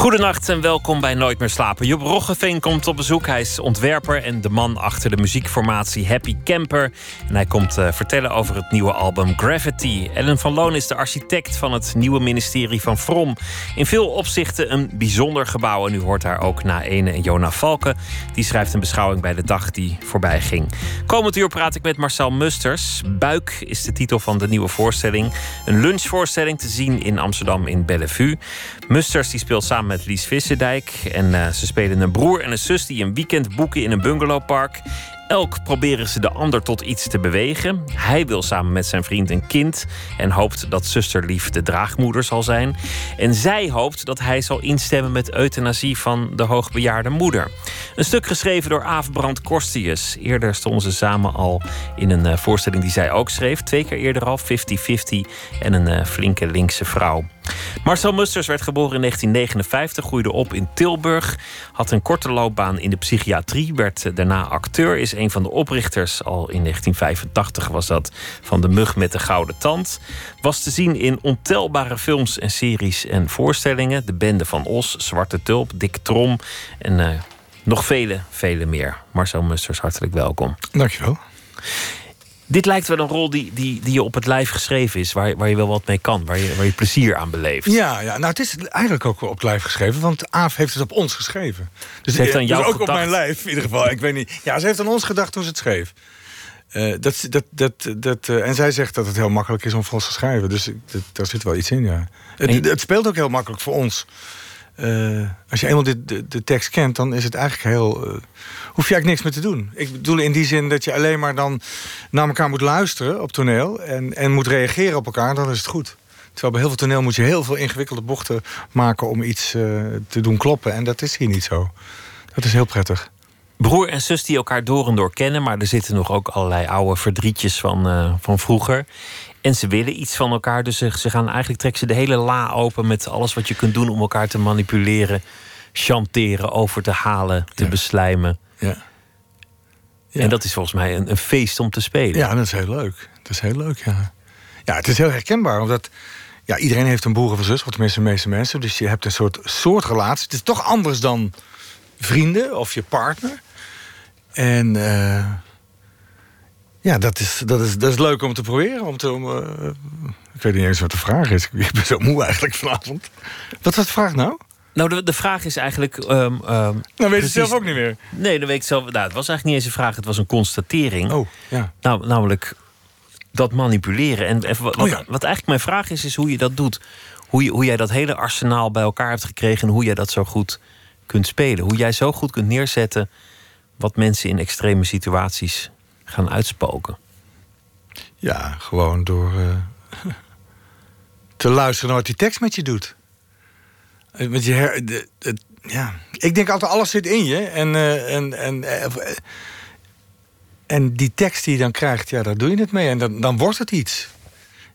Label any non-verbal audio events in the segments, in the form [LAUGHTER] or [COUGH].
Goedenacht en welkom bij Nooit meer slapen. Job Roggeveen komt op bezoek. Hij is ontwerper en de man achter de muziekformatie Happy Camper. En hij komt uh, vertellen over het nieuwe album Gravity. Ellen van Loon is de architect van het nieuwe ministerie van Vrom. In veel opzichten een bijzonder gebouw. En u hoort daar ook na ene en Jona Valken. Die schrijft een beschouwing bij de dag die voorbij ging. Komend uur praat ik met Marcel Musters. Buik is de titel van de nieuwe voorstelling. Een lunchvoorstelling te zien in Amsterdam in Bellevue. Musters die speelt samen met Lies Visserdijk. En uh, ze spelen een broer en een zus die een weekend boeken in een bungalowpark. Elk proberen ze de ander tot iets te bewegen. Hij wil samen met zijn vriend een kind en hoopt dat zusterlief de draagmoeder zal zijn. En zij hoopt dat hij zal instemmen met euthanasie van de hoogbejaarde moeder. Een stuk geschreven door Aafbrand Korstius. Eerder stonden ze samen al in een eh, voorstelling die zij ook schreef. Twee keer eerder al, 50-50 en een uh, flinke linkse vrouw. Marcel Musters werd geboren in 1959, groeide op in Tilburg, had een korte loopbaan in de psychiatrie, werd eh, daarna acteur, is een van de oprichters, al in 1985 was dat, van De Mug met de Gouden Tand. Was te zien in ontelbare films en series en voorstellingen. De Bende van Os, Zwarte Tulp, Dick Trom en uh, nog vele, vele meer. Marcel Musters, hartelijk welkom. Dankjewel. Dit lijkt wel een rol die, die, die je op het lijf geschreven is, waar, waar je wel wat mee kan, waar je, waar je plezier aan beleeft. Ja, ja, nou het is eigenlijk ook op het lijf geschreven, want Aaf heeft het op ons geschreven. Dus ze heeft aan jou dus ook gedacht. op mijn lijf, in ieder geval. Ik weet niet. Ja, ze heeft aan ons gedacht toen ze het schreef. Uh, dat, dat, dat, dat, uh, en zij zegt dat het heel makkelijk is om ons te schrijven. Dus dat, daar zit wel iets in, ja. Het, je... het, speelt ook heel makkelijk voor ons. Uh, als je eenmaal de, de, de, tekst kent, dan is het eigenlijk heel. Hoef je eigenlijk niks meer te doen. Ik bedoel in die zin dat je alleen maar dan naar elkaar moet luisteren op toneel en, en moet reageren op elkaar, dan is het goed. Terwijl bij heel veel toneel moet je heel veel ingewikkelde bochten maken om iets uh, te doen kloppen. En dat is hier niet zo. Dat is heel prettig. Broer en zus die elkaar door en door kennen, maar er zitten nog ook allerlei oude verdrietjes van, van vroeger. En ze willen iets van elkaar, dus ze, ze gaan eigenlijk trekken ze de hele la open met alles wat je kunt doen om elkaar te manipuleren, chanteren, over te halen, te ja. beslijmen. Ja. ja. En dat is volgens mij een, een, feest om te spelen. Ja, dat is heel leuk. Dat is heel leuk, ja. Ja, het is heel herkenbaar, omdat ja, iedereen heeft een broer of een zus, of tenminste de meeste mensen. Dus je hebt een soort, soort relatie. Het is toch anders dan vrienden of je partner. En uh, ja, dat is, dat, is, dat is leuk om te proberen. Om te, om, uh, ik weet niet eens wat de vraag is. Ik ben zo moe eigenlijk vanavond. Wat was de vraag nou? Nou, de, de vraag is eigenlijk. Um, um, nou, weet je het zelf ook niet meer. Nee, dat weet ik zelf. Nou, het was eigenlijk niet eens een vraag, het was een constatering. Oh, ja. Nou, namelijk dat manipuleren. En even, wat, oh, ja. wat eigenlijk mijn vraag is, is hoe je dat doet. Hoe, je, hoe jij dat hele arsenaal bij elkaar hebt gekregen en hoe jij dat zo goed kunt spelen. Hoe jij zo goed kunt neerzetten wat mensen in extreme situaties gaan uitspoken. Ja, gewoon door uh, [LAUGHS] te luisteren naar wat die tekst met je doet. Met je her, de, de, ja. Ik denk altijd, alles zit in je. En, uh, en, en, uh, en die tekst die je dan krijgt, ja, daar doe je het mee. En dan, dan wordt het iets.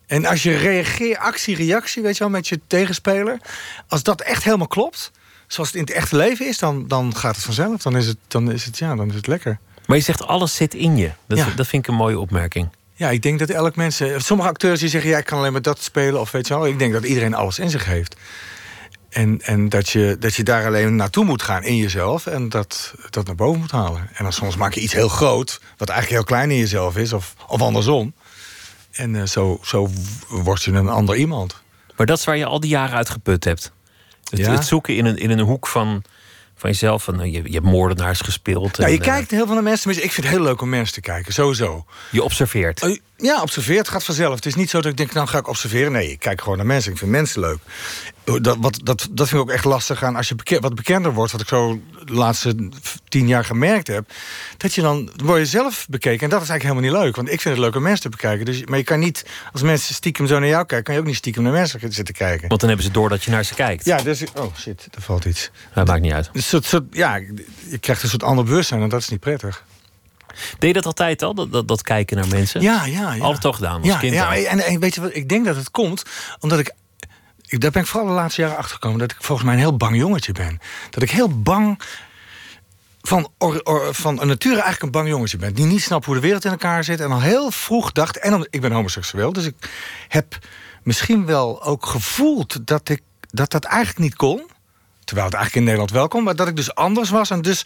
En als je reageert, actie-reactie, weet je wel, met je tegenspeler. Als dat echt helemaal klopt, zoals het in het echte leven is, dan, dan gaat het vanzelf. Dan is het, dan is het, ja, dan is het lekker. Maar je zegt alles zit in je. Dat, ja. dat vind ik een mooie opmerking. Ja, ik denk dat elk mens. Sommige acteurs die zeggen ja, ik kan alleen maar dat spelen of weet je wel. Ik denk dat iedereen alles in zich heeft. En, en dat, je, dat je daar alleen naartoe moet gaan in jezelf en dat, dat naar boven moet halen. En dan soms maak je iets heel groot, wat eigenlijk heel klein in jezelf is, of, of andersom. En uh, zo, zo word je een ander iemand. Maar dat is waar je al die jaren uit geput hebt. Het, Ja? het zoeken in een, in een hoek van, van jezelf. Van, nou, je, je hebt moordenaars gespeeld. Nou, en, je kijkt heel veel naar mensen. Ik vind het heel leuk om mensen te kijken, sowieso. eh, je observeert. Oh, Ja, observeer. Het gaat vanzelf. Het is niet zo dat ik denk, nou ga ik observeren. Nee, ik kijk gewoon naar mensen. Ik vind mensen leuk. Dat, wat, dat, dat vind ik ook echt lastig aan als je beke- wat bekender wordt. Wat ik zo de laatste tien jaar gemerkt heb. Dat je dan dan word je zelf bekeken. En dat is eigenlijk helemaal niet leuk. Want ik vind het leuk om mensen te bekijken. Dus, maar je kan niet, als mensen stiekem zo naar jou kijken... kan je ook niet stiekem naar mensen zitten kijken. Want dan hebben ze door dat je naar ze kijkt. Ja, dus... Oh, shit, er valt iets. Dat maakt niet uit. Een soort, soort, ja, je krijgt een soort ander bewustzijn en dat is niet prettig. Deed je dat altijd al, dat, dat, dat kijken naar mensen? Ja, ja, ja. Altijd al gedaan, als ja, kind ja, en, en weet je wat, ik denk dat het komt omdat ik, ik... Daar ben ik vooral de laatste jaren achter gekomen... dat ik volgens mij een heel bang jongetje ben. Dat ik heel bang van, or, or- van nature eigenlijk een bang jongetje ben. Die niet snapt hoe de wereld in elkaar zit. En al heel vroeg dacht... En om- ik ben homoseksueel, dus ik heb misschien wel ook gevoeld... dat ik, dat, dat eigenlijk niet kon... Terwijl het eigenlijk in Nederland wel kon, maar dat ik dus anders was. En dus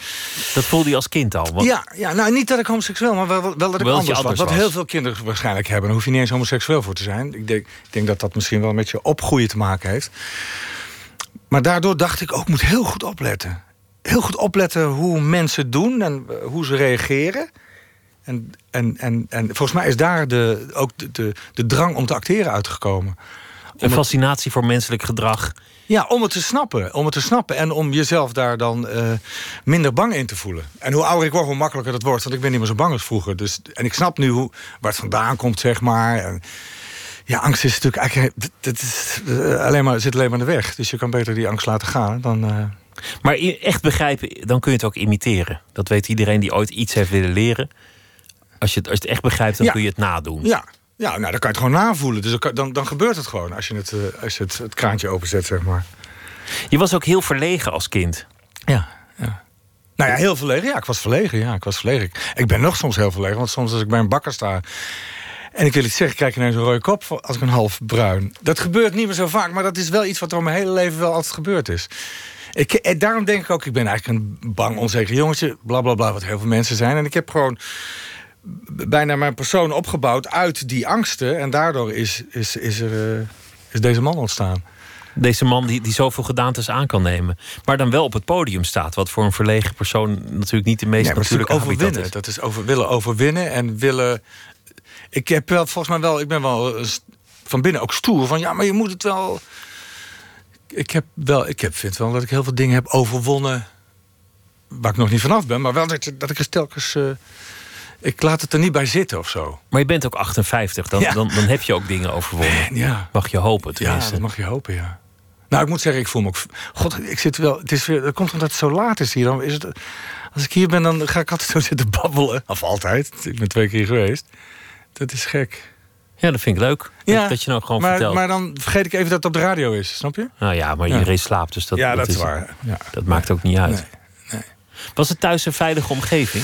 Dat voelde je als kind al? Want ja, ja, nou niet dat ik homoseksueel, maar wel, wel dat ik Wel anders, anders was. Wat was. heel veel kinderen waarschijnlijk hebben. Daar hoef je niet eens homoseksueel voor te zijn. Ik denk, ik denk dat dat misschien wel met je opgroeien te maken heeft. Maar daardoor dacht ik ook, ik moet heel goed opletten. Heel goed opletten hoe mensen doen en eh, hoe ze reageren. En, en, en, en volgens mij is daar de, ook de, de, de drang om te acteren uitgekomen. Een fascinatie voor menselijk gedrag. Ja, om het te snappen. Om het te snappen en om jezelf daar dan eh, minder bang in te voelen. En hoe ouder ik word, hoe makkelijker dat wordt. Want ik ben niet meer zo bang als vroeger. Dus, en ik snap nu hoe, waar het vandaan komt, zeg maar. En, ja, angst is natuurlijk eigenlijk... Dat, is, eh, alleen maar, zit alleen maar in de weg. Dus je kan beter die angst laten gaan dan... eh, Maar echt begrijpen, dan kun je het ook imiteren. Dat weet iedereen die ooit iets heeft willen leren. Als je het, als je het echt begrijpt, dan Ja. kun je het nadoen. ja, ja, nou, dan kan je het gewoon navoelen. Dus dan, dan, gebeurt het gewoon als je het, eh, als je het, het kraantje openzet, zeg maar. Je was ook heel verlegen als kind. Ja, ja. Nou ja, heel verlegen. Ja, ik was verlegen. Ja, ik was verlegen. Ik, ik ben nog soms heel verlegen. Want soms als ik bij een bakker sta... en ik wil iets zeggen, krijg ik ineens een rode kop... als ik een half bruin. Dat gebeurt niet meer zo vaak. Maar dat is wel iets wat er mijn hele leven wel altijd gebeurd is. Ik, en daarom denk ik ook, ik ben eigenlijk een bang, onzeker jongetje. Bla, bla, bla, wat heel veel mensen zijn. En ik heb gewoon bijna mijn persoon opgebouwd uit die angsten. En daardoor is, is, is, er, eh, is deze man ontstaan. Deze man die, die zoveel gedaantes aan kan nemen. Maar dan wel op het podium staat. Wat voor een verlegen persoon natuurlijk niet de meest Nee, natuurlijk overwinnen. is. Dat is over, willen overwinnen en willen. Ik heb wel volgens mij wel. Ik ben wel eh, van binnen ook stoer van ja, maar je moet het wel. Ik heb wel. Ik heb, vind wel dat ik heel veel dingen heb overwonnen. Waar ik nog niet vanaf ben, maar wel dat, dat ik er telkens. eh, ik laat het er niet bij zitten of zo. Maar je bent ook 58. Dan, Ja. dan, dan heb je ook dingen overwonnen. [LAUGHS] Ja, Mag je hopen ja tenminste. dat mag je hopen, ja. Nou, ik moet zeggen, ik voel me ook. God, ik zit wel. Het is weer. Dat komt omdat het zo laat is hier. Dan is het. Als ik hier ben, dan ga ik altijd zo zitten babbelen. Of altijd. Ik ben twee keer geweest. Dat is gek. Ja, dat vind ik leuk. Dat, dat je nou gewoon maar, vertelt. Maar dan vergeet ik even dat het op de radio is, snap je? Nou ja, maar Ja. iedereen slaapt. Dus dat, ja, dat, is is waar. Ja. Dat maakt ook niet uit. Nee, nee. Was het thuis een veilige omgeving?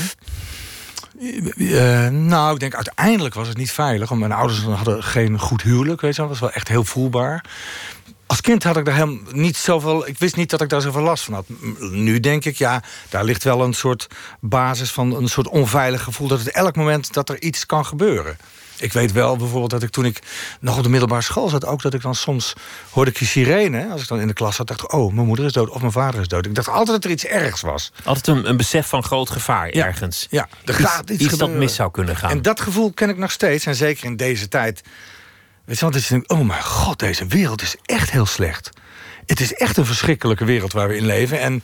Eh, nou, ik denk uiteindelijk was het niet veilig. Want mijn ouders hadden geen goed huwelijk, weet je. Dat was wel echt heel voelbaar. Als kind had ik daar helemaal niet zoveel... Ik wist niet dat ik daar zoveel last van had. Nu denk ik, ja, daar ligt wel een soort basis van... een soort onveilig gevoel dat het elk moment dat er iets kan gebeuren. Ik weet wel bijvoorbeeld dat ik toen ik nog op de middelbare school zat... ook dat ik dan soms hoorde ik sirene. Als ik dan in de klas zat, dacht ik... oh, mijn moeder is dood of mijn vader is dood. Ik dacht altijd dat er iets ergs was. Altijd een, een besef van groot gevaar Ja. ergens. Ja, er Iets, gaat iets iets dat mis zou kunnen gaan. En dat gevoel ken ik nog steeds. En zeker in deze tijd. Weet je, want je denkt, oh mijn god, deze wereld is echt heel slecht. Het is echt een verschrikkelijke wereld waar we in leven. En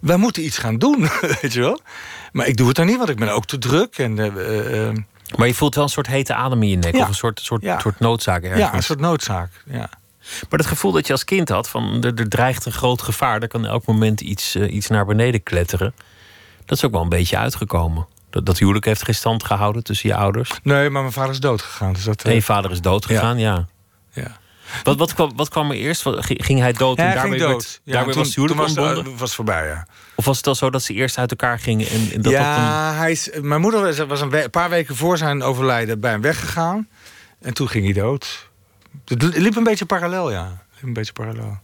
wij moeten iets gaan doen, [LAUGHS] weet je wel. Maar ik doe het dan niet, want ik ben ook te druk. En, eh, eh, eh, Maar je voelt wel een soort hete adem in je nek. Ja. Of een soort, soort, Ja. soort noodzaak ergens. ja, een soort noodzaak. Ja. Maar dat gevoel dat je als kind had, van er, er dreigt een groot gevaar, er kan elk moment iets, eh, iets naar beneden kletteren. Dat is ook wel een beetje uitgekomen. Dat, dat huwelijk heeft geen stand gehouden tussen je ouders. Nee, maar mijn vader is dood gegaan. Dus dat, eh, En je vader is dood gegaan, ja. ja. Wat, wat, kwam, wat kwam er eerst? Ging hij dood Ja, en daarmee, ging werd-. Ja, daarmee toen, was toen was, voorbij, ja. Of was het al zo dat ze eerst uit elkaar gingen? En, en dat dat een, ja, hij is, mijn moeder was, een paar weken voor zijn overlijden bij hem weggegaan. En toen ging hij dood. Het liep een beetje parallel, ja. Liep een beetje parallel.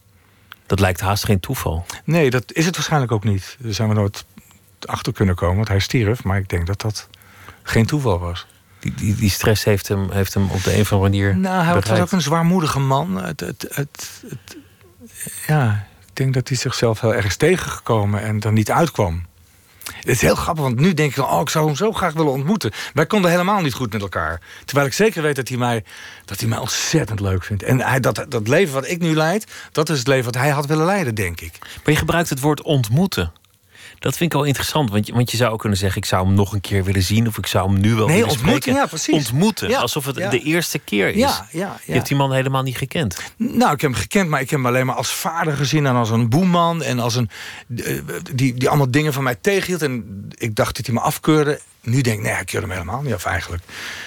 dat lijkt haast geen toeval. Nee, dat is het waarschijnlijk ook niet. Daar zijn we nooit achter kunnen komen, want hij stierf. Maar ik denk dat dat geen toeval was. Die, die, die stress heeft hem, heeft hem op de een of andere manier. Nou, hij was ook een zwaarmoedige man. Het, het, het, het- ja, ik denk dat hij zichzelf heel erg is tegengekomen en er niet uitkwam. Het is heel grappig, want nu denk ik, oh, ik zou hem zo graag willen ontmoeten. Wij konden helemaal niet goed met elkaar. Terwijl ik zeker weet dat hij mij, dat hij mij ontzettend leuk vindt. En hij, dat, dat leven wat ik nu leid, dat is het leven wat hij had willen leiden, denk ik. Maar je gebruikt het woord ontmoeten. Dat vind ik wel interessant, want je, want je zou ook kunnen zeggen: ik zou hem nog een keer willen zien, of ik zou hem nu wel Nee, willen ontmoeten, ja, precies. Ontmoeten, Ja, alsof het ja. de eerste keer is. Ja, ja, Je hebt die man helemaal niet gekend. Nou, ik heb hem gekend, maar ik heb hem alleen maar als vader gezien en als een boeman en als een. eh, die, die allemaal dingen van mij tegenhield. En ik dacht dat hij me afkeurde. Nu denk ik, nee, hij keurde me helemaal niet af eigenlijk.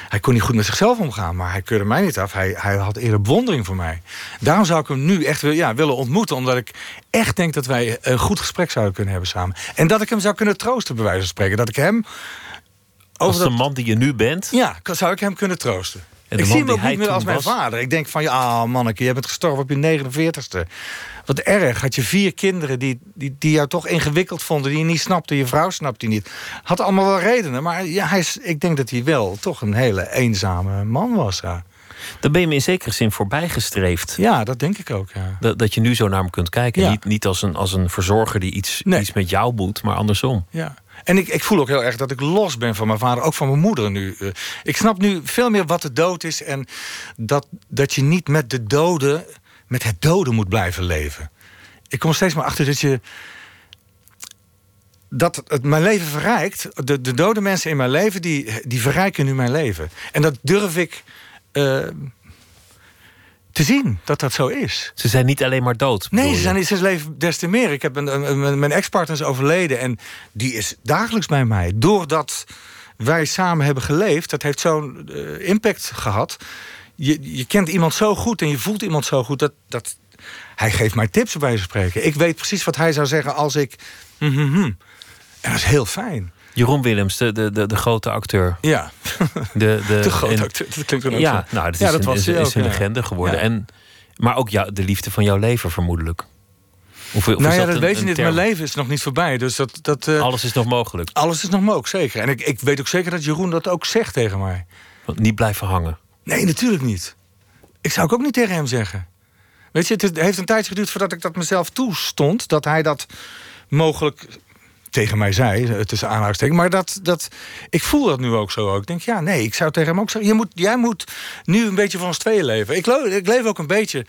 Hij kon niet goed met zichzelf omgaan, maar hij keurde mij niet af. Hij, hij had eerder bewondering voor mij. Daarom zou ik hem nu echt ja, willen ontmoeten, omdat ik echt denk dat wij een goed gesprek zouden kunnen hebben samen. En dat ik hem zou kunnen troosten, bij wijze van spreken. Dat ik hem. Als de man die je nu bent? Ja, zou ik hem kunnen troosten. Ik zie hem ook niet meer als mijn vader. Ik denk van, ja, manneke, je bent gestorven op je 49ste. Wat erg. Had je vier kinderen die, die, die jou toch ingewikkeld vonden... die je niet snapte, je vrouw snapte je niet. Had allemaal wel redenen. Maar ja, hij is, ik denk dat hij wel toch een hele eenzame man was. Ja. Dan ben je me in zekere zin voorbijgestreefd. Ja, dat denk ik ook. Ja. Dat, dat je nu zo naar hem kunt kijken. Niet, niet als, een, als een verzorger die iets, iets met jou moet, maar andersom. Ja. En ik, ik voel ook heel erg dat ik los ben van mijn vader, ook van mijn moeder nu. Eh, ik snap nu veel meer wat de dood is en dat, dat je niet met de doden, met het doden moet blijven leven. Ik kom steeds maar achter dat je. Dat het mijn leven verrijkt. De, de dode mensen in mijn leven, die, die verrijken nu mijn leven. En dat durf ik. Uh, te zien dat dat zo is. Ze zijn niet alleen maar dood. Nee, ze, zijn, ze leven des te meer. Ik heb een, een, mijn ex-partner is overleden en die is dagelijks bij mij. Doordat wij samen hebben geleefd, dat heeft zo'n uh, impact gehad. Je, je kent iemand zo goed en je voelt iemand zo goed dat, dat hij geeft mij tips bij spreken. Ik weet precies wat hij zou zeggen als ik. Mm -hmm. En dat is heel fijn. Jeroen Willems, de, de, de, de grote acteur. Ja, de, de, [LAUGHS] de grote acteur. Dat klinkt ook ja, nou, dat is, ja, dat een, was is, is een legende geworden. Ja. En, maar ook jou, de liefde van jouw leven, vermoedelijk. Of, of nou ja, dat, dat weet je niet. Mijn leven is nog niet voorbij. Dus dat, dat, uh, alles is nog mogelijk. Alles is nog mogelijk, zeker. En ik, ik weet ook zeker dat Jeroen dat ook zegt tegen mij. Want niet blijven hangen. Nee, natuurlijk niet. Ik zou ook niet tegen hem zeggen. Weet je, het heeft een tijd geduurd voordat ik dat mezelf toestond. Dat hij dat mogelijk tegen mij zei, tussen aanhalingstekens. Maar dat, dat, ik voel dat nu ook zo. Ik denk, ja, nee, ik zou tegen hem ook zeggen... Je moet, jij moet nu een beetje van ons tweeën leven. Ik, ik leef ook een beetje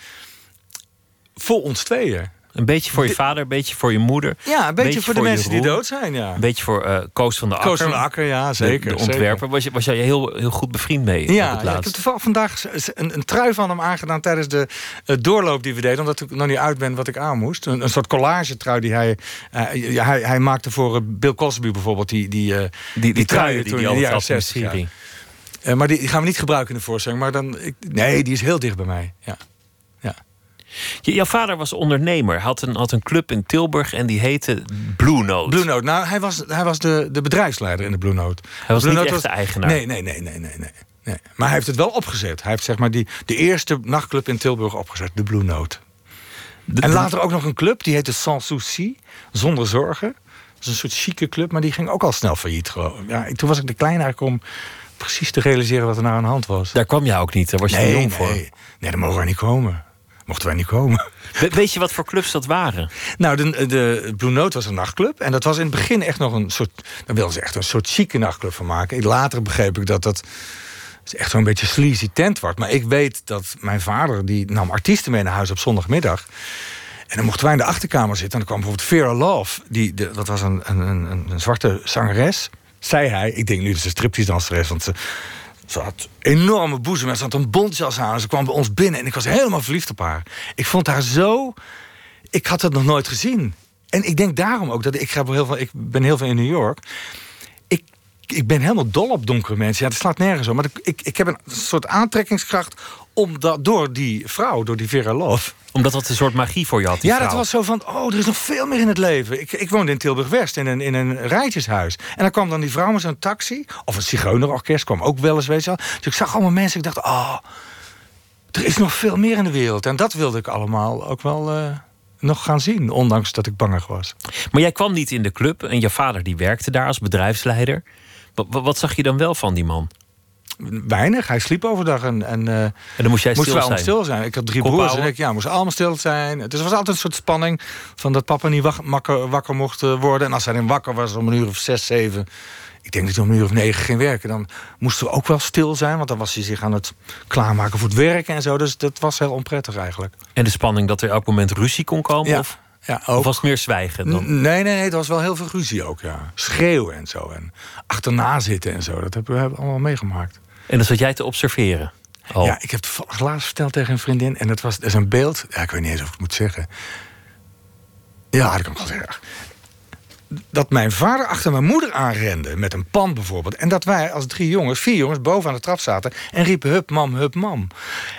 voor ons tweeën. Een beetje voor je vader, een beetje voor je moeder. Ja, een beetje, voor de mensen die dood zijn, ja. Een beetje voor uh, Koos van de Akker. Koos van de Akker, ja, zeker. De, de ontwerper. Was, je, was jij heel, heel goed bevriend mee? Ja, ja ik heb toevallig vandaag een, een trui van hem aangedaan... tijdens de uh, doorloop die we deden. Omdat ik nog niet uit ben wat ik aan moest. Een, een soort collage trui die hij... Uh, hij, hij maakte voor Bill Cosby bijvoorbeeld. Die, die, die, die, die, trui die, die, die, die 60, ja. maar die, gaan we niet gebruiken in de voorstelling. Maar dan, ik, nee, die is heel dicht bij mij, ja. Jouw vader was ondernemer, had een, had een club in Tilburg en die heette Blue Note. Blue Note, nou hij was, hij was de, de bedrijfsleider in de Blue Note. Hij was Blue niet Note echt de eigenaar? Nee, nee, nee, nee, nee, nee. nee. Maar hij heeft het wel opgezet. Hij heeft zeg maar die, de eerste nachtclub in Tilburg opgezet, de Blue Note. en later ook nog een club, die heette Sans Souci, zonder zorgen. Dat is een soort chique club, maar die ging ook al snel failliet. Geloof. Ja, toen was ik de klein eigenlijk om precies te realiseren wat er nou aan de hand was. Daar kwam je ook niet, daar was je nee, jong voor. Nee, nee, daar mogen we niet komen mochten wij niet komen. weet je wat voor clubs dat waren? Nou, de, de Blue Note was een nachtclub. En dat was in het begin echt nog een soort... Daar wilden ze echt een soort chique nachtclub van maken. Later begreep ik dat dat echt zo'n beetje sleazy tent wordt. Maar ik weet dat mijn vader... die nam artiesten mee naar huis op zondagmiddag. En dan mochten wij in de achterkamer zitten. En dan kwam bijvoorbeeld Vera Love. Die, de, dat was een, een, een, een zwarte zangeres. Zei hij. Ik denk nu dat ze striptease danseres. Want ze ze had enorme boezem en ze had een bontjas aan. Ze kwam bij ons binnen en ik was helemaal verliefd op haar. Ik vond haar zo... Ik had het nog nooit gezien. En ik denk daarom ook dat ik, ga heel veel, ik ben heel veel in New York. Ik, ik ben helemaal dol op donkere mensen. Ja, dat slaat nergens op. Maar ik, ik heb een soort aantrekkingskracht omdat, door die vrouw, door die Vera Love omdat dat een soort magie voor je had. ja, dat was zo van: oh, er is nog veel meer in het leven. Ik, ik woonde in Tilburg West in een, in een rijtjeshuis. En dan kwam dan die vrouw met zo'n taxi. Of een zigeunerorkest kwam ook wel eens, weet je wel. Dus ik zag allemaal mensen. Ik dacht: oh, er is nog veel meer in de wereld. En dat wilde ik allemaal ook wel. Uh, nog gaan zien, ondanks dat ik bangig was. Maar jij kwam niet in de club en je vader die werkte daar als bedrijfsleider. Wat, wat zag je dan wel van die man? Weinig. Hij sliep overdag en, en, uh, en dan moest jij stil zijn. stil zijn. Ik had drie broers en ik ja, moest allemaal stil zijn. Dus er was altijd een soort spanning van dat papa niet wakker, wakker mocht eh, worden. En als hij dan wakker was om een uur of zes, zeven, ik denk dat hij om een uur of negen ging werken, dan moesten we ook wel stil zijn, want dan was hij zich aan het klaarmaken voor het werken en zo. Dus dat was heel onprettig eigenlijk. En de spanning dat er elk moment ruzie kon komen? Ja. Of? Ja, ook. Of was het meer zwijgen dan? Nee, nee, nee, het was wel heel veel ruzie ook, ja. Schreeuwen en zo. En achterna zitten en zo. Dat hebben we allemaal meegemaakt. En dan zat jij te observeren? Oh. Ja, ik heb het laatst verteld tegen een vriendin. En dat was dat is een beeld. Ja, ik weet niet eens of ik het moet zeggen. Ja, dat kan ik wel zeggen. dat mijn vader achter mijn moeder aanrende met een pan bijvoorbeeld. En dat wij als drie jongens, vier jongens, boven aan de trap zaten en riepen hup mam, hup mam.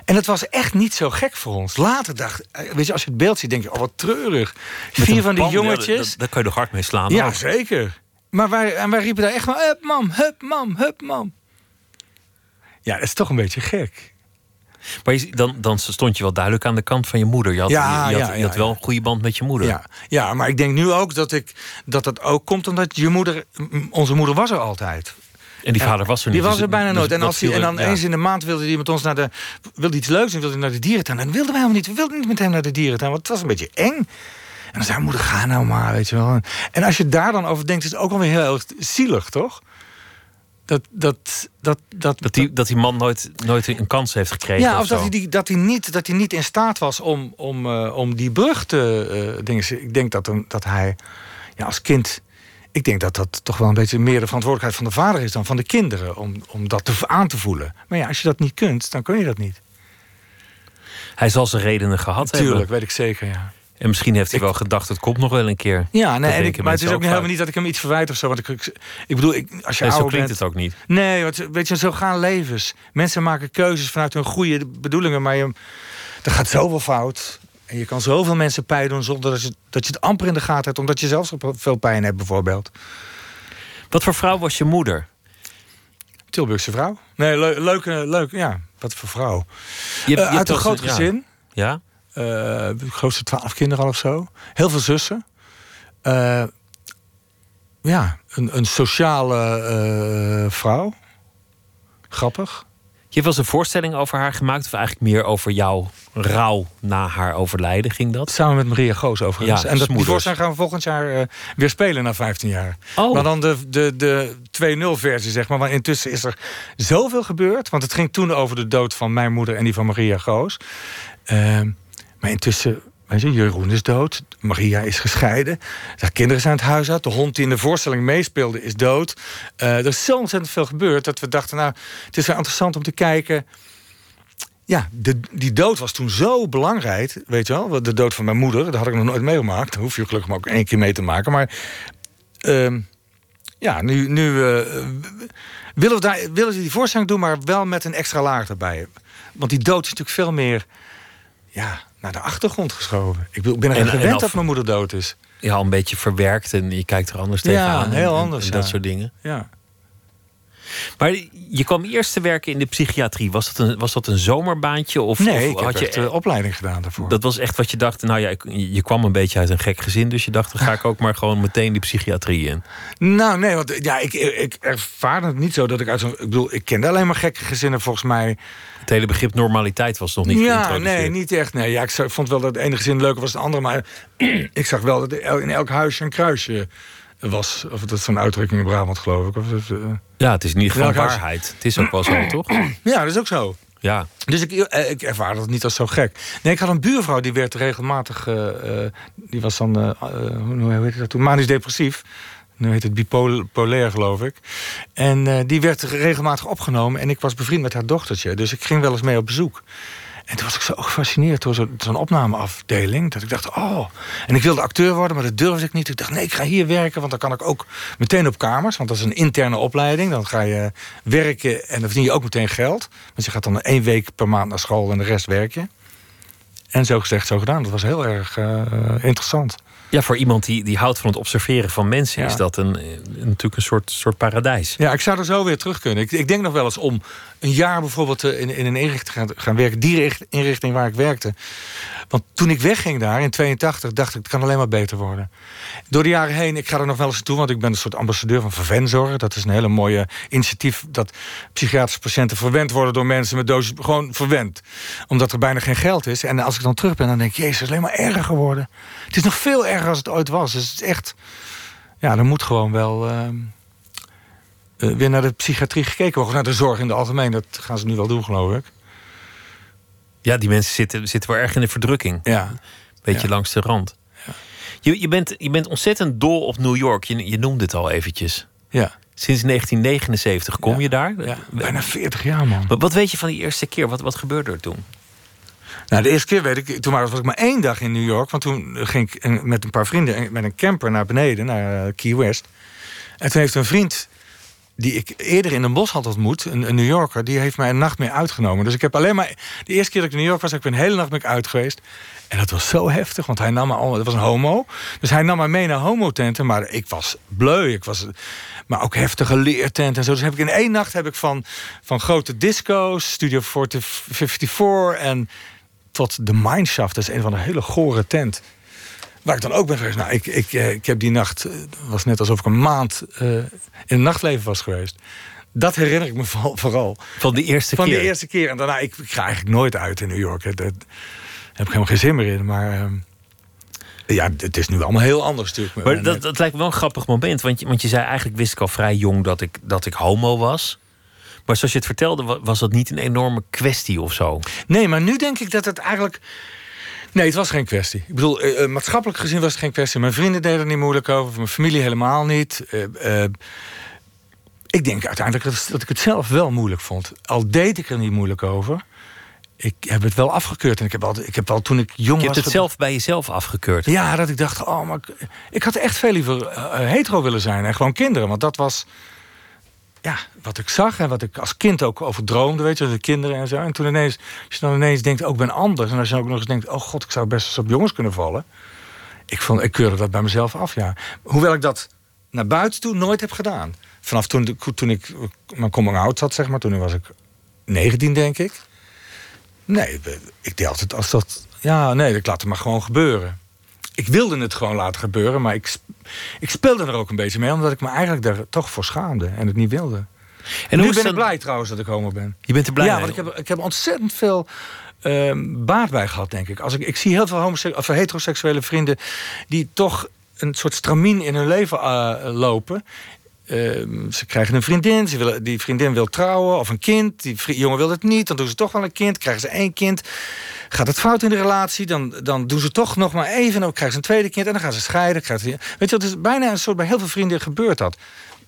En dat was echt niet zo gek voor ons. Later dacht, eh, weet je, als je het beeld ziet, denk je, oh wat treurig. Met vier van die pan, jongetjes. Daar kan je nog hard mee slaan. Ja, ook. zeker. Maar wij, en wij riepen daar echt maar, hup mam, hup mam, hup mam. Ja, dat is toch een beetje gek. Maar je- dan, dan stond je wel duidelijk aan de kant van je moeder. Je had, Ja, je, je had, ja, je had ja, wel een goede band met je moeder. Ja, ja, maar ik denk nu ook dat, ik, dat het ook komt omdat je moeder, onze moeder was er altijd. En die vader was er niet. Die was dus er bijna dus nooit. En, dat als hij, en dan ja. eens in de maand wilde hij met ons naar de. wilde iets leuks en wilde hij naar de dierentuin. En dat wilden wij helemaal niet. We wilden niet met hem naar de dierentuin, want het was een beetje eng. En dan zei moeder, ga nou maar, weet je wel. En als je daar dan over denkt, is het ook wel weer heel erg zielig, toch? Dat, dat, dat, dat, Dat die, dat die man nooit, nooit een kans heeft gekregen. ja, of of dat hij, die, dat, hij niet, dat hij niet in staat was om, om, eh, om die brug te eh, dingen. Ik denk dat, hem, dat hij ja, als kind. Ik denk dat dat toch wel een beetje meer de verantwoordelijkheid van de vader is dan van de kinderen. Om, om dat te, aan te voelen. Maar ja, als je dat niet kunt, dan kun je dat niet. Hij zal zijn redenen gehad Tuurlijk, hebben. weet ik zeker, ja. En misschien heeft hij Ik- wel gedacht, het komt nog wel een keer. Ja, nee, en ik, maar het is ook ook helemaal niet dat ik hem iets verwijt of zo. Want ik, ik, ik bedoel, ik, als je Nee, zo ouder klinkt bent... het ook niet. Nee, want, weet je, zo gaan levens. Mensen maken keuzes vanuit hun goede bedoelingen, maar je, er gaat zoveel fout. En je kan zoveel mensen pijn doen zonder dat je, dat je het amper in de gaten hebt, omdat je zelf zo veel pijn hebt, bijvoorbeeld. Wat voor vrouw was je moeder? Tilburgse vrouw. Nee, le leuke, leuk, ja. Wat voor vrouw. Je, je Eh, uit een groot ja. gezin. Ja? Eh, de grootste twaalf kinderen al of zo. Heel veel zussen. Eh, ja, een, een sociale eh, vrouw. Grappig. Je hebt wel eens een voorstelling over haar gemaakt, of eigenlijk meer over jouw rouw na haar overlijden, ging dat? Samen met Maria Goos overigens. Ja, en dat, die voorstelling gaan we volgend jaar eh, weer spelen na 15 jaar. Oh. Maar dan de, de, de 2-0 versie, zeg maar. Maar intussen is er zoveel gebeurd. Want het ging toen over de dood van mijn moeder en die van Maria Goos. Ehm, maar intussen, Jeroen is dood. Maria is gescheiden. De kinderen zijn het huis uit. De hond die in de voorstelling meespeelde is dood. Eh, er is zo ontzettend veel gebeurd dat we dachten... nou, het is wel interessant om te kijken... Ja, de, die dood was toen zo belangrijk, weet je wel. De dood van mijn moeder, dat had ik nog nooit meegemaakt. Daar hoef je gelukkig maar ook één keer mee te maken. Maar ehm, ja, nu, nu eh, willen, we daar, willen die voorstelling doen, maar wel met een extra laag erbij. Want die dood is natuurlijk veel meer ja, naar de achtergrond geschoven. Ik, ben er En- gewend en af- dat mijn moeder dood is. Ja, een beetje verwerkt en je kijkt er anders Ja, tegenaan. en- heel en- anders, En dat ja. soort dingen. Ja. Maar je kwam eerst te werken in de psychiatrie. Was dat een, was dat een zomerbaantje? Of, Nee, of ik had je echt, eh, opleiding gedaan daarvoor. Dat was echt wat je dacht. Nou ja, je kwam een beetje uit een gek gezin. Dus je dacht, dan ga ik ook maar gewoon meteen die psychiatrie in. Nou, nee, want ja, ik, ik ervaar het niet zo dat ik uit zo'n... Ik bedoel, ik kende alleen maar gekke gezinnen volgens mij. Het hele begrip normaliteit was nog niet ja, nee, niet echt. Nee, ja, ik vond wel dat het ene gezin leuker was dan het andere. Maar [CLEARS THROAT] ik zag wel dat in elk huisje een kruisje was. Of dat is zo'n uitdrukking in Brabant, geloof ik. Of eh, Ja, het is Welk huis? waarheid. Het is ook wel zo, [CLEARS THROAT] toch? Ja, dat is ook zo. Ja. Dus ik, eh, ik ervaar dat niet als zo gek. Nee, ik had een buurvrouw die werd regelmatig... eh, die was dan, eh, hoe heet dat toen? Manisch depressief. Nu heet het bipolair, geloof ik. En die werd regelmatig opgenomen. En ik was bevriend met haar dochtertje. Dus ik ging wel eens mee op bezoek. En toen was ik zo gefascineerd door zo- zo'n opnameafdeling. Dat ik dacht, oh. En ik wilde acteur worden, maar dat durfde ik niet. Ik dacht, nee, ik ga hier werken. Want dan kan ik ook meteen op kamers. Want dat is een interne opleiding. Dan ga je werken en dan verdien je ook meteen geld. Want je gaat dan één week per maand naar school en de rest werk je. En zo gezegd, zo gedaan. Dat was heel erg eh, interessant. ja, voor iemand die, die houdt van het observeren van mensen... Ja. is dat een, eh, natuurlijk een soort, soort paradijs. Ja, ik zou er zo weer terug kunnen. Ik, ik denk nog wel eens om een jaar bijvoorbeeld eh, in, in een inrichting gaan, gaan werken. Die richt- inrichting waar ik werkte. Want toen ik wegging daar in 82, dacht ik, het kan alleen maar beter worden. Door de jaren heen, ik ga er nog wel eens naartoe, want ik ben een soort ambassadeur van Verwenzorg. Dat is een hele mooie initiatief dat psychiatrische patiënten verwend worden door mensen met dosis, gewoon verwend. Omdat er bijna geen geld is. En als ik dan terug ben, dan denk ik, jezus, het is alleen maar erger geworden. Het is nog veel erger als het ooit was. Dus het is echt, ja, er moet gewoon wel... ehm, eh, weer naar de psychiatrie gekeken worden. Naar de zorg in het algemeen. Dat gaan ze nu wel doen, geloof ik. Ja, die mensen zitten, zitten wel erg in de verdrukking. Ja. Beetje Ja. langs de rand. Je, je, bent, je bent ontzettend dol op New York. Je, je noemde het al eventjes. Ja. Sinds 1979 kom Ja. je daar. ja. Bijna 40 jaar, man. Wat, wat weet je van die eerste keer? Wat, wat gebeurde er toen? Nou, de eerste keer weet ik, toen was ik maar één dag in New York. Want toen ging ik met een paar vrienden met een camper naar beneden, naar eh, Key West. En toen heeft een vriend die ik eerder in een bos had ontmoet, een, New Yorker, die heeft mij een nacht mee uitgenomen. Dus ik heb alleen maar. De eerste keer dat ik in New York was, heb ik een hele nacht mee uit geweest. En dat was zo heftig, want hij nam me allemaal. Dat was een homo. Dus hij nam me mee naar homotenten. Maar ik was bleu. Ik was. Maar ook heftige leertenten en zo. Dus heb ik in één nacht heb ik van, van grote disco's, Studio 54 en tot de Mineshaft. Dat is een van de hele gore tent. Waar ik dan ook ben geweest. Nou, ik, ik, eh, ik heb die nacht. Het eh, was net alsof ik een maand uh, in het nachtleven was geweest. Dat herinner ik me [LAUGHS] vooral. Van die eerste van keer? Van de eerste keer. En daarna, ik, ik, ga eigenlijk nooit uit in New York. Daar heb ik helemaal geen zin meer in. Maar. Uh, ja, het is nu allemaal heel anders natuurlijk. Maar dat, dat lijkt me wel een grappig moment. Want je, want je zei eigenlijk wist ik al vrij jong dat ik, dat ik homo was. Maar zoals je het vertelde, was dat niet een enorme kwestie of zo? Nee, maar nu denk ik dat het eigenlijk. Nee, het was geen kwestie. Ik bedoel, uh, maatschappelijk gezien was het geen kwestie. Mijn vrienden deden er niet moeilijk over, mijn familie helemaal niet. Uh, ik denk uiteindelijk dat, dat, ik het zelf wel moeilijk vond. Al deed ik er niet moeilijk over. Ik heb het wel afgekeurd. En ik heb al, ik heb al toen ik jong was. Je hebt het zelf bij jezelf afgekeurd? Ja, dat ik dacht, oh, maar ik, ik had echt veel liever hetero willen zijn. En gewoon kinderen. Want dat was ja, wat ik zag en wat ik als kind ook over droomde, weet je, de kinderen en zo. En toen ineens, als je dan ineens denkt, ook ben anders. En als je ook nog eens denkt, oh god, ik zou best eens op jongens kunnen vallen. Ik, vond, ik keurde dat bij mezelf af, ja. Hoewel ik dat naar buiten toe nooit heb gedaan. Vanaf toen, toen ik mijn coming out had, zeg maar, toen was ik 19, denk ik. Nee, ik deed altijd als dat... Ja, nee, ik laat het maar gewoon gebeuren ik wilde het gewoon laten gebeuren, maar ik, ik speelde er ook een beetje mee, omdat ik me eigenlijk daar toch voor schaamde en het niet wilde. En nu ben ik blij trouwens dat ik homo ben. Je bent er blij Ja, want ik heb, ik heb ontzettend veel uh, baat bij gehad, denk ik. Als ik, ik zie heel veel of heteroseksuele vrienden die toch een soort stramien in hun leven uh, lopen. Ehm, ze krijgen een vriendin, ze willen, die vriendin wil trouwen of een kind. Die jongen wil het niet, dan doen ze toch wel een kind. Krijgen ze één kind. Gaat het fout in de relatie, dan, dan doen ze toch nog maar even. Dan krijgen ze een tweede kind en dan gaan ze scheiden. Weet je, dat is bijna een soort bij heel veel vrienden gebeurt dat.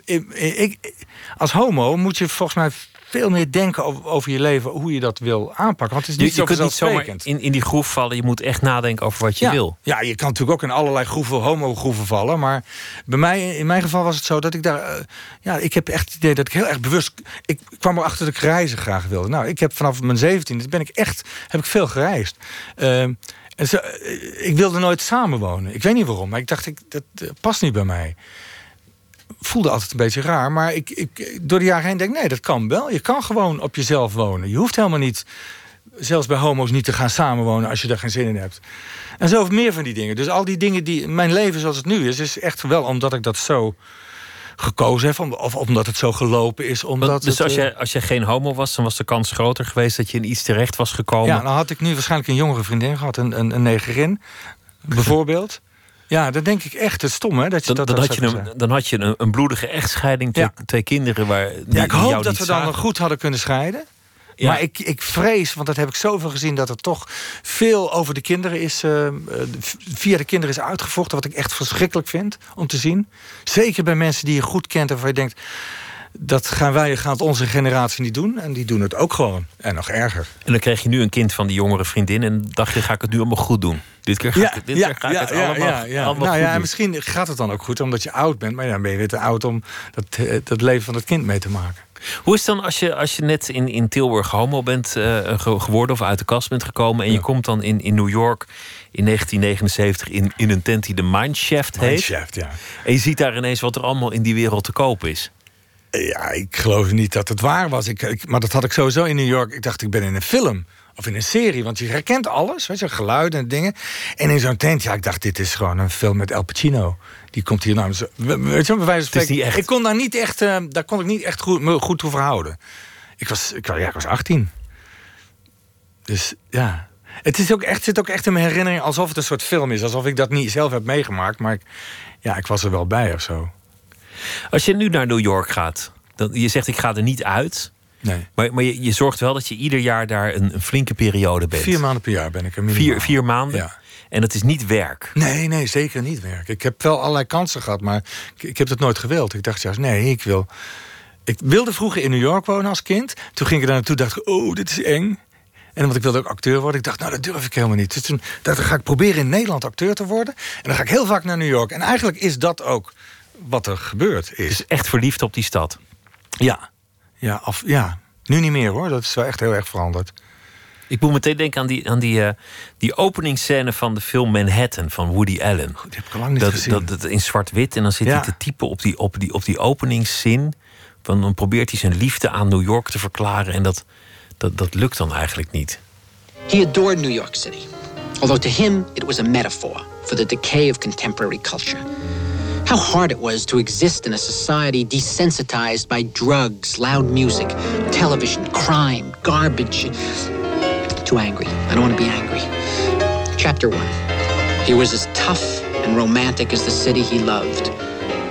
Ik, als homo moet je volgens mij veel meer denken over, over, je leven, hoe je dat wil aanpakken. Want het is niet je, je kunt niet zomaar in, in die groef vallen. Je moet echt nadenken over wat je wil. Ja, je kan natuurlijk ook in allerlei groeven, homo-groeven vallen. Maar bij mij, in mijn geval was het zo dat ik daar... Uh, ja, ik heb echt het idee dat ik heel erg bewust... Ik kwam erachter dat ik reizen graag wilde. Nou, ik heb vanaf mijn 17 ben ik echt... heb ik veel gereisd. Uh, en zo, uh, ik wilde nooit samenwonen. Ik weet niet waarom, maar ik dacht, ik, dat past niet bij mij voelde altijd een beetje raar. Maar ik, ik, door de jaren heen denk ik, nee, dat kan wel. Je kan gewoon op jezelf wonen. Je hoeft helemaal niet, zelfs bij homo's, niet te gaan samenwonen als je daar geen zin in hebt. En zo meer van die dingen. Dus al die dingen die. Mijn leven zoals het nu is, is echt wel omdat ik dat zo gekozen heb. Of omdat het zo gelopen is. Omdat dus als, je, eh, als je geen homo was, dan was de kans groter geweest dat je in iets terecht was gekomen. Ja, dan had ik nu waarschijnlijk een jongere vriendin gehad, een, een, een negerin, bijvoorbeeld. Ja, dat denk ik echt. Het stom, hè? Dat je dan, dat dan, had je een, dan had je een, een bloedige echtscheiding. Ja. Twee kinderen waar. Die, ja, ik hoop dat we dan goed hadden kunnen scheiden. Ja. Maar ik, ik vrees, want dat heb ik zoveel gezien, dat er toch veel over de kinderen is. Uh, via de kinderen is uitgevochten. Wat ik echt verschrikkelijk vind om te zien. Zeker bij mensen die je goed kent en waar je denkt dat gaan wij, gaat onze generatie niet doen. En die doen het ook gewoon. En nog erger. En dan kreeg je nu een kind van die jongere vriendin. En dacht je, ga ik het nu allemaal goed doen? Dit keer ga ik, dit keer ga ik het allemaal, allemaal nou, ja, doen. Misschien gaat het dan ook goed, omdat je oud bent. Maar dan ben je weer te oud om dat, eh, dat leven van het kind mee te maken. Hoe is het dan als je, als je net in, in Tilburg homo bent uh, geworden... of uit de kast bent gekomen... en je komt dan in, in New York in 1979 in, in een tent die de Mindshaft heet. Mindshaft, ja. En je ziet daar ineens wat er allemaal in die wereld te koop is. Ja, ik geloof niet dat het waar was. Ik, maar dat had ik sowieso in New York. Ik dacht, ik ben in een film of in een serie. Want je herkent alles, weet je, geluiden en dingen. En in zo'n tent, ja, ik dacht, dit is gewoon een film met El Pacino. Die komt hier nou... Weet je, bij wijze van spreken... Ik kon daar niet echt, uh, daar kon ik niet echt goed, goed toe verhouden. Ik was, ik, ja, ik was 18. Dus ja... Het is ook echt, zit ook echt in mijn herinnering alsof het een soort film is. Alsof ik dat niet zelf heb meegemaakt. Maar ik, ja, ik was er wel bij of zo. Als je nu naar New York gaat, dan, je zegt ik ga er niet uit. Nee. Maar, maar je, je zorgt wel dat je ieder jaar daar een, een, flinke periode bent. Vier maanden per jaar ben ik er Vier, vier maanden? Ja. En het is niet werk? Nee, nee, zeker niet werk. Ik heb wel allerlei kansen gehad, maar ik, ik heb het nooit gewild. Ik dacht juist, nee, ik wil... Ik wilde vroeger in New York wonen als kind. Toen ging ik daar naartoe dacht ik, oh, dit is eng. En want ik wilde ook acteur worden. Ik dacht, nou, dat durf ik helemaal niet. Dus toen dacht ik, ga ik proberen in Nederland acteur te worden. En dan ga ik heel vaak naar New York. En eigenlijk is dat ook wat er gebeurd is. Dus echt verliefd op die stad? Ja. Ja, af, ja. Nu niet meer hoor. Dat is wel echt heel erg veranderd. Ik moet meteen denken aan die, aan die, uh, die openingsscène van de film Manhattan van Woody Allen. Goed, die heb ik al lang niet dat, gezien. Dat, dat in zwart-wit en dan zit Ja. hij te typen op die, op die, op die openingszin. Van, dan probeert hij zijn liefde aan New York te verklaren en dat, dat, dat lukt dan eigenlijk niet. He adored New York City, although to him it was a metaphor for the decay of contemporary culture. How hard it was to exist in a society desensitized by drugs, loud music, television, crime, garbage. Too angry. I don't want to be angry. Chapter 1. He was as tough and romantic as the city he loved.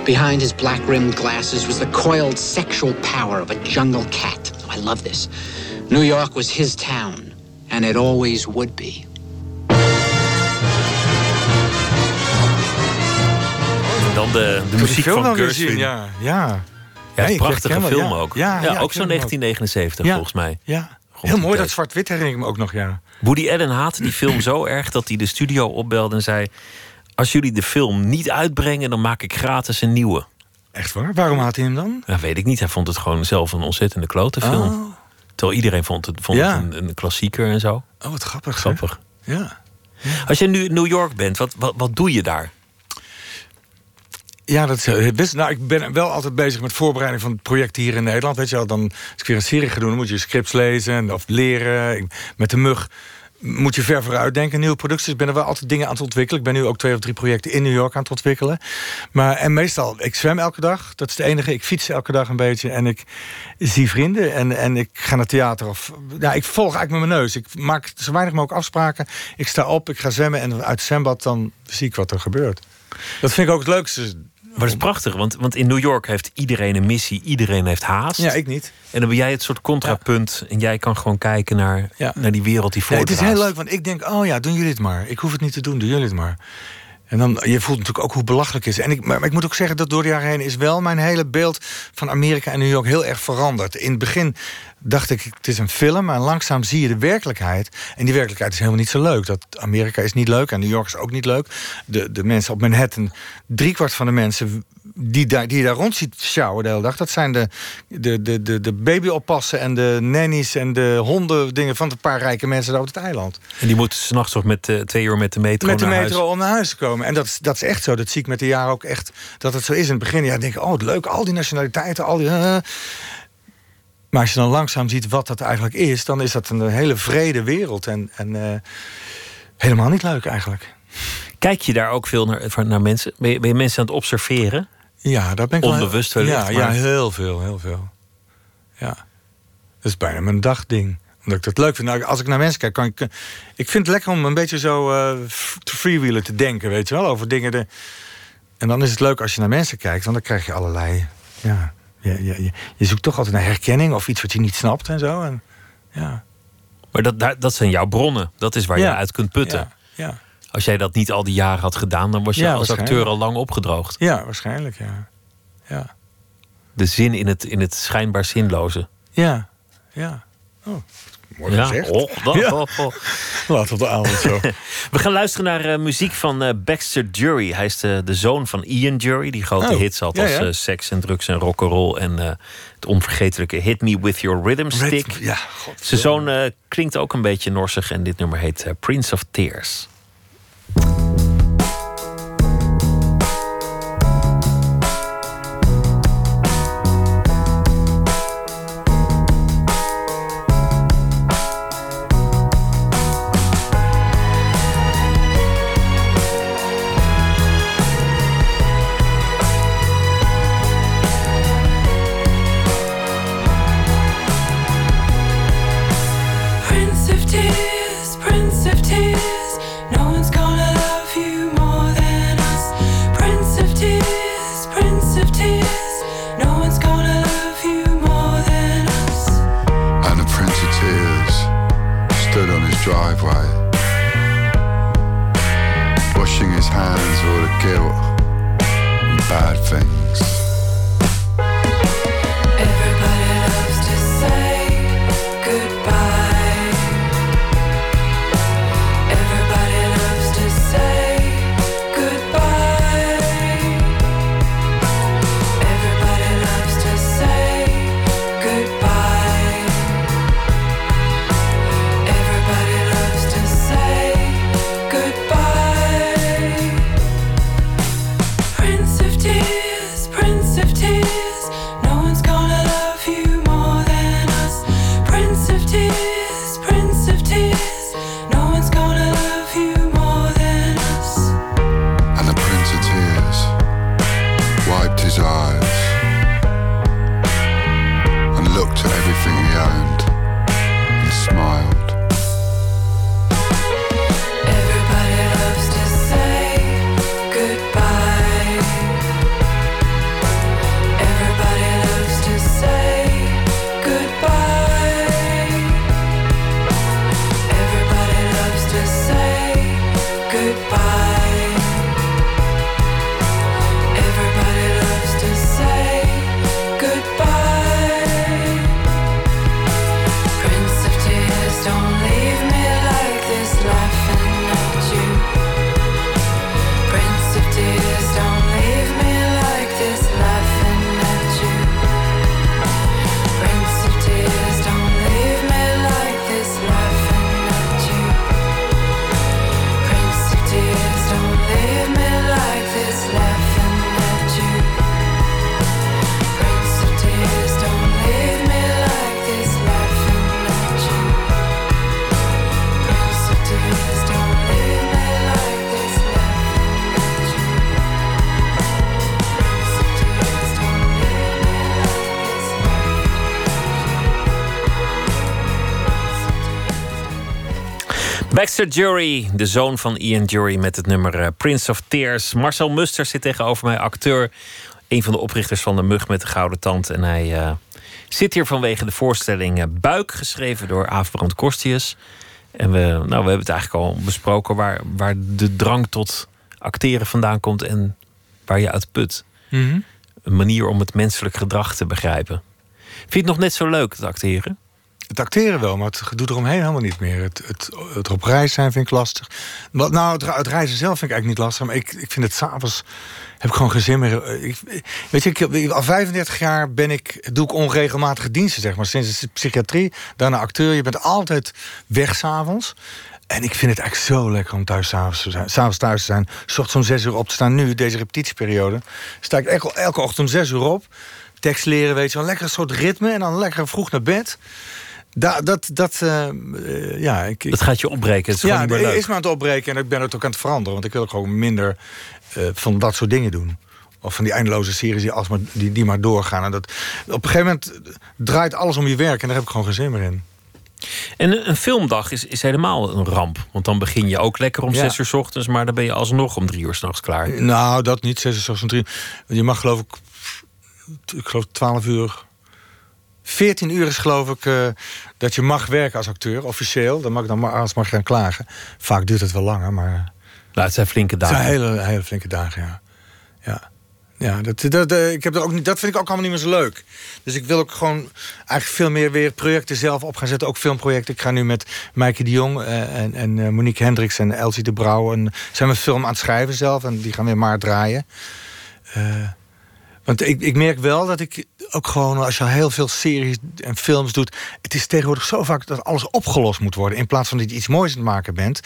Behind his black rimmed glasses was the coiled sexual power of a jungle cat. Oh, I love this. New York was his town, and it always would be. De, de muziek film van Gershwin. Ja, ja. Ja, Nee, prachtige film wel, ook. Ja, ook zo'n hem ook. 1979 Ja. volgens mij. Ja. Heel mooi, dat zwart-wit herinner ik me ook nog, ja. Woody Allen haatte die film zo erg dat hij de studio opbelde en zei: Als jullie de film niet uitbrengen, dan maak ik gratis een nieuwe. Echt waar? Waarom had hij hem dan? Dat weet ik niet. Hij vond het gewoon zelf een ontzettende klote film. Oh, Terwijl iedereen vond het, vond het een, een klassieker en zo. oh wat grappig. Grappig. Ja. Als je nu in New York bent, wat, wat, wat doe je daar? Ja, dat is best. Nou, ik ben wel altijd bezig met voorbereiding van projecten hier in Nederland. Weet je wel, dan als ik weer een serie ga doen, dan moet je scripts lezen of leren. Met de mug moet je ver vooruit denken. Nieuwe producties. Ik ben er wel altijd dingen aan het ontwikkelen. Ik ben nu ook twee of drie projecten in New York aan het ontwikkelen. Maar en meestal, ik zwem elke dag. Dat is het enige. Ik fiets elke dag een beetje. En ik zie vrienden. En, en ik ga naar theater. Of, ja, ik volg eigenlijk met mijn neus. Ik maak zo weinig mogelijk afspraken. Ik sta op, ik ga zwemmen. En uit het zwembad dan zie ik wat er gebeurt. Dat vind ik ook het leukste. Maar dat is prachtig, want, want in New York heeft iedereen een missie, iedereen heeft haast. Ja, ik niet. En dan ben jij het soort contrapunt en jij kan gewoon kijken naar, Ja. naar die wereld die voor Nee, het is heel leuk, want ik denk, oh ja, doen jullie het maar. Ik hoef het niet te doen, doen jullie het maar. En dan, je voelt natuurlijk ook hoe belachelijk het is. En ik, maar ik moet ook zeggen dat door de jaren heen is wel mijn hele beeld van Amerika en New York heel erg veranderd. In het begin dacht ik, het is een film, maar langzaam zie je de werkelijkheid. En die werkelijkheid is helemaal niet zo leuk. Dat Amerika is niet leuk en New York is ook niet leuk. De, de mensen op Manhattan, driekwart van de mensen die, daar, die je daar rond ziet sjouwen de hele dag, dat zijn de, de, de, de, de babyoppassen en de nannies en de honden dingen van een paar rijke mensen daar op het eiland. En die moeten s'nachts nog met eh, twee uur met de metro Met de naar metro huis. om naar huis te komen. En dat is, dat is echt zo. Dat zie ik met de jaren ook echt. Dat het zo is in het begin. Ja, denk ik, oh, leuk. Al die nationaliteiten, al die. eh. Maar als je dan langzaam ziet wat dat eigenlijk is, dan is dat een hele vrede wereld. En, en eh, helemaal niet leuk eigenlijk. Kijk je daar ook veel naar, naar mensen? Ben je, ben je mensen aan het observeren? Ja, daar ben ik wel- Onbewust wellicht, Ja, ja, maar- heel veel, heel veel. Ja. Dat is bijna mijn dagding. Omdat ik dat leuk vind. Nou, als ik naar mensen kijk, kan ik... Ik vind het lekker om een beetje zo f- te freewheelen te denken, weet je wel. Over dingen. De, en dan is het leuk als je naar mensen kijkt, want dan krijg je allerlei... Ja, je, je, zoekt toch altijd naar herkenning of iets wat je niet snapt en zo. En, ja. Maar dat, dat zijn jouw bronnen. Dat is waar Ja. je uit kunt putten. Ja, ja. Als jij dat niet al die jaren had gedaan, dan was je Ja, als acteur al lang opgedroogd. ja, waarschijnlijk, ja. Ja, De zin in het, in het schijnbaar zinloze. ja, ja. Oh, mooi gezegd. oh, dat- Ja. oh, oh. Laat op de avond zo. [LAUGHS] We gaan luisteren naar eh, muziek van eh, Baxter Jury. Hij is de, de zoon van Ian Jury, die grote Oh, hits had ja, als ja. eh, Seks en Drugs en Rock'n'Roll. En het onvergetelijke Hit Me With Your Rhythm Stick. Ja, god. Zijn zoon klinkt ook een beetje norsig en dit nummer heet Prince of Tears. Driveway, washing his hands of all the guilt and bad things. Baxter Jury, de zoon van Ian Jury met het nummer eh, Prince of Tears. Marcel Muster zit tegenover mij, acteur. Een van de oprichters van de Mug met de Gouden Tand. En hij eh, zit hier vanwege de voorstelling eh, Buik, geschreven door Aafbrand Korstius. En we, nou, we hebben het eigenlijk al besproken waar, waar de drang tot acteren vandaan komt en waar je uit put. Een manier om het menselijk gedrag te begrijpen. Vind je het nog net zo leuk, het acteren? Het acteren wel, maar het gedoe eromheen helemaal niet meer. Het, het, het op reis zijn vind ik lastig. Wat, nou, het, het reizen zelf vind ik eigenlijk niet lastig. Maar ik, ik vind het s'avonds... heb ik gewoon geen zin meer. Ik, weet je, ik, al 35 jaar ben ik, doe ik onregelmatige diensten, zeg maar. Sinds de psychiatrie, daarna acteur. Je bent altijd weg s'avonds. En ik vind het eigenlijk zo lekker om thuis s'avonds te zijn. S'avonds thuis te zijn. Ochtends om zes uur op te staan. Nu, deze repetitieperiode, sta ik elke, elke ochtend om zes uur op. Tekst leren, weet je wel. Lekker een soort ritme. En dan lekker vroeg naar bed. Da, dat, dat, eh, eh, ja, ik, ik- Dat gaat je opbreken. Het is gewoon ja, niet is maar aan het opbreken en ik ben het ook aan het veranderen. Want ik wil ook gewoon minder eh, van dat soort dingen doen. Of van die eindeloze series die, alsmaar, die, die maar doorgaan. En dat, op een gegeven moment draait alles om je werk en daar heb ik gewoon geen zin meer in. En een, filmdag is, is helemaal een ramp. Want dan begin je ook lekker om Ja. zes uur 's ochtends, maar dan ben je alsnog om drie uur s'nachts klaar. Nou, dat niet. Zes uur 's ochtends, drie. Je mag geloof ik, ik geloof 12 uur. 14 uur is geloof ik eh, dat je mag werken als acteur, officieel. Dan mag, dan mag, als mag je gaan klagen. Vaak duurt het wel langer, maar... Nou, het zijn flinke Het dagen. zijn hele, hele flinke dagen, ja. Ja, ja dat, dat, eh, ik heb er ook niet, dat vind ik ook allemaal niet meer zo leuk. Dus ik wil ook gewoon eigenlijk veel meer weer projecten zelf op gaan zetten. Ook filmprojecten. Ik ga nu met Maaike de Jong eh, en, en Monique Hendricks en Elsie de Brouw... En, zijn we een film aan het schrijven zelf en die gaan weer maar draaien. Want ik, ik merk wel dat ik ook gewoon, als je heel veel series en films doet. Het is tegenwoordig zo vaak dat alles opgelost moet worden. In plaats van dat je iets moois aan het maken bent,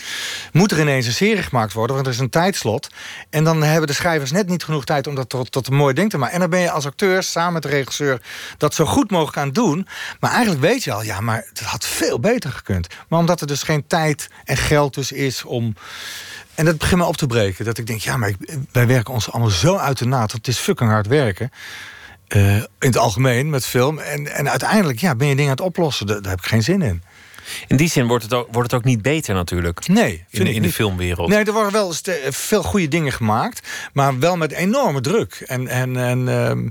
moet er ineens een serie gemaakt worden. Want er is een tijdslot. En dan hebben de schrijvers net niet genoeg tijd om dat tot, tot een mooi ding te maken. En dan ben je als acteur samen met de regisseur dat zo goed mogelijk aan doen. Maar eigenlijk weet je al, ja, maar het had veel beter gekund. Maar omdat er dus geen tijd en geld dus is om. En dat begint me op te breken. Dat ik denk, ja, maar wij werken ons allemaal zo uit de naad. Het is fucking hard werken. Eh, in het algemeen met film. En, en uiteindelijk ja, ben je dingen aan het oplossen. Daar, daar heb ik geen zin in. In die zin wordt het ook, wordt het ook niet beter natuurlijk. Nee, In, de- in filmwereld. Nee, er worden wel veel goede dingen gemaakt. Maar wel met enorme druk. En, en, en ehm,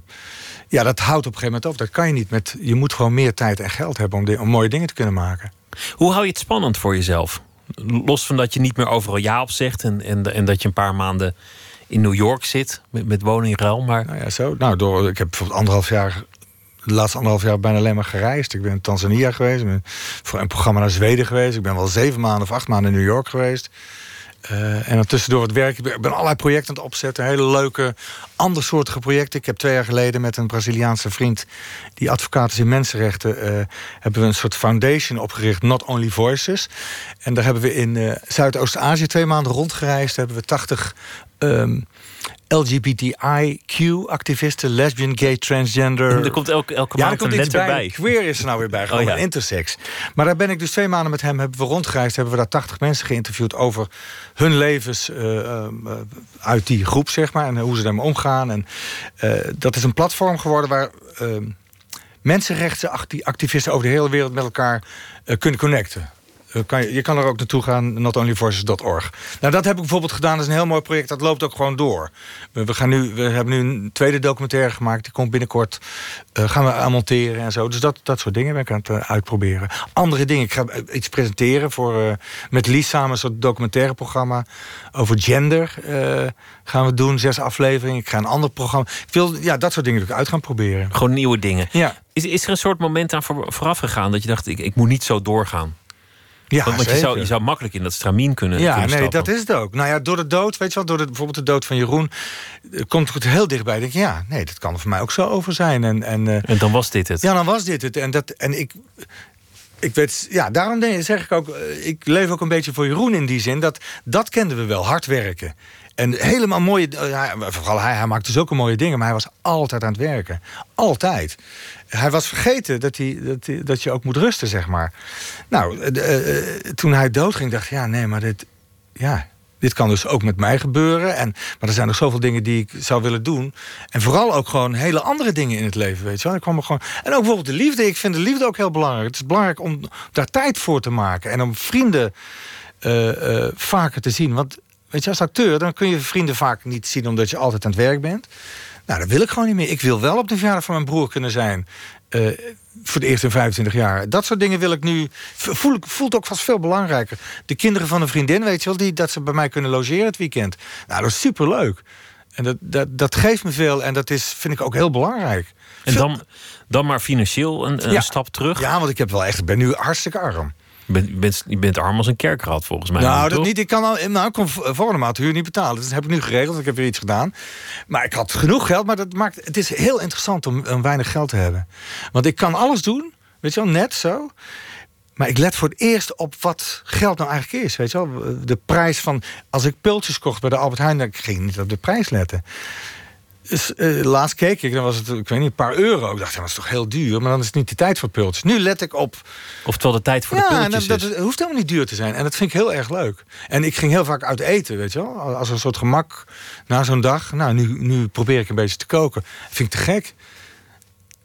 ja, dat houdt op een gegeven moment op. Dat kan je niet met. Je moet gewoon meer tijd en geld hebben om, om mooie dingen te kunnen maken. Hoe hou je het spannend voor jezelf? Los van dat je niet meer overal ja op zegt en, en, en dat je een paar maanden in New York zit met, met woningruil. Maar Nou ja, zo. Nou, door, ik heb bijvoorbeeld anderhalf jaar. De laatste anderhalf jaar bijna alleen maar gereisd. Ik ben in Tanzania geweest. Ik ben voor een programma naar Zweden geweest. Ik ben wel zeven maanden of acht maanden in New York geweest. Eh, en dan tussendoor het werk. Ik ben, allerlei projecten aan het opzetten. Hele leuke, andersoortige projecten. Ik heb twee jaar geleden met een Braziliaanse vriend... die advocaat is in mensenrechten... eh, hebben we een soort foundation opgericht. Not Only Voices. En daar hebben we in eh, Zuidoost-Azië twee maanden rondgereisd. Daar hebben we 80 ehm, LGBTIQ-activisten... lesbian, gay, transgender... er komt elke, elke Ja, maand komt een letter bij. bij. Queer is er nou weer bij, gewoon Oh ja. intersex. Maar daar ben ik dus twee maanden met hem hebben we rondgereisd. Hebben we daar 80 mensen geïnterviewd over hun levens eh, eh, uit die groep, zeg maar. En hoe ze daarmee omgaan. En eh, dat is een platform geworden waar eh, mensenrechtenactivisten over de hele wereld met elkaar kunnen connecten. Eh, kan je, je kan er ook naartoe gaan, notonlyvoices.org. Nou, dat heb ik bijvoorbeeld gedaan. Dat is een heel mooi project. Dat loopt ook gewoon door. We, we gaan nu, we hebben nu een tweede documentaire gemaakt. Die komt binnenkort. eh, gaan we aan monteren en zo. Dus dat, dat soort dingen ben ik aan het eh, uitproberen. Andere dingen. Ik ga iets presenteren voor, met Lies samen. Een soort documentaire programma over gender. gaan we doen. Zes afleveringen. Ik ga een ander programma. Ik wil ja, dat soort dingen uit gaan proberen. Gewoon nieuwe dingen. Ja. Is, is er een soort moment aan voor- vooraf gegaan dat je dacht: ik, ik moet niet zo doorgaan? Ja, want want je, zou, je zou makkelijk in dat stramien kunnen. Ja, kunnen nee, dat is het ook. Nou ja, door de dood, weet je wel, door de, bijvoorbeeld de dood van Jeroen, eh, komt het heel dichtbij. Denk, ja, nee, dat kan er voor mij ook zo over zijn. En, en, eh, En dan was dit het. ja, dan was dit het. En, dat, en ik, ik weet, ja, daarom zeg ik ook, eh, ik leef ook een beetje voor Jeroen in die zin. Dat, dat kenden we wel, hard werken. En helemaal mooie, eh, vooral hij, hij maakte zulke mooie dingen, maar hij was altijd aan het werken. Altijd. Hij was vergeten dat, hij, dat, dat je ook moet rusten, zeg maar. Nou, eh, eh, toen hij doodging, dacht ik, ja, nee, maar dit, ja, dit kan dus ook met mij gebeuren. En, maar er zijn nog zoveel dingen die ik zou willen doen. En vooral ook gewoon hele andere dingen in het leven, weet je wel. Ik kwam er gewoon... En ook bijvoorbeeld de liefde. Ik vind de liefde ook heel belangrijk. Het is belangrijk om daar tijd voor te maken. En om vrienden vaker te zien. Want weet je, als acteur, dan kun je vrienden vaak niet zien... omdat je altijd aan het werk bent. Nou, dat wil ik gewoon niet meer. Ik wil wel op de verjaardag van mijn broer kunnen zijn. eh, voor de eerste 25 jaar. Dat soort dingen wil ik nu. Voel, ik- voelt ook vast veel belangrijker. De kinderen van een vriendin, weet je wel, die, dat ze bij mij kunnen logeren het weekend. Nou, dat is superleuk. En dat, dat, dat geeft me veel en dat is, vind ik ook heel belangrijk. En dan, dan maar financieel een, een Ja. stap terug. Ja, want ik heb wel echt, ik ben nu hartstikke arm. Je, bent, je, bent, je bent arm als een kerkrat volgens mij. Nou, nu, dat niet. Ik kan al, nou, ik kon v- volgende maand huur niet betalen. Dat heb ik nu geregeld. Ik heb weer iets gedaan. Maar ik had genoeg geld. Maar dat maakt, het is heel interessant om, om weinig geld te hebben. Want ik kan alles doen. Weet je wel, net zo. Maar ik let voor het eerst op wat geld nou eigenlijk is. Weet je wel, de prijs van. Als ik pultjes kocht bij de Albert Heijn, dan ging ik niet op de prijs letten. Dus, eh, laatst keek ik, dan was het, ik weet niet, een paar euro. Ik dacht, ja, dat is toch heel duur, maar dan is het niet de tijd voor pultjes. Nu let ik op Oftewel de tijd voor de ja, en dat, dat hoeft helemaal niet duur te zijn. En dat vind ik heel erg leuk. En ik ging heel vaak uit eten, weet je wel. Als een soort gemak na zo'n dag. Nou, nu, nu probeer ik een beetje te koken. Vind ik te gek.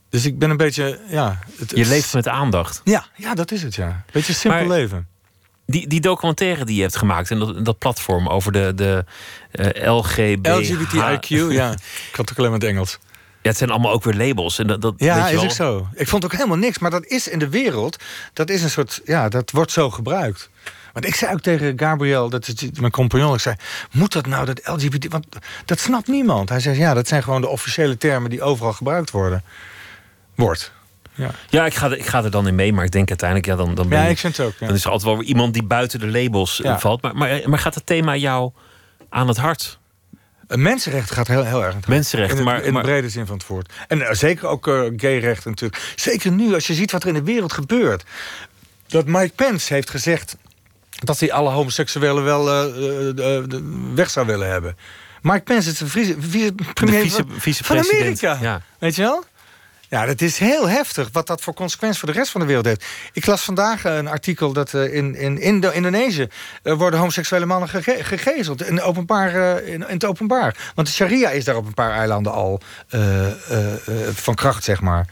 Dus ik ben een beetje, ja... Het, Je leeft met aandacht. Ja, ja, dat is het, ja. Beetje simpel Maar- leven. Die, die documentaire die je hebt gemaakt en dat, dat platform over de, de eh, LGB. LGBTIQ, ja. Ik had het ook alleen maar het Engels. Ja, het zijn allemaal ook weer labels. En dat, dat, Ja, weet je is wel. ook zo. Ik vond ook helemaal niks. Maar dat is in de wereld, dat is een soort, ja, dat wordt zo gebruikt. Want ik zei ook tegen Gabriel, dat is mijn compagnon, ik zei, moet dat nou, dat LGBT, want dat snapt niemand. Hij zei, ja, dat zijn gewoon de officiële termen die overal gebruikt worden. Wordt. Ja, Ja, ik ga, er, ik ga er dan in mee, maar ik denk uiteindelijk, ja, dan, dan, ben ja ik vind het ook. Ja. dan is er altijd wel iemand die buiten de labels eh, Ja. valt. Maar, maar, maar gaat het thema jou aan het hart? Een mensenrecht gaat heel, heel erg. aan het hart. Mensenrechten, In, de- maar, in de brede zin van het woord. En eh, zeker ook eh gayrechten natuurlijk. Zeker nu, als je ziet wat er in de wereld gebeurt. Dat Mike Pence heeft gezegd dat hij alle homoseksuelen wel eh, eh, eh, weg zou willen hebben. Mike Pence is de vice, vice, premier vice- van- Amerika. ja. Weet je wel? Ja, dat is heel heftig wat dat voor consequenties voor de rest van de wereld heeft. Ik las vandaag een artikel dat eh, in, in Indo Indonesië eh, worden homoseksuele mannen gege- gegezeld in, openbaar, eh, in, in het openbaar. Want de sharia is daar op een paar eilanden al van kracht, zeg maar.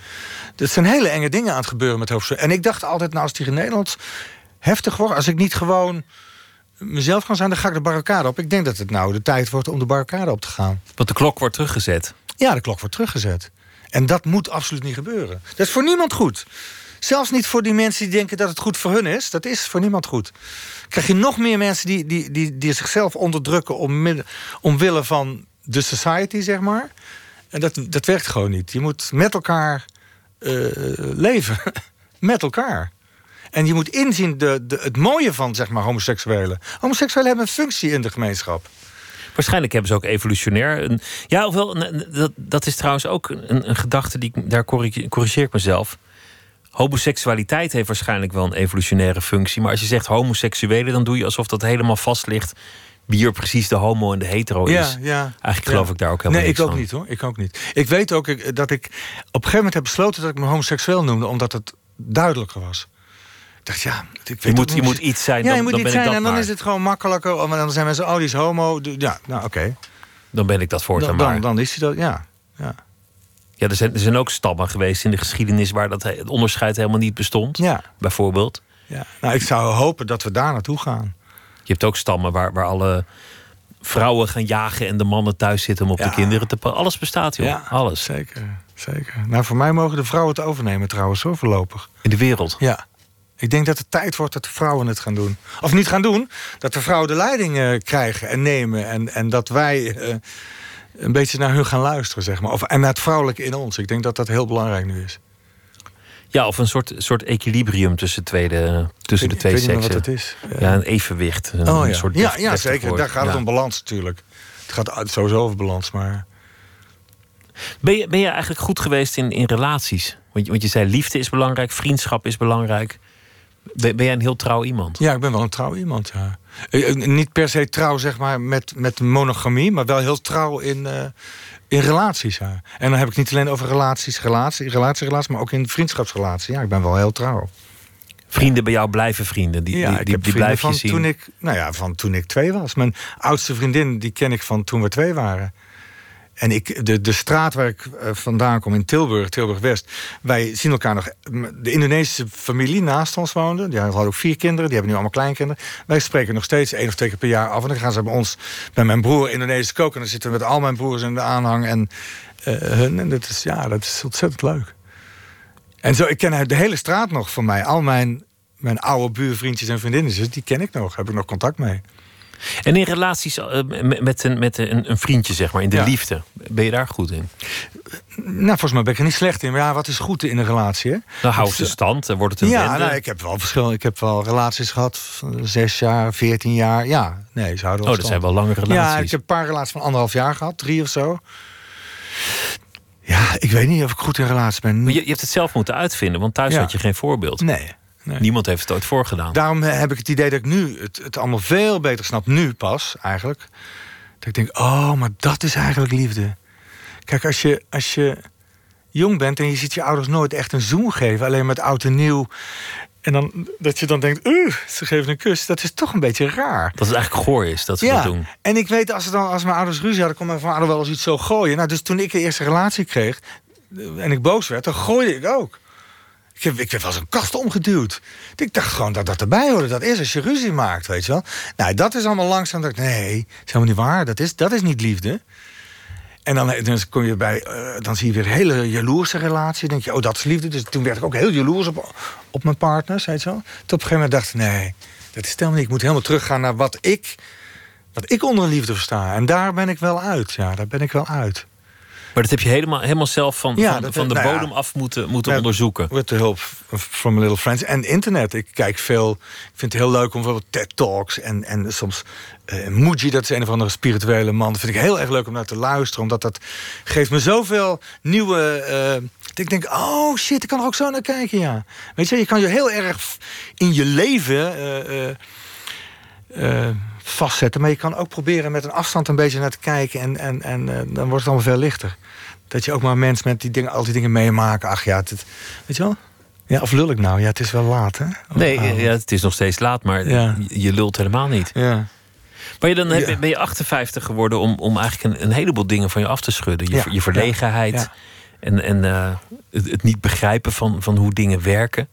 Er zijn hele enge dingen aan het gebeuren met homoseksuelen. En ik dacht altijd, nou, als hier in Nederland heftig wordt, als ik niet gewoon mezelf kan zijn, dan ga ik de barricade op. Ik denk dat het nou de tijd wordt om de barricade op te gaan. Want de klok wordt teruggezet. Ja, de klok wordt teruggezet. En dat moet absoluut niet gebeuren. Dat is voor niemand goed. Zelfs niet voor die mensen die denken dat het goed voor hun is. Dat is voor niemand goed. Krijg je nog meer mensen die, die, die, die zichzelf onderdrukken om, omwille van de society, zeg maar. En dat, dat werkt gewoon niet. Je moet met elkaar eh, leven. [LAUGHS] met elkaar. En je moet inzien de, de, het mooie van zeg maar, homoseksuelen. Homoseksuelen hebben een functie in de gemeenschap. Waarschijnlijk hebben ze ook evolutionair. Een, ja, ofwel, dat, dat is trouwens ook een, een gedachte die ik, daar corrige- corrigeer ik mezelf. Homoseksualiteit heeft waarschijnlijk wel een evolutionaire functie. Maar als je zegt homoseksuelen, dan doe je alsof dat helemaal vast ligt. wie er precies de homo en de hetero is. Ja, ja. Eigenlijk geloof Ja. ik daar ook helemaal Nee, ik ook van. niet hoor. Ik ook niet. Ik weet ook ik- dat ik op een gegeven moment heb besloten dat ik me homoseksueel noemde, omdat het duidelijker was. Ik dacht, ja, ik weet Je moet, je moet iets zijn, Ja, dan, je moet dan iets ben ik zijn dat en dan maar. is het gewoon makkelijker. Maar dan zijn mensen, oh, die is homo. Ja, nou oké. Dan ben ik dat voortaan Dan, maar. dan, dan is hij dat, ja. ja. Ja, er zijn, er zijn ook stammen geweest in de geschiedenis... waar dat he- het onderscheid helemaal niet bestond, Ja, bijvoorbeeld. Ja. Nou, ik zou hopen dat we daar naartoe gaan. Je hebt ook stammen waar, waar alle vrouwen gaan jagen en de mannen thuis zitten om op Ja. de kinderen te Alles bestaat, joh. Ja, Alles. Zeker, zeker. Nou, voor mij mogen de vrouwen het overnemen trouwens, hoor, voorlopig. In de wereld. Ja. Ik denk dat het tijd wordt dat de vrouwen het gaan doen. Of niet gaan doen, dat de vrouwen de leiding eh, krijgen en nemen. En, en dat wij eh, een beetje naar hun gaan luisteren, zeg maar. Of, en naar het vrouwelijke in ons. Ik denk dat dat heel belangrijk nu is. Ja, of een soort, soort equilibrium tussen, tweede, tussen de Ik twee weet niet meer seksen. wat het is. Ja, een evenwicht. Een, oh een ja, soort ja, ja zeker. woord. Daar gaat het om balans natuurlijk. Het gaat sowieso over balans, maar... Ben je, ben je eigenlijk goed geweest in, in relaties? Want, je- want je zei liefde is belangrijk, vriendschap is belangrijk. Ben, ben jij een heel trouw iemand? Ja, ik ben wel een trouw iemand, ja. Eh, eh, Niet per se trouw, zeg maar, met, met monogamie... maar wel heel trouw in, eh, in relaties, ja. En dan heb ik niet alleen over relaties, relatie, relatie, relatie... maar ook in vriendschapsrelaties. Ja, ik ben wel heel trouw. Vrienden bij jou blijven vrienden. Die, ja, die, ik die, heb die vrienden van zien. toen ik, nou ja, van toen ik twee was. Mijn oudste vriendin, die ken ik van toen we twee waren. En ik, de, de straat waar ik eh, vandaan kom in Tilburg, Tilburg-West... wij zien elkaar nog... De Indonesische familie naast ons woonde. Die hadden ook vier kinderen, die hebben nu allemaal kleinkinderen. Wij spreken nog steeds één of twee keer per jaar af. En dan gaan ze bij ons, bij mijn broer, Indonesisch koken. En dan zitten we met al mijn broers in de aanhang en eh, hun. En dat is, ja, dat is ontzettend leuk. En zo, ik ken de hele straat nog van mij. Al mijn, mijn oude buurvriendjes en vriendinnetjes, die ken ik nog. Heb ik nog contact mee. En in relaties eh, met, met, een, met een, een vriendje, zeg maar, in de Ja. liefde. Ben je daar goed in? Nou, volgens mij ben ik er niet slecht in. Maar ja, wat is goed in een relatie, hè? Dan hou ze stand, dan wordt het een Ja, nou, ik heb wel verschil. Ik heb wel relaties gehad van zes jaar, veertien jaar. Ja, nee, ze houden wel oh, dat stand. zijn wel lange relaties. Ja, ik heb een paar relaties van anderhalf jaar gehad, drie of zo. Ja, ik weet niet of ik goed in relatie ben. Maar je, je hebt het zelf moeten uitvinden, want thuis Ja. had je geen voorbeeld. Nee. Nee. Niemand heeft het ooit voorgedaan. Daarom heb ik het idee dat ik nu het, het allemaal veel beter snap. Nu pas, eigenlijk. Dat ik denk, oh, maar dat is eigenlijk liefde. Kijk, als je, als je jong bent en je ziet je ouders nooit echt een zoen geven... alleen met oud en nieuw... en dan, dat je dan denkt, uh, ze geven een kus... dat is toch een beetje raar. Dat het eigenlijk goor is dat ze dat doen. En ik weet, als, ze dan, als mijn ouders ruzie hadden... kon mijn vader wel eens iets zo gooien. Nou, dus toen ik de eerste relatie kreeg... eh, en ik boos werd, dan gooide ik ook. Ik, werd wel eens een kast omgeduwd. Ik dacht gewoon dat dat erbij hoorde. Dat is als je ruzie maakt, weet je wel. Nou, dat is allemaal langzaam. Dat nee, dat is helemaal niet waar. Dat is, dat is niet liefde. En dan, dan, kom je bij, eh, dan zie je weer een hele jaloerse relatie. Dan denk je, oh, dat is liefde. Dus toen werd ik ook heel jaloers op, op mijn partners, weet je wel. Toen op een gegeven moment dacht ik, nee, dat is het helemaal niet. Ik moet helemaal teruggaan naar wat ik, wat ik onder liefde versta. En daar ben ik wel uit. Ja, daar ben ik wel uit. Maar dat heb je helemaal, helemaal zelf van, Ja, van, dat- van de nou ja. bodem af moeten, moeten onderzoeken. Met de hulp van little friends. En internet. Ik kijk veel. Ik vind het heel leuk om bijvoorbeeld TED Talks. En, en soms eh Muji, dat is een of andere spirituele man. Dat vind ik heel erg leuk om naar te luisteren. Omdat dat geeft me zoveel nieuwe... eh, dat ik denk, oh shit, ik kan er ook zo naar kijken, ja. Weet je, je kan je heel erg in je leven... eh, eh, eh, vastzetten. Maar je kan ook proberen met een afstand een beetje naar te kijken. En, en, en eh, dan wordt het allemaal veel lichter. Dat je ook maar mensen met die dingen, al die dingen meemaken. Ach ja, het, weet je wel? Ja, of lul ik nou? Ja, het is wel laat, hè? Of- Nee, oh. ja, het is nog steeds laat, maar Ja. je, lult helemaal niet. Ja. Maar je dan heb, Ja. ben je 58 geworden om, om eigenlijk een, een heleboel dingen van je af te schudden. Je, Ja. je verlegenheid Ja. en, en eh, het, het niet begrijpen van, van hoe dingen werken.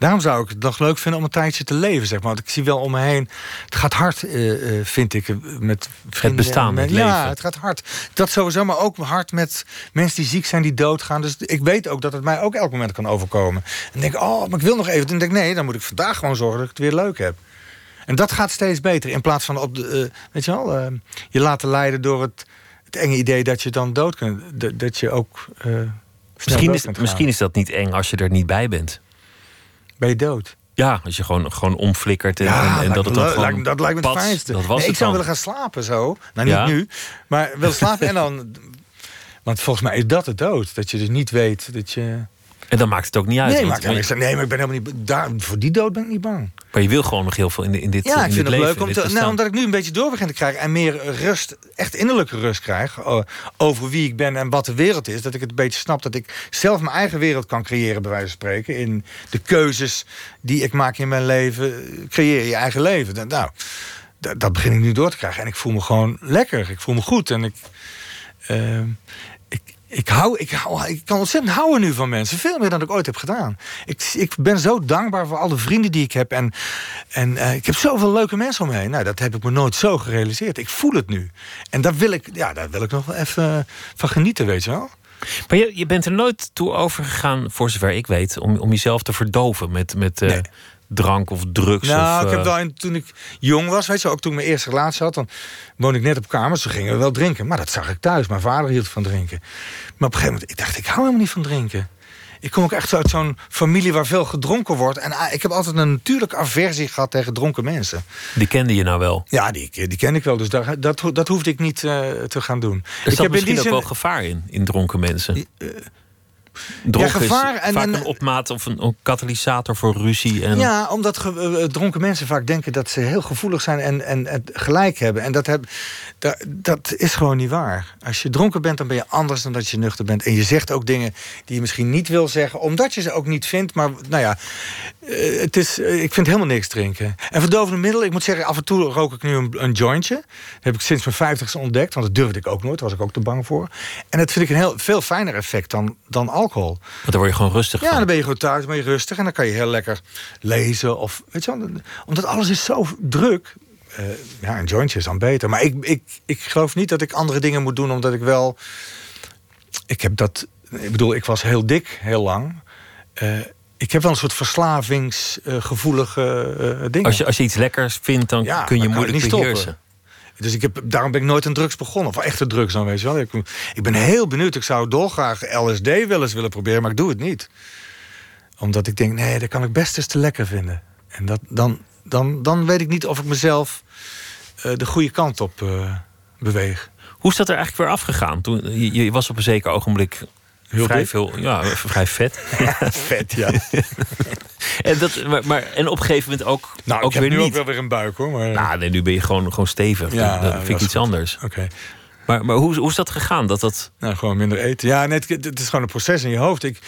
Daarom zou ik het nog leuk vinden om een tijdje te leven, zeg maar. Want ik zie wel om me heen. Het gaat hard, eh, eh, vind ik, eh, met vrienden. bestaan, en met- het Ja, leven. het gaat hard. Dat sowieso, maar ook hard met mensen die ziek zijn, die doodgaan. Dus ik weet ook dat het mij ook elk moment kan overkomen. En denk, oh, maar ik wil nog even. Dan denk ik, nee, dan moet ik vandaag gewoon zorgen dat ik het weer leuk heb. En dat gaat steeds beter. In plaats van op de, weet je wel, je laten leiden door het, het enge idee dat je dan dood kunt. Dat, je ook. Misschien is, misschien is dat niet eng als je er niet bij bent. Ben je dood? Ja, als je gewoon, gewoon omflikkert en, en, en dat het dan gewoon... Lijkt dat lijkt me het fijnste. Dat was Nee, het ik zou willen gaan slapen zo. Nou, niet Ja? nu. Maar willen slapen en dan... [LAUGHS] Want volgens mij is dat de dood. Dat je dus niet weet dat je... En dan maakt het ook niet uit. nee, maakt helemaal niks uit. nee, maar ik ben helemaal niet... Daar, voor die dood ben ik niet bang. maar je wil gewoon nog heel veel in, in dit Ja, in ik vind het leuk om te, nou, omdat ik nu een beetje door begin te krijgen en meer rust, echt innerlijke rust krijg eh, over wie ik ben en wat de wereld is. Dat ik het een beetje snap dat ik zelf mijn eigen wereld kan creëren, bij wijze van spreken. In de keuzes die ik maak in mijn leven, creëer je eigen leven. Nou, dat, dat begin ik nu door te krijgen en ik voel me gewoon lekker. Ik voel me goed en ik, eh, ik, hou, ik, hou, ik kan ontzettend houden nu van mensen. Veel meer dan ik ooit heb gedaan. Ik, ik ben zo dankbaar voor alle vrienden die ik heb. En, en eh, ik heb zoveel leuke mensen om me heen. Nou, dat heb ik me nooit zo gerealiseerd. Ik voel het nu. En daar wil ik, ja, daar wil ik nog wel even van genieten, weet je wel. Maar je, je bent er nooit toe overgegaan, voor zover ik weet, om, om jezelf te verdoven met, met eh. Drank of drugs. Nou, of, ik heb eh, wel, in- toen ik jong was, weet je, ook toen ik mijn eerste relatie had, dan woonde ik net op kamers, toen gingen we wel drinken. Maar dat zag ik thuis. Mijn vader hield van drinken. Maar op een gegeven moment, ik dacht, ik hou helemaal niet van drinken. Ik kom ook echt uit zo'n familie waar veel gedronken wordt. En ah, ik heb altijd een natuurlijke aversie gehad tegen dronken mensen. Die kende je nou wel. Ja, die, die ken ik wel. Dus daar, dat, dat hoefde ik niet eh, te gaan doen. Er ik zat misschien ook zin- wel gevaar in, in dronken mensen. Dronken Ja, gevaar is en- vaak en- een opmaat of een, een katalysator voor ruzie. En... Ja, omdat ge- eh, dronken mensen vaak denken dat ze heel gevoelig zijn en, en gelijk hebben. En dat, heb, dat, dat is gewoon niet waar. Als je dronken bent, dan ben je anders dan dat je nuchter bent. En je zegt ook dingen die je misschien niet wil zeggen, omdat je ze ook niet vindt. Maar nou ja, eh, het is, eh, ik vind helemaal niks drinken. En verdovende middelen, ik moet zeggen, af en toe rook ik nu een, een jointje. Dat heb ik sinds mijn vijftigste ontdekt, want dat durfde ik ook nooit. Daar was ik ook te bang voor. En dat vind ik een heel, veel fijner effect dan, dan alcohol. Want daar word je gewoon rustig Ja, van. dan ben je gewoon thuis, ben je rustig en dan kan je heel lekker lezen. Of, weet je wel, omdat alles is zo druk. eh, ja, een jointje is dan beter. Maar ik, ik, ik geloof niet dat ik andere dingen moet doen, omdat ik wel. Ik heb dat. Ik bedoel, ik was heel dik, heel lang. Eh, ik heb wel een soort verslavingsgevoelige dingen. Als je, als je iets lekkers vindt, dan Ja, kun je dan moeilijk beheersen. Dus ik heb, daarom ben ik nooit aan drugs begonnen. Of echte drugs dan, weet je wel. Ik, ik ben heel benieuwd. Ik zou dolgraag LSD wel eens willen proberen, maar ik doe het niet. Omdat ik denk, nee, dat kan ik best eens te lekker vinden. En dat, dan, dan, dan weet ik niet of ik mezelf eh, de goede kant op eh, beweeg. Hoe is dat er eigenlijk weer afgegaan? Toen, je was op een zeker ogenblik Heel vrij dik? veel, ja, vrij vet. [LAUGHS] Vet, ja. [LAUGHS] en, dat, maar, maar, en op een gegeven moment ook, nou, ook ik heb weer nu niet. ook wel weer een buik, hoor. Maar, Nou, nee, nu ben je gewoon, gewoon stevig. Ja, dat vind ik iets goed. anders. Oké. Maar, maar hoe, hoe is dat gegaan? Dat dat... Nou, gewoon minder eten. Ja, nee, het, het is gewoon een proces in je hoofd. Ik,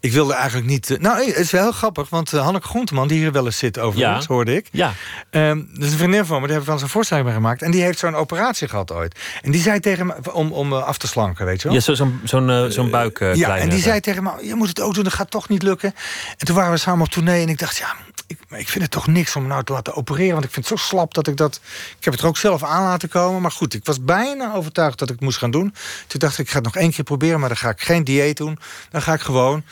ik wilde eigenlijk niet... eh, nou, het is wel heel grappig, want uh, Hanneke Groenteman... die hier wel eens zit overigens, Ja. hoorde ik. Ja, Ehm, dat is een vriendin van me, daar heb ik wel eens een voorstelling mee gemaakt. En die heeft zo'n operatie gehad ooit. En die zei tegen me, om, om eh, af te slanken, weet je wel. ja zo- zo'n zo'n eh, zo'n buik eh, ja, en die zei tegen me, je moet het ook doen, dat gaat toch niet lukken. En toen waren we samen op tournee en ik dacht, ja, ik, ik vind het toch niks om nou te laten opereren. Want ik vind het zo slap dat ik dat... Ik heb het er ook zelf aan laten komen. Maar goed, ik was bijna overtuigd dat ik het moest gaan doen. Toen dacht ik, ik ga het nog één keer proberen, maar dan ga ik geen dieet doen. Dan ga ik gewoon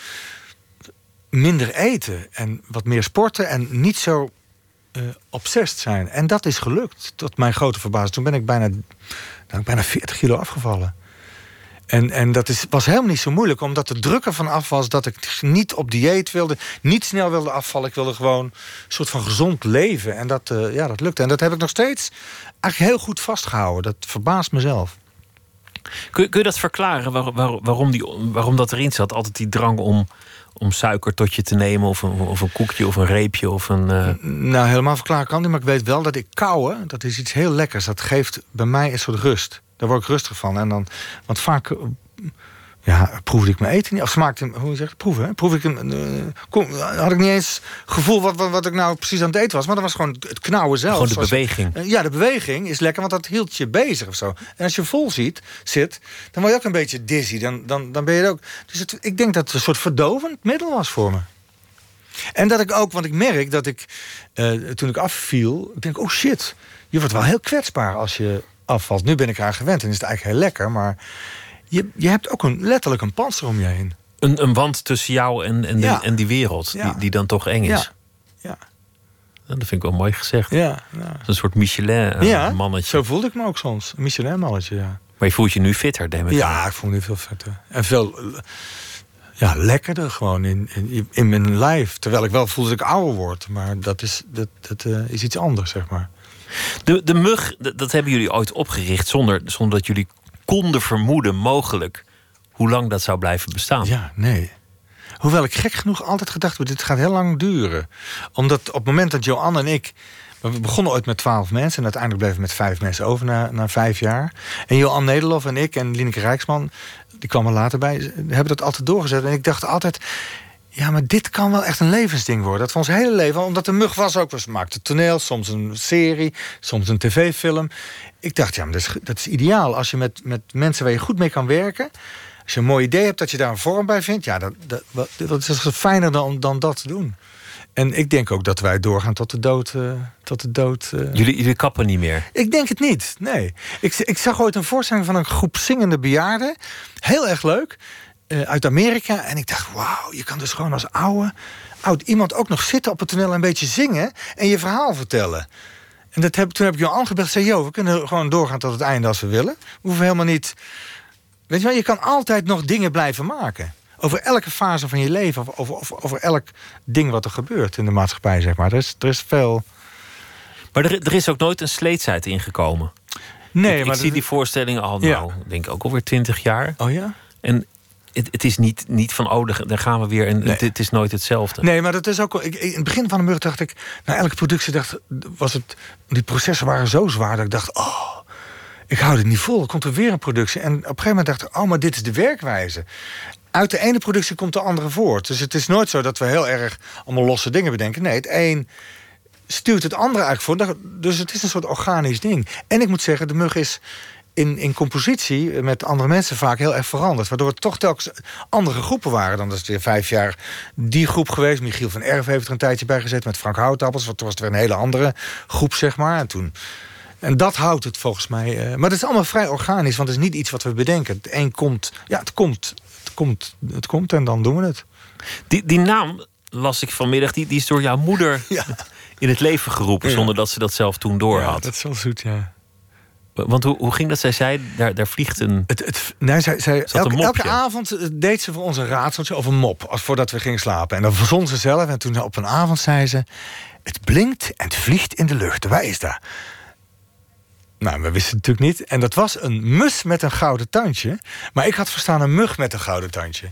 minder eten en wat meer sporten en niet zo eh obsessed zijn. En dat is gelukt, tot mijn grote verbazing. Toen ben ik bijna, nou, bijna 40 kilo afgevallen. En, en dat is, was helemaal niet zo moeilijk, omdat de druk ervan af was dat ik niet op dieet wilde, niet snel wilde afvallen. Ik wilde gewoon een soort van gezond leven. En dat, eh, ja, dat lukte. En dat heb ik nog steeds eigenlijk heel goed vastgehouden. Dat verbaast mezelf. Kun, kun je dat verklaren waar, waar- waarom, die, waarom dat erin zat? Altijd die drang om, om suiker tot je te nemen, of een, of een koekje, of een reepje, of een. eh, Nou, helemaal verklaren kan niet, maar ik weet wel dat ik kauwen, dat is iets heel lekkers. Dat geeft bij mij een soort rust. Daar word ik rustig van. En dan, want vaak eh, ja, proefde ik mijn eten niet. Of smaakte, hoe je zegt, proeven. Hè? Proef ik hem, eh, kom, had ik niet eens gevoel wat, wat, wat ik nou precies aan het eten was. Maar dat was gewoon het knauwen zelf. gewoon de Zoals- beweging. Eh, Ja, de beweging is lekker, want dat hield je bezig of zo. En als je vol ziet, zit, dan word je ook een beetje dizzy. Dan, dan, dan ben je er ook. Dus het, ik denk dat het een soort verdovend middel was voor me. En dat ik ook, want ik merk dat ik, toen ik afviel, ik denk, oh shit, je wordt wel heel kwetsbaar als je afvalt. Nu ben ik eraan gewend en is het eigenlijk heel lekker, maar je, je hebt ook een, letterlijk een panzer om je heen. een, een wand tussen jou en, en, de- en die wereld, Ja. die, die dan toch eng is. Ja. Ja, Dat vind ik wel mooi gezegd. ja. Een soort Michelin-mannetje. zo voelde ik me ook soms. Een Michelin-mannetje, ja. Maar je voelt je nu fitter, denk ik. Ja, ik voel me veel vetter. En veel eh, ja, lekkerder gewoon in, in, in mijn lijf. Terwijl ik wel voel dat ik ouder word. Maar dat is, dat, dat, eh, is iets anders, zeg maar. De, de mug, dat hebben jullie ooit opgericht zonder, zonder dat jullie konden vermoeden, mogelijk, hoe lang dat zou blijven bestaan. Ja, nee. Hoewel ik gek genoeg altijd gedacht heb, dit gaat heel lang duren. Omdat op het moment dat Joanne en ik... We begonnen ooit met twaalf mensen... en uiteindelijk bleven we met vijf mensen over na, na vijf jaar. En Johan Nederlof en ik en Lineke Rijksman... die kwam er later bij, hebben dat altijd doorgezet. En ik dacht altijd... Ja, maar dit kan wel echt een levensding worden. Dat van ons hele leven. Omdat de mug was ook. We maakten toneel, soms een serie, soms een tv-film. Ik dacht, ja, maar dat is, dat is ideaal. Als je met, met mensen waar je goed mee kan werken. Als je een mooi idee hebt dat je daar een vorm bij vindt, ja, dat, dat, dat is fijner dan, dan dat te doen. En ik denk ook dat wij doorgaan tot de dood. eh, tot de dood eh. Jullie, jullie kappen niet meer. Ik denk het niet, nee. Ik, ik zag ooit een voorstelling van een groep zingende bejaarden. Heel erg leuk. Eh, uit Amerika. En ik dacht, wauw, je kan dus gewoon als oude, oud iemand ook nog zitten op het toneel... en een beetje zingen en je verhaal vertellen. En dat heb, toen heb ik Johan gebeld en zei... joh, we kunnen gewoon doorgaan tot het einde als we willen. We hoeven helemaal niet... Weet je wel, je kan altijd nog dingen blijven maken. Over elke fase van je leven. Of over, over, over elk ding wat er gebeurt in de maatschappij, zeg maar. Er is, er is veel... Maar er, er is ook nooit een sleetsheid ingekomen. Nee, ik, maar ik zie die voorstellingen al, Ja. nou, ik denk ook alweer twintig jaar. Oh ja? En het, het is niet, niet van, oh, daar- gaan we weer. En Nee. het, het is nooit hetzelfde. Nee, maar dat is ook. Ik, in het begin van de mug dacht ik. Na elke productie dacht, was het. Die processen waren zo zwaar dat ik dacht. Oh, ik hou dit niet vol. Er komt er weer een productie. En op een gegeven moment dacht ik. Oh, maar dit is de werkwijze. Uit de ene productie komt de andere voort. Dus het is nooit zo dat we heel erg allemaal losse dingen bedenken. Nee, het een stuurt het andere eigenlijk voor. Dus het is een soort organisch ding. En ik moet zeggen, de mug is in, in compositie met andere mensen vaak heel erg veranderd. Waardoor het toch telkens andere groepen waren. Dan is het weer vijf jaar die groep geweest. Michiel van Erf heeft er een tijdje bij gezet met Frank Houtappels. Toen was het weer een hele andere groep, zeg maar. En toen... En dat houdt het volgens mij. eh, maar het is allemaal vrij organisch, want het is niet iets wat we bedenken. Het een komt, ja, het komt, het komt, het komt en dan doen we het. Die, die naam las ik vanmiddag, die, die is door jouw moeder [LAUGHS] Ja. in het leven geroepen, Ja. zonder dat ze dat zelf toen door Ja, had. dat is wel zoet, ja. Want hoe, hoe ging dat? Zij zei, daar, daar vliegt een. Het, het, nee, zij, zij, een elke, elke avond eh, deed ze voor ons een raadseltje of een mop. Als voordat we gingen slapen. En dan verzon ze zelf. En toen op een avond zei ze... Het blinkt en het vliegt in de lucht. Waar is dat? Nou, we wisten het natuurlijk niet. En dat was een mus met een gouden tandje. Maar ik had verstaan een mug met een gouden tandje.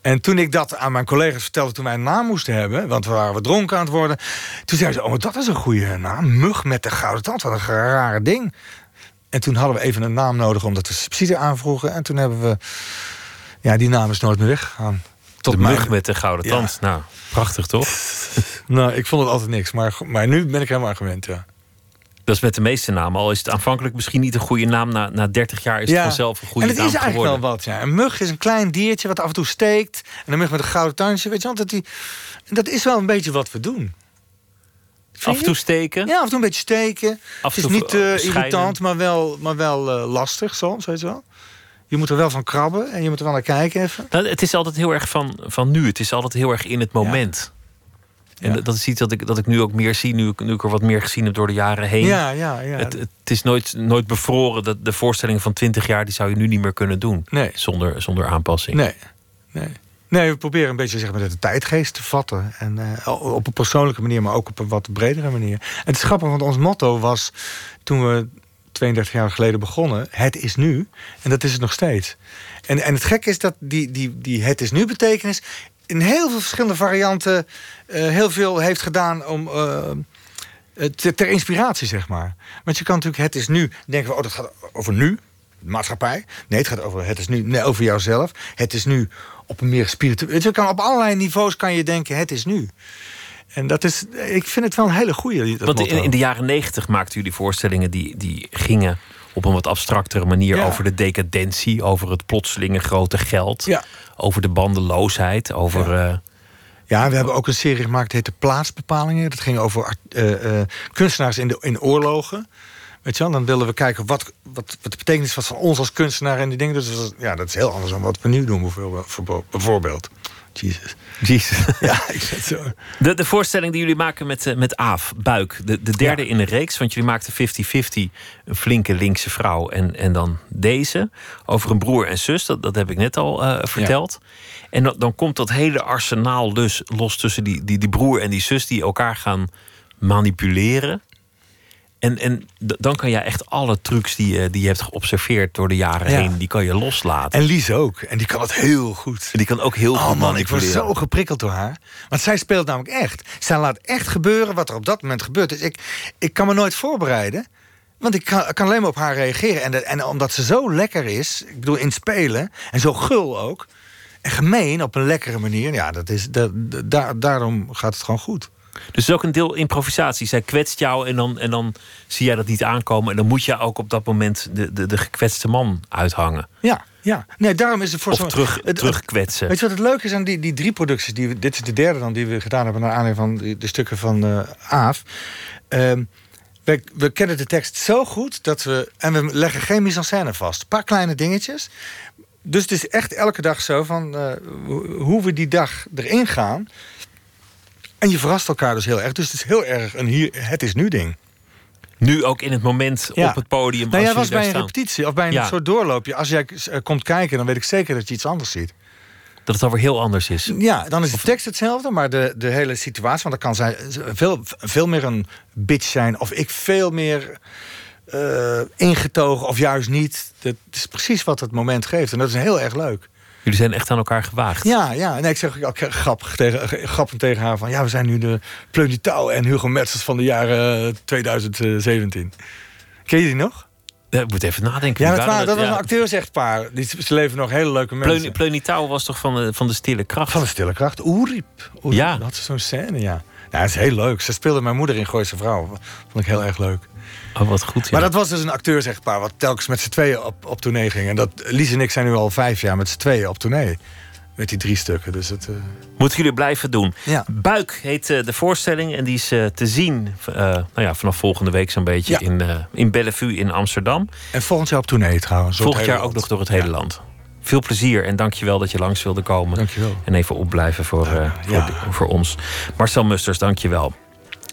En toen ik dat aan mijn collega's vertelde toen wij een naam moesten hebben... want we waren dronken aan het worden... toen zeiden ze, oh, dat is een goede naam. Mug met de gouden tand, wat een rare ding. En toen hadden we even een naam nodig omdat we subsidie aanvroegen. En toen hebben we... Ja, die naam is nooit meer weggegaan. Tot de mug met de gouden Ja. tand. Nou, prachtig toch? [LAUGHS] Nou, ik vond het altijd niks. Maar, maar nu ben ik helemaal gewend, ja. Dat is met de meeste namen. Al is het aanvankelijk misschien niet een goede naam. Na, na 30 jaar is het ja. vanzelf een goede en het naam is eigenlijk geworden. wel wat, ja. Een mug is een klein diertje wat af en toe steekt. En een mug met een gouden tandje, weet je wel. Dat, die, dat is wel een beetje wat we doen. Af en toe steken. Ja, af en toe een beetje steken. Af het is niet eh, schijnen. irritant, maar wel, maar wel eh, lastig soms, weet je wel. Je moet er wel van krabben en je moet er wel naar kijken even. Nou, het is altijd heel erg van, van nu. Het is altijd heel erg in het moment. En Ja. dat is iets dat ik, dat ik nu ook meer zie, nu ik, nu ik er wat meer gezien heb door de jaren heen. Ja, ja, ja. Het, het is nooit, nooit bevroren. Dat de voorstellingen van 20 jaar die zou je nu niet meer kunnen doen. Nee. Zonder, zonder aanpassing. Nee, nee. Nee, we proberen een beetje zeg maar, de tijdgeest te vatten. En, eh, op een persoonlijke manier, maar ook op een wat bredere manier. En het is grappig, want ons motto was toen we 32 jaar geleden begonnen: Het is nu. En dat is het nog steeds. En, en het gekke is dat die, die, die Het is nu betekenis in heel veel verschillende varianten eh, heel veel heeft gedaan om. eh, ter, inspiratie, zeg maar. Want je kan natuurlijk, het is nu, denken oh, dat gaat over nu, maatschappij. Nee, het gaat over, het is nu, nee, over jouzelf. Het is nu op een meer spiritueel. Kan op allerlei niveaus kan je denken, het is nu. En dat is, ik vind het wel een hele goede. Want in, in de jaren 90 maakten jullie voorstellingen die, die gingen op een wat abstractere manier Ja. over de decadentie, over het plotselinge grote geld, Ja. over de bandeloosheid, over. eh, Ja, we hebben ook een serie gemaakt, die heette Plaatsbepalingen. Dat ging over eh, eh, kunstenaars in, de, in oorlogen. Weet je wel, dan willen we kijken wat, wat, wat de betekenis was van ons als kunstenaar en die dingen. Dus ja, dat is heel anders dan wat we nu doen, bijvoorbeeld. Jesus. Jezus. [LAUGHS] Ja, ik zet zo. De, de voorstelling die jullie maken met, eh, met Aaf, Buik. De, de derde Ja. in de reeks. Want jullie maakten 50-50. Een flinke linkse vrouw. En, en dan deze. Over een broer en zus. Dat, dat heb ik net al eh, verteld. En dan, dan komt dat hele arsenaal dus los tussen die, die, die broer en die zus. Die elkaar gaan manipuleren. En, en dan kan jij echt alle trucs die je, die je hebt geobserveerd door de jaren Ja. heen. Die kan je loslaten. En Lies ook. En die kan het heel goed. die kan ook heel Oh goed man, ik word zo geprikkeld door haar. Want zij speelt namelijk echt. Zij laat echt gebeuren wat er op dat moment gebeurt. Dus ik, ik kan me nooit voorbereiden. Want ik kan, kan alleen maar op haar reageren. En, de- en omdat ze zo lekker is, ik bedoel in spelen, en zo gul ook. En gemeen op een lekkere manier. Ja, dat is, dat, da- daarom gaat het gewoon goed. Dus het is ook een deel improvisatie. Zij kwetst jou en dan, en dan zie jij dat niet aankomen. En dan moet je ook op dat moment de, de, de gekwetste man uithangen. Ja, ja. Nee, daarom is het voor zo'n- terug, het- terugkwetsen. Weet je wat het leuke is aan die, die drie producties? Die we, dit is de derde dan die we gedaan hebben... naar aanleiding van de, de stukken van eh Aaf. Ehm, we, we kennen de tekst zo goed dat we... en we leggen geen mise-en-scène vast. Een paar kleine dingetjes. Dus het is echt elke dag zo van... eh, hoe we die dag erin gaan. En je verrast elkaar dus heel erg. Dus het is heel erg een hier, het is nu ding. Nu ook in het moment Ja. op het podium. Nou, jij was bij een staan. repetitie of bij een Ja. soort doorloopje. Als jij eh, komt kijken, dan weet ik zeker dat je iets anders ziet. Dat het alweer heel anders is. Ja, dan is de tekst hetzelfde, maar de, de hele situatie... want dat kan zijn, veel, veel meer een bitch zijn... of ik veel meer eh, ingetogen of juist niet. Dat is precies wat het moment geeft. En dat is heel erg leuk. Jullie zijn echt aan elkaar gewaagd. Ja, ja. Nee, ik zeg ook grappig tegen, grappig tegen haar van... ja, we zijn nu de Pleun du Touw en Hugo Metzels van de jaren eh, 2017. Ken je die nog? Ja, Ik moet even nadenken. Ja, dat, waren waren, dat was Ja. een acteursechtpaar. Die, ze leven nog hele leuke mensen. Pleuni- Pleunitouw was toch van de, van de stille kracht? Van de stille kracht. Oeriep. Ja. Dat had ze zo'n scène, ja. Ja, dat is heel leuk. Ze speelde mijn moeder in Gooise Vrouw. Vond ik heel erg leuk. Oh, wat goed. Ja. Maar dat was dus een acteursechtpaar... wat telkens met z'n tweeën op, op tournee ging. En dat, Lies en ik zijn nu al vijf jaar met z'n tweeën op tournee. Met die drie stukken. Dus het, eh, Moeten jullie blijven doen. Ja. Buik heet eh, de voorstelling en die is eh, te zien nou ja, vanaf volgende week zo'n beetje Ja. in, in Bellevue in Amsterdam. En volgend jaar op tournee trouwens. Volgend jaar ook nog door het hele Ja. land. Veel plezier en dankjewel dat je langs wilde komen. Dankjewel. En even opblijven voor, voor, voor ons. Marcel Musters, dankjewel.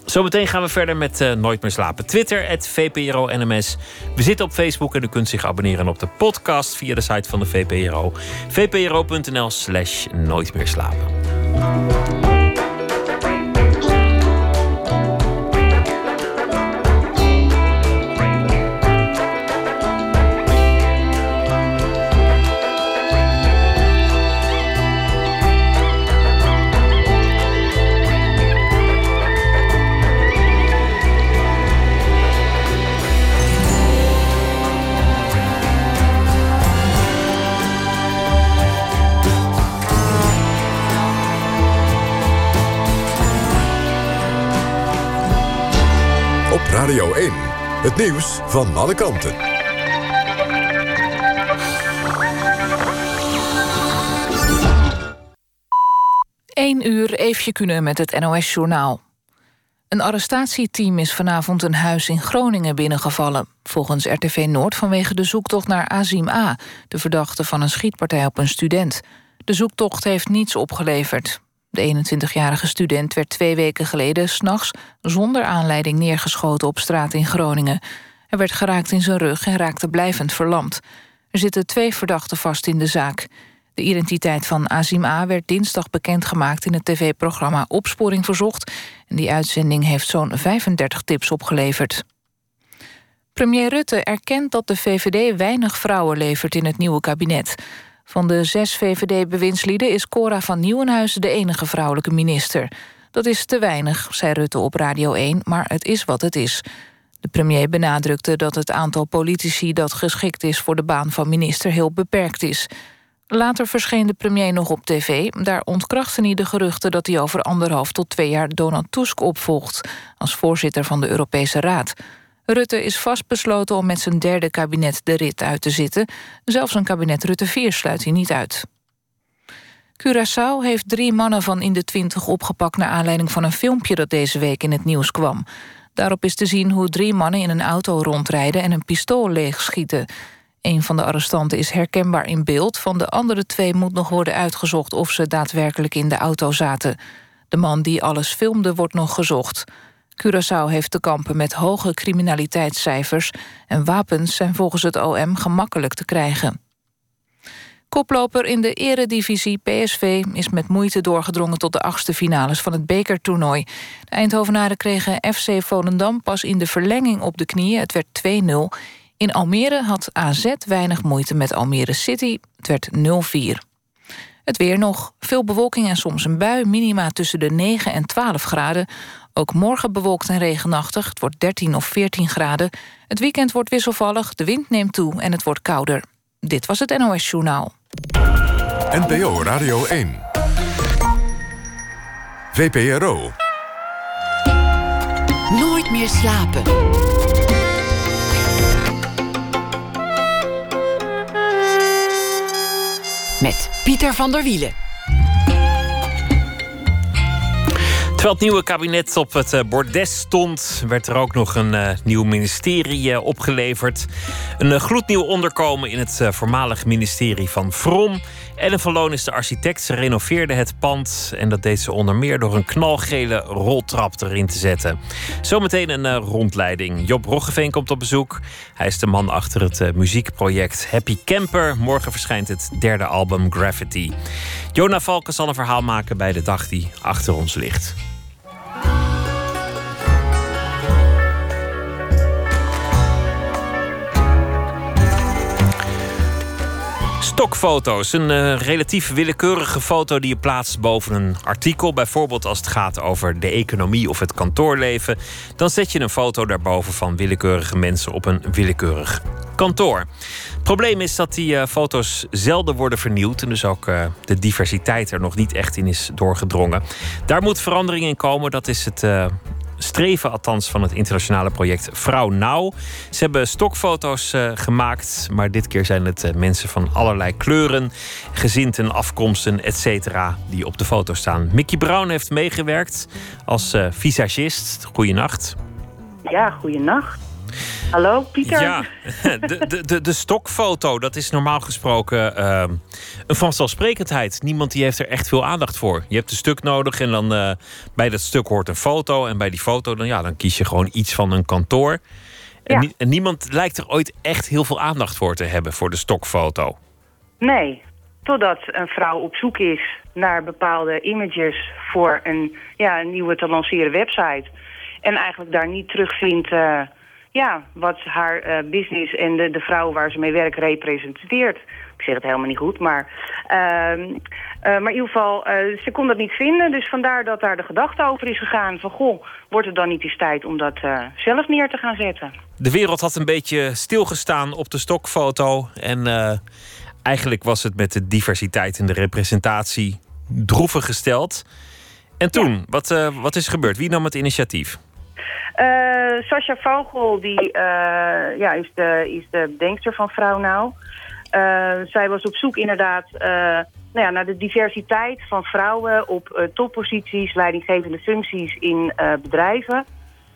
Zometeen gaan we verder met eh, Nooit meer slapen. Twitter, het VPRO NMS. We zitten op Facebook en u kunt zich abonneren op de podcast via de site van de VPRO. vpro.nl slash nooit meer slapen. Radio 1. Het nieuws van alle kanten. 1 uur Eefje Kunnen met het NOS-journaal. Een arrestatieteam is vanavond een huis in Groningen binnengevallen. Volgens RTV Noord vanwege de zoektocht naar Azim A... de verdachte van een schietpartij op een student. De zoektocht heeft niets opgeleverd. De 21-jarige student werd twee weken geleden... s'nachts zonder aanleiding neergeschoten op straat in Groningen. Hij werd geraakt in zijn rug en raakte blijvend verlamd. Er zitten twee verdachten vast in de zaak. De identiteit van Azim A. werd dinsdag bekendgemaakt in het tv-programma Opsporing Verzocht. En die uitzending heeft zo'n 35 tips opgeleverd. Premier Rutte erkent dat de VVD weinig vrouwen levert in het nieuwe kabinet. Van de zes VVD-bewindslieden is Cora van Nieuwenhuizen de enige vrouwelijke minister. Dat is te weinig, zei Rutte op Radio 1, maar het is wat het is. De premier benadrukte dat het aantal politici dat geschikt is voor de baan van minister heel beperkt is. Later verscheen de premier nog op tv. Daar ontkrachten hij de geruchten dat hij over anderhalf tot twee jaar Donald Tusk opvolgt als voorzitter van de Europese Raad. Rutte is vastbesloten om met zijn derde kabinet de rit uit te zitten. Zelfs een kabinet Rutte 4 sluit hij niet uit. Curaçao heeft drie mannen van in de twintig opgepakt... naar aanleiding van een filmpje dat deze week in het nieuws kwam. Daarop is te zien hoe drie mannen in een auto rondrijden... en een pistool leegschieten. Een van de arrestanten is herkenbaar in beeld. Van de andere twee moet nog worden uitgezocht... of ze daadwerkelijk in de auto zaten. De man die alles filmde wordt nog gezocht. Curaçao heeft te kampen met hoge criminaliteitscijfers... en wapens zijn volgens het OM gemakkelijk te krijgen. Koploper in de eredivisie PSV is met moeite doorgedrongen tot de achtste finales van het bekertoernooi. De Eindhovenaren kregen FC Volendam pas in de verlenging op de knieën. Het werd 2-0. In Almere had AZ weinig moeite met Almere City. Het werd 0-4. Het weer nog. Veel bewolking en soms een bui. Minima tussen de 9 en 12 graden. Ook morgen bewolkt en regenachtig. Het wordt 13 of 14 graden. Het weekend wordt wisselvallig. De wind neemt toe en het wordt kouder. Dit was het NOS Journaal. NPO Radio 1. VPRO. meer slapen. Met Pieter van der Wielen. Terwijl het nieuwe kabinet op het eh, bordes stond, werd er ook nog een uh, nieuw ministerie uh, opgeleverd. Een gloednieuw onderkomen in het voormalig ministerie van Vrom. Ellen van Loon is de architect. Ze renoveerde het pand en dat deed ze onder meer door een knalgele roltrap erin te zetten. Zometeen een rondleiding. Job Roggeveen komt op bezoek. Hij is de man achter het muziekproject Happy Camper. Morgen verschijnt het derde album Graffiti. Jona Valken zal een verhaal maken bij de dag die achter ons ligt. oh Stokfoto's. Een uh, relatief willekeurige foto die je plaatst boven een artikel. Bijvoorbeeld als het gaat over de economie of het kantoorleven. Dan zet je een foto daarboven van willekeurige mensen op een willekeurig kantoor. Het probleem is dat die uh, foto's zelden worden vernieuwd. En dus ook uh, de diversiteit er nog niet echt in is doorgedrongen. Daar moet verandering in komen. Dat is het streven althans van het internationale project Vrouw Nauw. Ze hebben stokfoto's uh, gemaakt, maar dit keer zijn het uh, mensen van allerlei kleuren, gezinten, afkomsten, etc. die op de foto staan. Mickey Brown heeft meegewerkt als uh, visagist. Goeienacht. Ja, goeienacht. Hallo, Pieter. Ja, [LAUGHS] de, de, de, de stokfoto, dat is normaal gesproken uh, een vanzelfsprekendheid. Niemand die heeft er echt veel aandacht voor. Je hebt een stuk nodig en dan uh, bij dat stuk hoort een foto. En bij die foto dan, ja, dan kies je gewoon iets van een kantoor. En, Ja. en niemand lijkt er ooit echt heel veel aandacht voor te hebben, voor de stokfoto. Nee, totdat een vrouw op zoek is naar bepaalde images voor een, ja, een nieuwe te lanceren website. En eigenlijk daar niet terugvindt eh, ja, wat haar eh, business en de, de vrouw waar ze mee werkt representeert. Ik zeg het helemaal niet goed, maar, ehm, eh, maar in ieder geval, eh, ze kon dat niet vinden. Dus vandaar dat daar de gedachte over is gegaan van... goh, wordt het dan niet eens tijd om dat zelf neer te gaan zetten? De wereld had een beetje stilgestaan op de stokfoto. En eigenlijk was het met de diversiteit en de representatie droevig gesteld. En toen, wat, wat is gebeurd? Wie nam het initiatief? Eh Sascha Vogel die, eh, ja, is, de, is de bedenkster van Vrouw Nou. Eh, zij was op zoek inderdaad nou ja, naar de diversiteit van vrouwen op topposities, leidinggevende functies in bedrijven.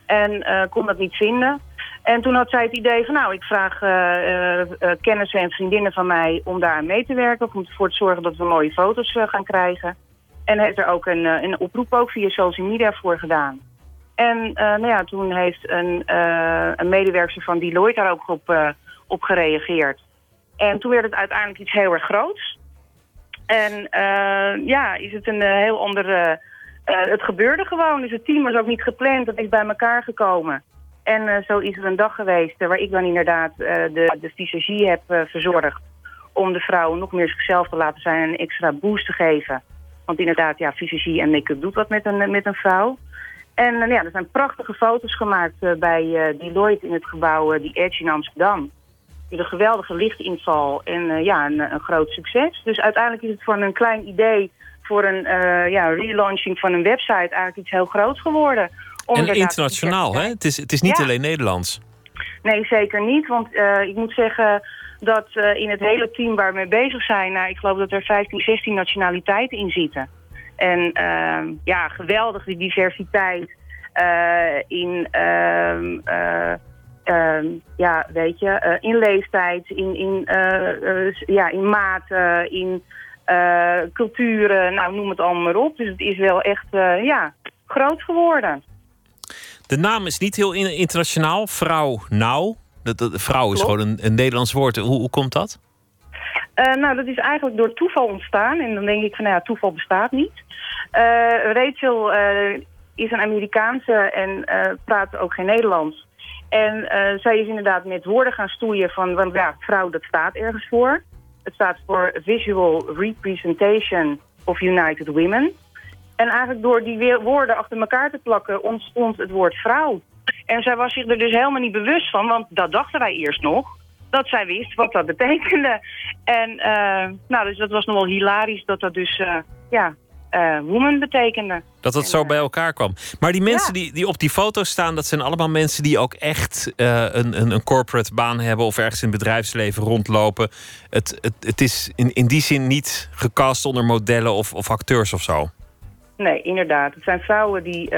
En kon dat niet vinden. En toen had zij het idee van nou, ik vraag kennissen en vriendinnen van mij om daar aan mee te werken. Om ervoor te zorgen dat we mooie foto's gaan krijgen. En heeft er ook een, een oproep ook via social media voor gedaan. En eh, nou ja, toen heeft een, eh, een medewerker van Deloitte daar ook op, eh, op gereageerd. En toen werd het uiteindelijk iets heel erg groots. En ja, is het een heel andere... eh, het gebeurde gewoon, dus het team was ook niet gepland. Dat is bij elkaar gekomen. En zo is er een dag geweest waar ik dan inderdaad de, de heb verzorgd. Om de vrouwen nog meer zichzelf te laten zijn en een extra boost te geven. Want inderdaad, ja, visagie en make-up doet wat met een, met een vrouw. En eh, ja, er zijn prachtige foto's gemaakt eh, bij eh, Deloitte in het gebouw The Edge in Amsterdam. Met een geweldige lichtinval en ja, een, een groot succes. Dus uiteindelijk is het van een klein idee voor een ja, relaunching van een website eigenlijk iets heel groots geworden. En internationaal, hè? Het is, het is niet Ja. alleen Nederlands. Nee, zeker niet. Want ik moet zeggen dat in het hele team waar we mee bezig zijn... Nou, ik geloof dat er 15, 16 nationaliteiten in zitten. En ehm, ja, geweldig die diversiteit eh, in... ehm, eh, ehm, ja, weet je, eh, in leeftijd, in, in, ja, in maten, in culturen, nou noem het allemaal maar op. Dus het is wel echt, ja, groot geworden. De naam is niet heel in- internationaal. Vrouw Nou. Dat, vrouw is gewoon een, een Nederlands woord. Hoe, hoe komt dat? Eh, nou, dat is eigenlijk door toeval ontstaan. En dan denk ik van, nou ja, toeval bestaat niet. Eh, Rachel eh, is een Amerikaanse en praat ook geen Nederlands. En zij is inderdaad met woorden gaan stoeien van, want ja, vrouw, dat staat ergens voor. Het staat voor Visual Representation of United Women. En eigenlijk door die woorden achter elkaar te plakken ontstond het woord vrouw. En zij was zich er dus helemaal niet bewust van, want dat dachten wij eerst nog. Dat zij wist wat dat betekende. En eh, nou, dus dat was nog wel hilarisch dat dat dus, eh, ja, eh, woman betekende. Dat het zo bij elkaar kwam. Maar die mensen Ja. die, die op die foto's staan, dat zijn allemaal mensen die ook echt een, een, een corporate baan hebben of ergens in het bedrijfsleven rondlopen. Het, het, het is in, in die zin niet gecast onder modellen of, of acteurs of zo. Nee, inderdaad. Het zijn vrouwen die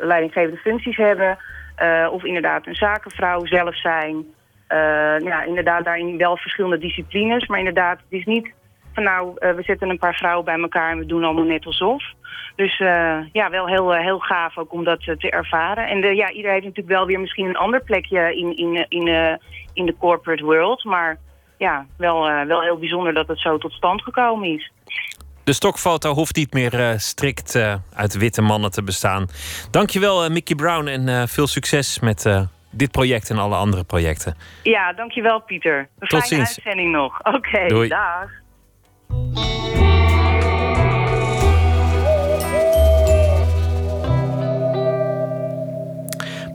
leidinggevende functies hebben. of inderdaad een zakenvrouw zelf zijn. Eh, ja, inderdaad daarin wel verschillende disciplines. Maar inderdaad, het is niet van nou, eh, we zetten een paar vrouwen bij elkaar en we doen allemaal net alsof. Dus eh, ja, wel heel, heel gaaf ook om dat te ervaren. En de, ja, iedereen heeft natuurlijk wel weer misschien een ander plekje in, in, in, eh, in de corporate world. Maar ja, wel, wel heel bijzonder dat het zo tot stand gekomen is. De stokfoto hoeft niet meer strikt uit witte mannen te bestaan. Dankjewel, Mickey Brown, en veel succes met dit project en alle andere projecten. Ja, dankjewel Pieter. Een Tot fijne ziens. uitzending nog. Oké, Doei. dag.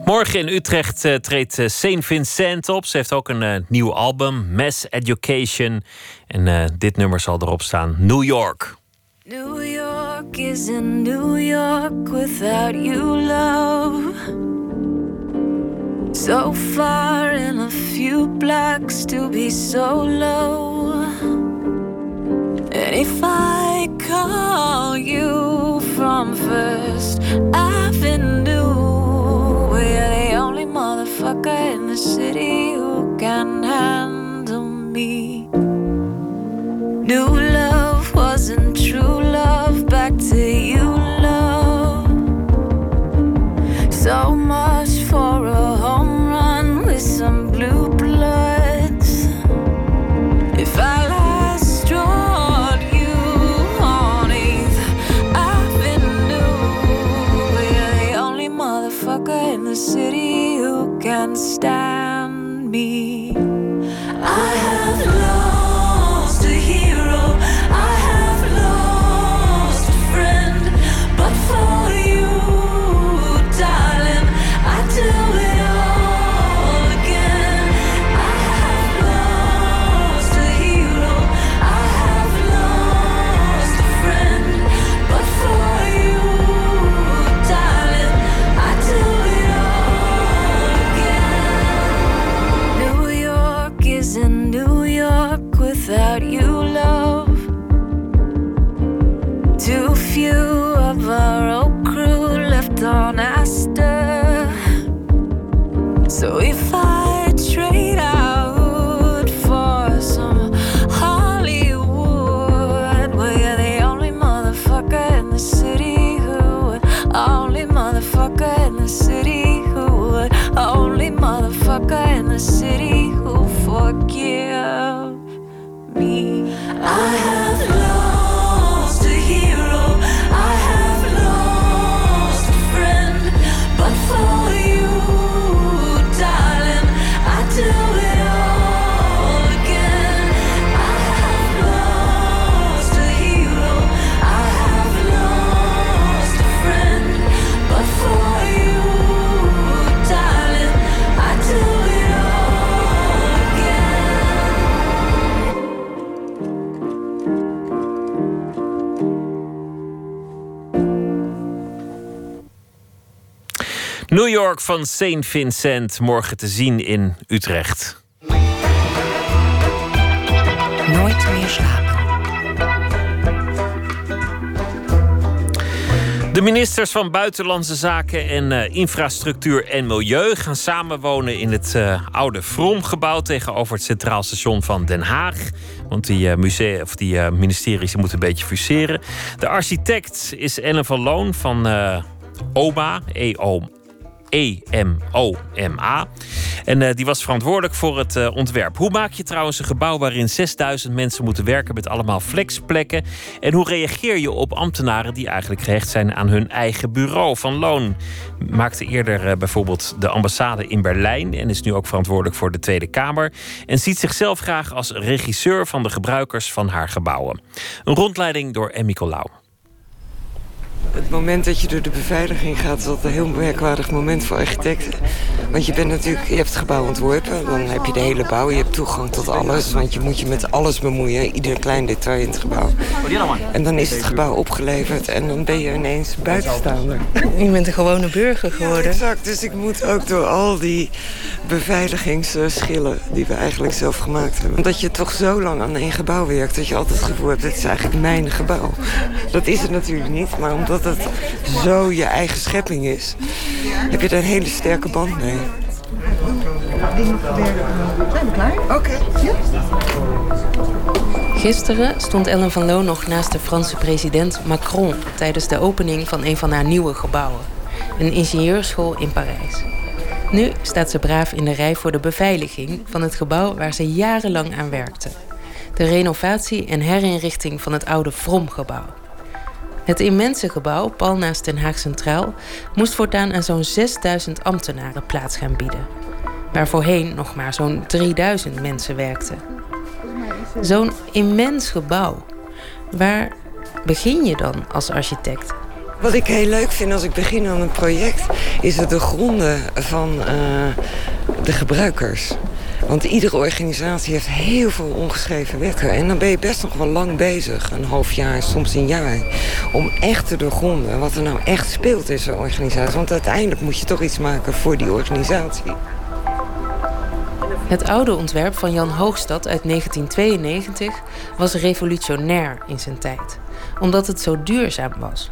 Morgen in Utrecht eh, treedt eh, Saint Vincent op. Ze heeft ook een eh, nieuw album, Mass Education. En eh, dit nummer zal erop staan, New York. New York isn't New York without you, love. So far in a few blocks to be so low. And if I call you from First Avenue, we're the only motherfucker in the city who can handle me. Who can stand me. So if I trade out for some Hollywood, well, you're the only motherfucker in the city who only motherfucker in the city who only motherfucker in the city who forgive me. I have New York van Saint Vincent, morgen te zien in Utrecht. Nooit meer slapen. De ministers van Buitenlandse Zaken en eh, Infrastructuur en Milieu gaan samenwonen in het eh, oude Vromgebouw tegenover het Centraal Station van Den Haag. Want die, eh, musea, of die ministeries moeten een beetje fuseren. De architect is Ellen van Loon van OMA, EO. E-M-O-M-A. En eh, die was verantwoordelijk voor het eh, ontwerp. Hoe maak je trouwens een gebouw waarin 6000 mensen moeten werken met allemaal flexplekken? En hoe reageer je op ambtenaren die eigenlijk gehecht zijn aan hun eigen bureau van loon? Maakte eerder eh, bijvoorbeeld de ambassade in Berlijn en is nu ook verantwoordelijk voor de Tweede Kamer. En ziet zichzelf graag als regisseur van de gebruikers van haar gebouwen. Een rondleiding door Emmy Colau. Het moment dat je door de beveiliging gaat... is altijd een heel merkwaardig moment voor architecten. Want je bent natuurlijk, je hebt het gebouw ontworpen. Dan heb je de hele bouw, je hebt toegang tot alles. Want je moet je met alles bemoeien. Ieder klein detail in het gebouw. En dan is het gebouw opgeleverd. En dan ben je ineens buitenstaander. Je bent een gewone burger geworden. exact, dus ik moet ook door al die beveiligingsschillen... die we eigenlijk zelf gemaakt hebben. Omdat je toch zo lang aan één gebouw werkt... dat je altijd het gevoel hebt, dit is eigenlijk mijn gebouw. Dat is het natuurlijk niet, maar omdat het zo je eigen schepping is... heb je er een hele sterke band mee. Zijn we klaar? Oké. Gisteren stond Ellen van Loon nog naast de Franse president Macron... tijdens de opening van een van haar nieuwe gebouwen. Een ingenieurschool in Parijs. Nu staat ze braaf in de rij voor de beveiliging... van het gebouw waar ze jarenlang aan werkte. De renovatie en herinrichting van het oude Vromgebouw. Het immense gebouw, pal naast Den Haag Centraal... moest voortaan aan zo'n 6000 ambtenaren plaats gaan bieden. Waar voorheen nog maar zo'n 3000 mensen werkten. Zo'n immens gebouw. Waar begin je dan als architect? Wat ik heel leuk vind als ik begin aan een project... is het de gronden van eh, de gebruikers. Want iedere organisatie heeft heel veel ongeschreven wetten. En dan ben je best nog wel lang bezig, een half jaar, soms een jaar... om echt te doorgronden wat er nou echt speelt in zo'n organisatie. Want uiteindelijk moet je toch iets maken voor die organisatie. Het oude ontwerp van Jan Hoogstad uit 1992 was revolutionair in zijn tijd, omdat het zo duurzaam was.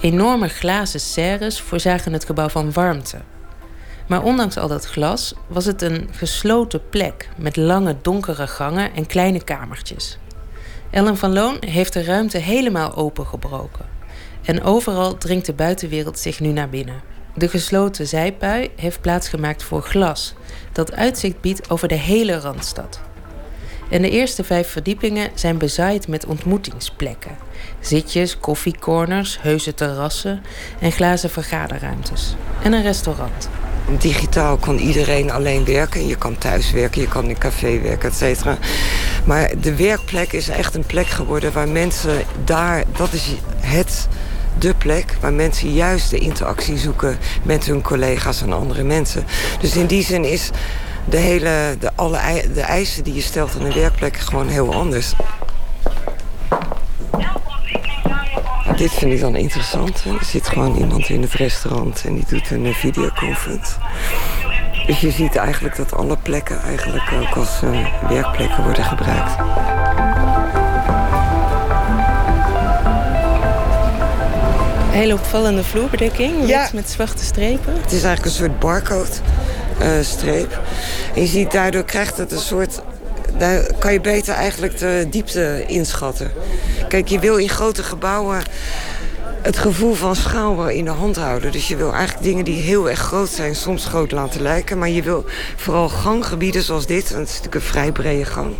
Enorme glazen serres voorzagen het gebouw van warmte. Maar ondanks al dat glas was het een gesloten plek met lange donkere gangen en kleine kamertjes. Ellen van Loon heeft de ruimte helemaal opengebroken. En overal dringt de buitenwereld zich nu naar binnen. De gesloten zijpui heeft plaatsgemaakt voor glas, dat uitzicht biedt over de hele randstad. En de eerste vijf verdiepingen zijn bezaaid met ontmoetingsplekken. Zitjes, koffiecorners, heuse terrassen en glazen vergaderruimtes. En een restaurant. Digitaal kan iedereen alleen werken. Je kan thuis werken, je kan in een café werken, et cetera. Maar de werkplek is echt een plek geworden waar mensen daar... Dat is het de plek waar mensen juist de interactie zoeken met hun collega's en andere mensen. Dus in die zin is de hele, de, alle de eisen die je stelt aan een werkplek gewoon heel anders. Dit vind ik dan interessant. Er zit gewoon iemand in het restaurant en die doet een eh, videoconference. Dus je ziet eigenlijk dat alle plekken eigenlijk ook als eh, werkplekken worden gebruikt. Hele opvallende vloerbedekking, wit met zwarte strepen. Het is eigenlijk een soort barcode-streep. en je ziet daardoor krijgt het een soort... Daar kan je beter eigenlijk de diepte inschatten. Kijk, je wil in grote gebouwen het gevoel van schaal wel in de hand houden. Dus je wil eigenlijk dingen die heel erg groot zijn, soms groot laten lijken. Maar je wil vooral ganggebieden zoals dit, want het is natuurlijk een vrij brede gang.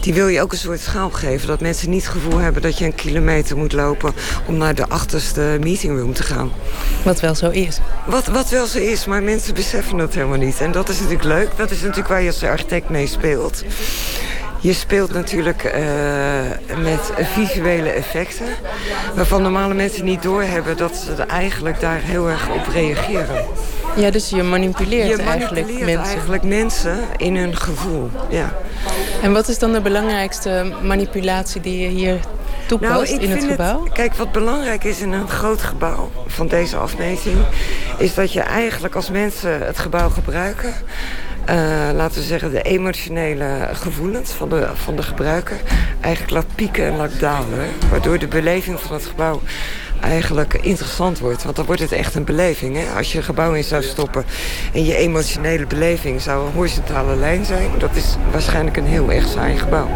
Die wil je ook een soort schaal geven. Dat mensen niet het gevoel hebben dat je een kilometer moet lopen om naar de achterste meetingroom te gaan. Wat wel zo is. Wat, wat wel zo is, maar mensen beseffen dat helemaal niet. En dat is natuurlijk leuk. Dat is natuurlijk waar je als architect mee speelt. Je speelt natuurlijk eh, met visuele effecten... waarvan normale mensen niet doorhebben dat ze er eigenlijk daar heel erg op reageren. Ja, dus je manipuleert, Je eigenlijk manipuleert mensen. eigenlijk mensen in hun gevoel, ja. En wat is dan de belangrijkste manipulatie die je hier toepast Nou, ik in het gebouw? kijk, wat belangrijk is in een groot gebouw van deze afmeting... is dat je eigenlijk als mensen het gebouw gebruiken... eh, laten we zeggen, de emotionele gevoelens van de, van de gebruiker... eigenlijk laat pieken en laat dalen. Waardoor de beleving van het gebouw eigenlijk interessant wordt. Want dan wordt het echt een beleving. Hè? Als je een gebouw in zou stoppen en je emotionele beleving zou een horizontale lijn zijn... dat is waarschijnlijk een heel erg saai gebouw.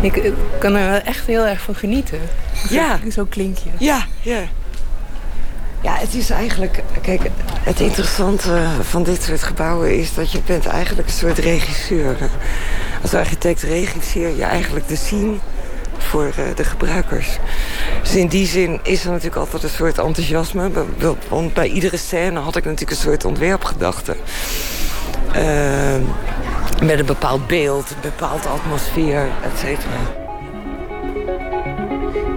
Ik kan er echt heel erg van genieten. Ja. Zo klink je. Ja, ja. Ja, het is eigenlijk... Kijk, het interessante van dit soort gebouwen is dat je bent eigenlijk een soort regisseur. Als architect regisseer je eigenlijk de scene voor eh, de gebruikers. Dus in die zin is er natuurlijk altijd een soort enthousiasme. Want bij iedere scène had ik natuurlijk een soort ontwerpgedachte. Ehm, met een bepaald beeld, een bepaalde atmosfeer, et cetera.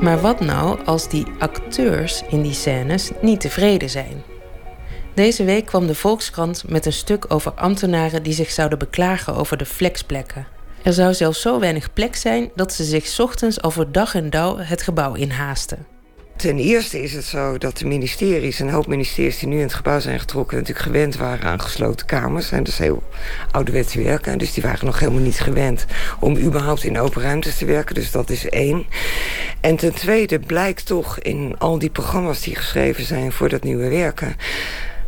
Maar wat nou als die acteurs in die scènes niet tevreden zijn? Deze week kwam de Volkskrant met een stuk over ambtenaren die zich zouden beklagen over de flexplekken. Er zou zelfs zo weinig plek zijn dat ze zich ochtends over dag en dauw het gebouw inhaasten. Ten eerste is het zo dat de ministeries, een hoop ministeries die nu in het gebouw zijn getrokken, natuurlijk gewend waren aan gesloten kamers. En dat is heel ouderwets werken. Dus die waren nog helemaal niet gewend om überhaupt in open ruimtes te werken. Dus dat is één. En ten tweede blijkt toch in al die programma's die geschreven zijn voor dat nieuwe werken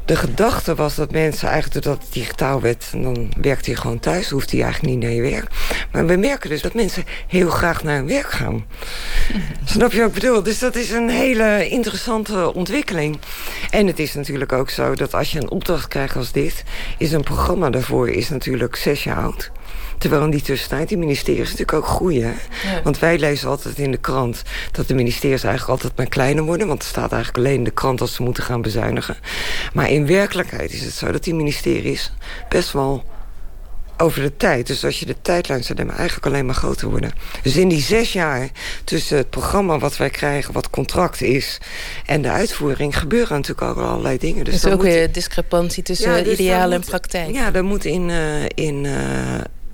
de gedachte was dat mensen eigenlijk doordat het digitaal werd... en dan werkte je gewoon thuis, hoeft hij eigenlijk niet naar je werk. Maar we merken dus dat mensen heel graag naar hun werk gaan. Snap je wat ik bedoel? Dus dat is een hele interessante ontwikkeling. En het is natuurlijk ook zo dat als je een opdracht krijgt als dit... is een programma daarvoor is natuurlijk zes jaar oud. Terwijl in die tussentijd die ministeries natuurlijk ook groeien. Want wij lezen altijd in de krant dat de ministeries eigenlijk altijd maar kleiner worden. Want er staat eigenlijk alleen in de krant als ze moeten gaan bezuinigen. Maar in werkelijkheid is het zo dat die ministeries best wel over de tijd. Dus als je de tijdlijn zet, maar eigenlijk alleen maar groter worden. Dus in die zes jaar tussen het programma wat wij krijgen, wat contract is, en de uitvoering, gebeuren natuurlijk ook allerlei dingen. Dus er is ook weer discrepantie tussen ja, dus ideaal en praktijk. Ja, daar moet in, uh, in uh,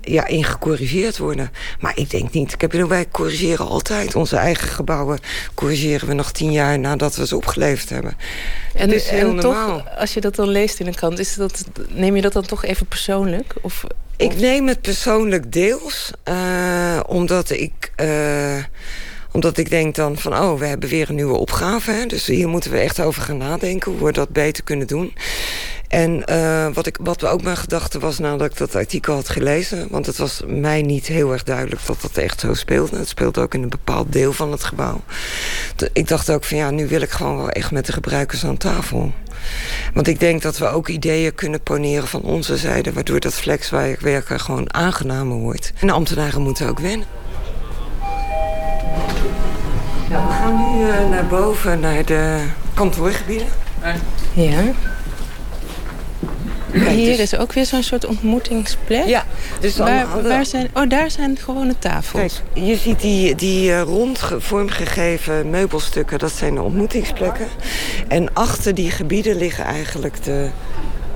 ja, in gecorrigeerd worden. Maar ik denk niet. Ik heb wij corrigeren altijd. Onze eigen gebouwen corrigeren we nog tien jaar nadat we ze opgeleverd hebben. En, is heel normaal. toch, als je dat dan leest in een krant, is dat, neem je dat dan toch even persoonlijk? Of, Ik neem het persoonlijk deels, uh, omdat ik. Uh, omdat ik denk dan van, oh, we hebben weer een nieuwe opgave. Hè? Dus hier moeten we echt over gaan nadenken... hoe we dat beter kunnen doen. En uh, wat, ik, wat ook mijn gedachte was nadat ik dat artikel had gelezen... want het was mij niet heel erg duidelijk dat dat echt zo speelde. Het speelt ook in een bepaald deel van het gebouw. Ik dacht ook van ja, nu wil ik gewoon wel echt met de gebruikers aan tafel. Want ik denk dat we ook ideeën kunnen poneren van onze zijde... waardoor dat flexwerken gewoon aangenamer wordt. En de ambtenaren moeten ook wennen. Nou, we gaan nu uh, naar boven, naar de kantoorgebieden. Ja. Hier is ook weer zo'n soort ontmoetingsplek. Ja, dus waar, waar, zijn, oh, daar zijn gewone tafels. Kijk, je ziet die, die uh, rond vormgegeven meubelstukken, dat zijn de ontmoetingsplekken. En achter die gebieden liggen eigenlijk de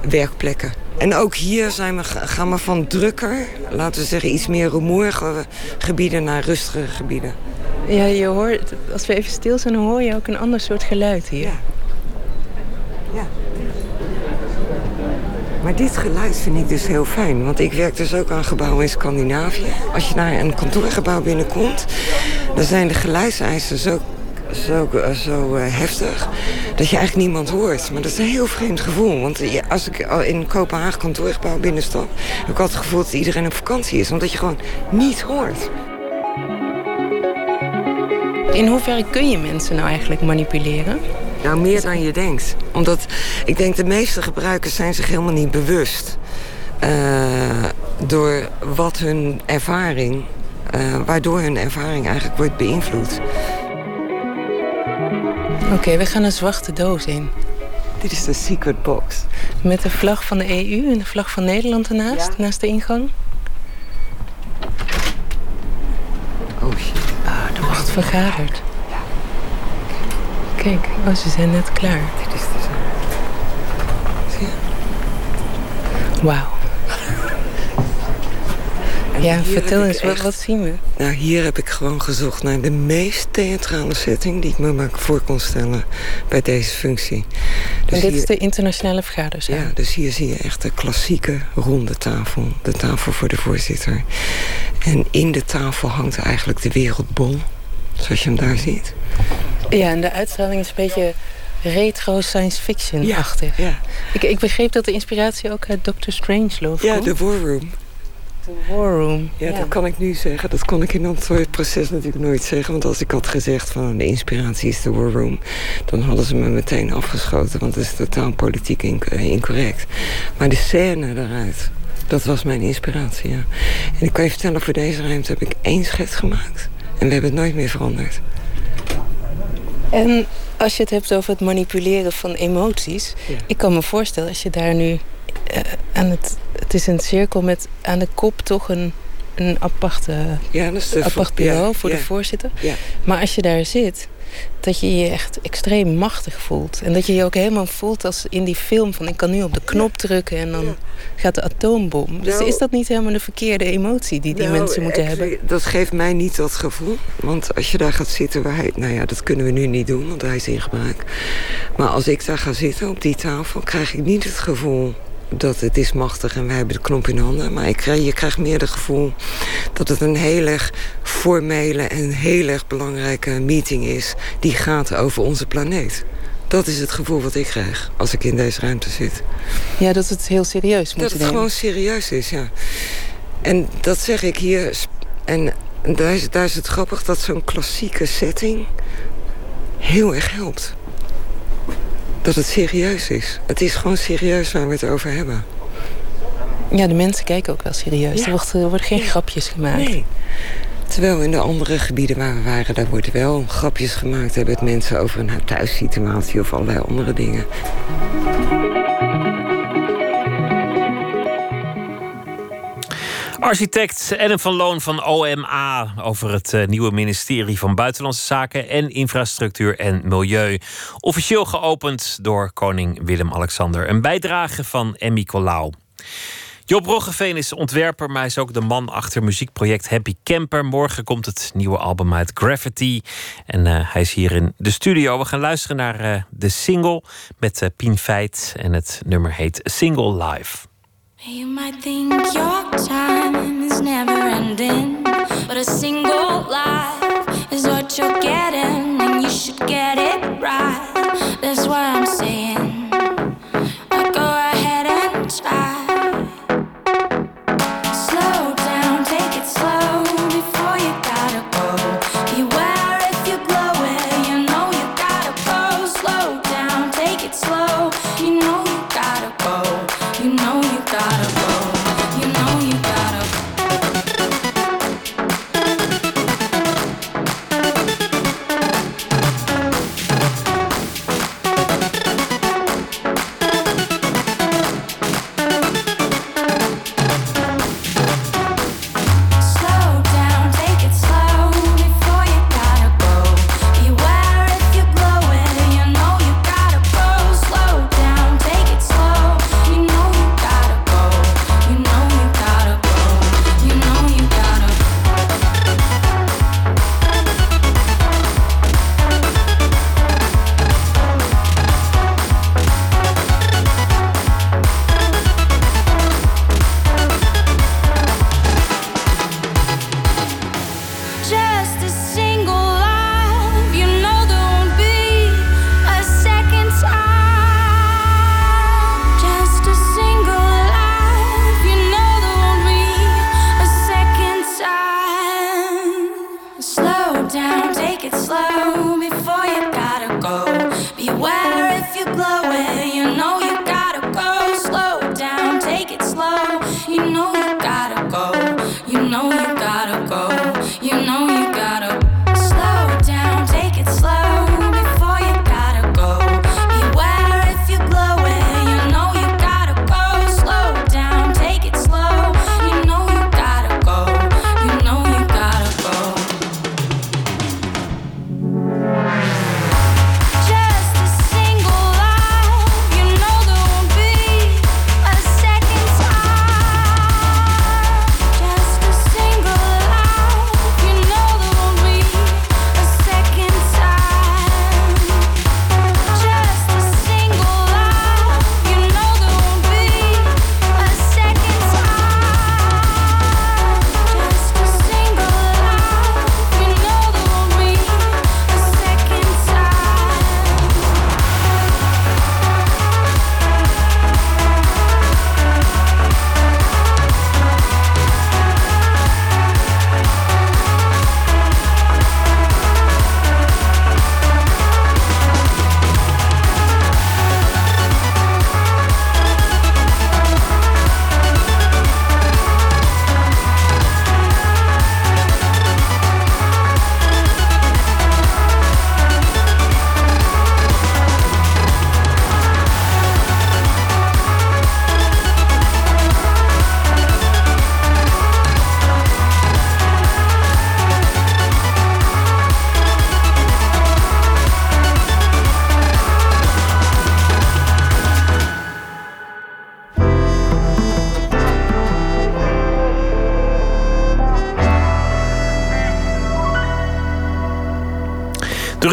werkplekken. En ook hier zijn we, gaan we van drukker, laten we zeggen iets meer rumoerige gebieden naar rustige gebieden. Ja, je hoort, als we even stil zijn, hoor je ook een ander soort geluid hier. Ja. ja. Maar dit geluid vind ik dus heel fijn. Want ik werk dus ook aan gebouwen in Scandinavië. Als je naar een kantoorgebouw binnenkomt... dan zijn de geluidseisen zo, zo, zo uh, heftig... dat je eigenlijk niemand hoort. Maar dat is een heel vreemd gevoel. Want als ik in Kopenhagen kantoorgebouw binnenstap... heb ik altijd het gevoel dat iedereen op vakantie is. Omdat je gewoon niet hoort. In hoeverre kun je mensen nou eigenlijk manipuleren? Nou, meer dan je denkt. Omdat ik denk de meeste gebruikers zijn zich helemaal niet bewust... Uh, door wat hun ervaring... Uh, waardoor hun ervaring eigenlijk wordt beïnvloed. Oké, okay, we gaan een zwarte doos in. Dit is de secret box. Met de vlag van de EU en de vlag van Nederland ernaast, ja. naast de ingang. Oh shit. De vergadert. Kijk, oh, ze zijn net klaar. Dit is dus Zie je? Wauw. Ja, vertel eens, wat, wat zien we? Nou, hier heb ik gewoon gezocht naar de meest theatrale setting... die ik me maar voor kon stellen bij deze functie. Dus en dit hier, is de internationale vergaderzaal? Ja, dus hier zie je echt de klassieke ronde tafel. De tafel voor de voorzitter. En in de tafel hangt eigenlijk de wereldbol. Zoals je hem daar ziet. Ja, en de uitstraling is een beetje retro science fiction-achtig. Ja, ja. ik, ik begreep dat de inspiratie ook uit Doctor Strangelove Ja, de War Room. De War Room. Ja, ja, dat kan ik nu zeggen. Dat kon ik in het proces natuurlijk nooit zeggen. Want als ik had gezegd van de inspiratie is de War Room... dan hadden ze me meteen afgeschoten. Want dat is totaal politiek incorrect. Maar de scène daaruit, dat was mijn inspiratie, ja. En ik kan je vertellen, voor deze ruimte heb ik één schets gemaakt. En we hebben het nooit meer veranderd. En als je het hebt over het manipuleren van emoties... Ja. ik kan me voorstellen als je daar nu uh, aan het... Het is een cirkel met aan de kop toch een een aparte, Ja, dat is de apart bureau ja, voor de voorzitter. Ja. Maar als je daar zit, dat je je echt extreem machtig voelt. En dat je je ook helemaal voelt als in die film van ik kan nu op de knop drukken en dan gaat de atoombom. Dus Nou- is dat niet helemaal de verkeerde emotie die die Nou, mensen moeten hebben? Dat geeft mij niet dat gevoel. Want als je daar gaat zitten waar hij... Nou ja, dat kunnen we nu niet doen, want hij is in gebruik. Maar als ik daar ga zitten op die tafel... krijg ik niet het gevoel dat het is machtig en wij hebben de knop in handen. Maar ik krijg, je krijgt meer het gevoel dat het een heel erg formele... en heel erg belangrijke meeting is... die gaat over onze planeet. Dat is het gevoel wat ik krijg als ik in deze ruimte zit. Ja, dat het heel serieus moet Dat het nemen. gewoon serieus is, ja. En dat zeg ik hier. En daar is, daar is het grappig dat zo'n klassieke setting heel erg helpt. Dat het serieus is. Het is gewoon serieus waar we het over hebben. Ja, de mensen kijken ook wel serieus. Ja. Er, wordt, er worden geen grapjes gemaakt. Nee. Terwijl in de andere gebieden waar we waren, daar worden wel grapjes gemaakt. Hebben het mensen over een thuissituatie of allerlei andere dingen. Architect Ellen van Loon van OMA over het eh, nieuwe ministerie van Buitenlandse Zaken en Infrastructuur en Milieu. Officieel geopend door koning Willem-Alexander. Een bijdrage van Emmy Colau. Job Roggeveen is ontwerper, maar hij is ook de man achter muziekproject Happy Camper. Morgen komt het nieuwe album uit Graffiti. En eh, hij is hier in de studio. We gaan luisteren naar eh, de single met eh, Pien Feit. En het nummer heet Single Live. You might think your time is never ending, but a single life is what you're getting, and you should get it right. That's why I'm saying,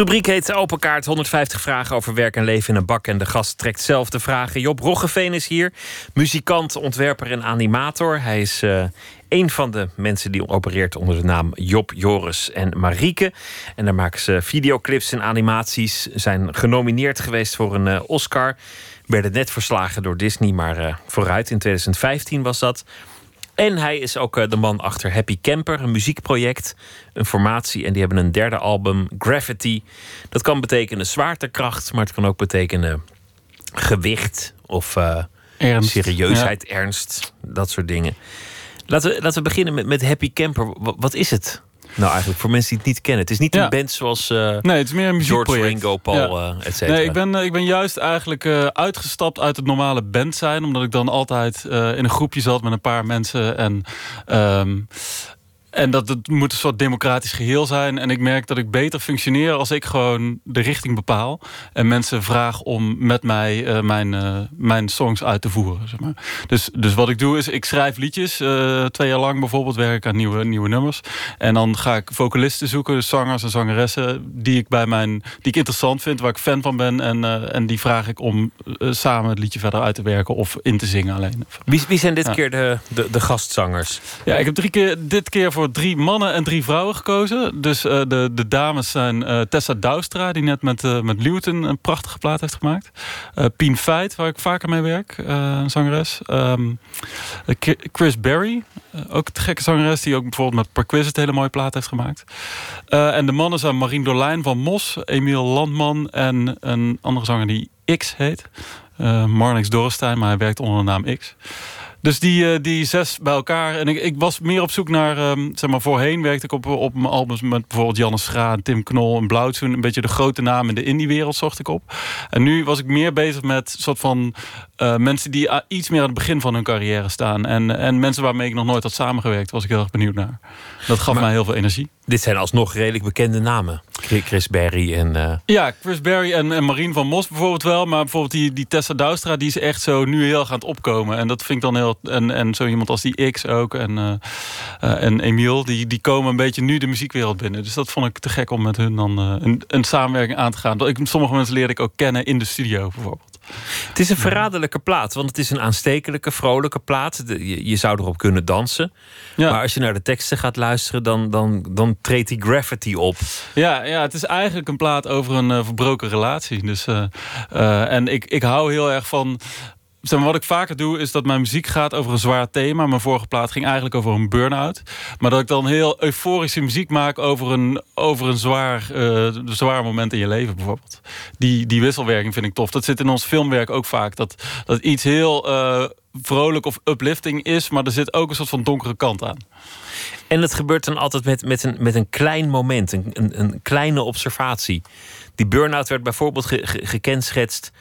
rubriek heet Open Kaart. 150 vragen over werk en leven in een bak. En de gast trekt zelf de vragen. Job Roggeveen is hier. Muzikant, ontwerper en animator. Hij is uh, een van de mensen die opereert onder de naam Job, Joris en Marieke. En daar maken ze videoclips en animaties. Zijn genomineerd geweest voor een uh, Oscar. Werden net verslagen door Disney, maar uh, vooruit. In 2015 was dat. En hij is ook eh, de man achter Happy Camper, een muziekproject, een formatie. En die hebben een derde album, Gravity. Dat kan betekenen zwaartekracht, maar het kan ook betekenen gewicht of uh, ernst. serieusheid, ja. ernst, dat soort dingen. Laten we, laten we beginnen met, met Happy Camper. Wat, wat is het? Nou, eigenlijk voor mensen die het niet kennen. Het is niet ja. een band zoals uh, nee, het is meer een George Ringo, Paul, ja. uh, et cetera. Nee, ik ben, ik ben juist eigenlijk uh, uitgestapt uit het normale band zijn. Omdat ik dan altijd in een groepje zat met een paar mensen. En um, En dat het moet een soort democratisch geheel zijn. En ik merk dat ik beter functioneer als ik gewoon de richting bepaal. En mensen vraag om met mij uh, mijn, uh, mijn songs uit te voeren. Zeg maar. dus, dus wat ik doe is, ik schrijf liedjes. Uh, twee jaar lang bijvoorbeeld werk ik aan nieuwe, nieuwe nummers. En dan ga ik vocalisten zoeken, dus zangers en zangeressen... die ik, bij mijn, die ik interessant vind, waar ik fan van ben. En, en die vraag ik om samen het liedje verder uit te werken of in te zingen alleen. Wie, wie zijn dit ja. keer de, de, de gastzangers? Ja, ik heb drie keer, dit keer voor drie mannen en drie vrouwen gekozen. Dus uh, de, de dames zijn uh, Tessa Douwstra, die net met, uh, met Luton een prachtige plaat heeft gemaakt. Pien Feit, waar ik vaker mee werk, een zangeres. Um, Chris Berry, ook een gekke zangeres, die ook bijvoorbeeld met Perquisite hele mooie plaat heeft gemaakt. en de mannen zijn Marien Dolijn van Mos, Emiel Landman en een andere zanger die X heet. Marnix Dorrestein, maar hij werkt onder de naam X. Dus die, die zes bij elkaar. En ik, ik was meer op zoek naar... Um, zeg maar, voorheen werkte ik op, op mijn albums met bijvoorbeeld Janne Schra... Tim Knol en Blauwtsoen. Een beetje de grote namen in de indie-wereld zocht ik op. En nu was ik meer bezig met soort van... Uh, mensen die iets meer aan het begin van hun carrière staan. En, en mensen waarmee ik nog nooit had samengewerkt. Was ik heel erg benieuwd naar. Dat gaf maar, mij heel veel energie. Dit zijn alsnog redelijk bekende namen. Chris Berry en... Uh... Ja, Chris Berry en, en Marien van Mos bijvoorbeeld wel. Maar bijvoorbeeld die, die Tessa Douwstra... die is echt zo nu heel gaan opkomen. En dat vind ik dan heel... En, en zo iemand als die X ook. En, uh, uh, en Emiel, die, die komen een beetje nu de muziekwereld binnen. Dus dat vond ik te gek om met hun dan een, een samenwerking aan te gaan. Ik, sommige mensen leerde ik ook kennen in de studio bijvoorbeeld. Het is een verraderlijke plaat, want het is een aanstekelijke, vrolijke plaat. Je, je, zou erop kunnen dansen. Ja. Maar als je naar de teksten gaat luisteren, dan, dan, dan treedt die gravity op. Ja, ja, het is eigenlijk een plaat over een uh, verbroken relatie. Dus, uh, uh, en ik, ik hou heel erg van zeg wat ik vaker doe, is dat mijn muziek gaat over een zwaar thema. Mijn vorige plaat ging eigenlijk over een burn-out. Maar dat ik dan heel euforische muziek maak over een, over een zwaar, uh, zwaar moment in je leven bijvoorbeeld. Die, die wisselwerking vind ik tof. Dat zit in ons filmwerk ook vaak. Dat, dat iets heel uh, vrolijk of uplifting is, maar er zit ook een soort van donkere kant aan. En dat gebeurt dan altijd met, met, een, met een klein moment, een, een, een kleine observatie. Die burn-out werd bijvoorbeeld ge, gekenschetst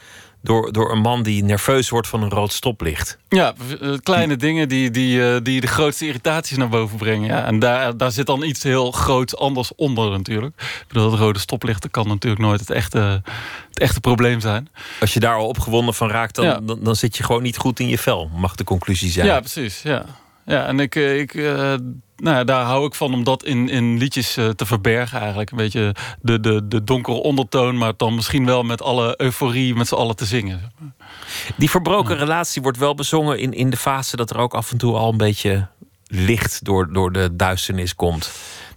door, door een man die nerveus wordt van een rood stoplicht. Ja, kleine dingen die, die, die de grootste irritaties naar boven brengen. Ja. En daar, daar zit dan iets heel groots anders onder natuurlijk. Ik bedoel, het rode stoplichten kan natuurlijk nooit het echte, het echte probleem zijn. Als je daar al opgewonden van raakt, dan, ja. dan, dan, zit je gewoon niet goed in je vel, mag de conclusie zijn. Ja, precies. Ja, ja en ik... ik uh, nou daar hou ik van om dat in, in liedjes uh, te verbergen eigenlijk. Een beetje de, de, de donkere ondertoon, maar dan misschien wel met alle euforie met z'n allen te zingen. Die verbroken ja. relatie wordt wel bezongen in, in de fase dat er ook af en toe al een beetje licht door, door de duisternis komt.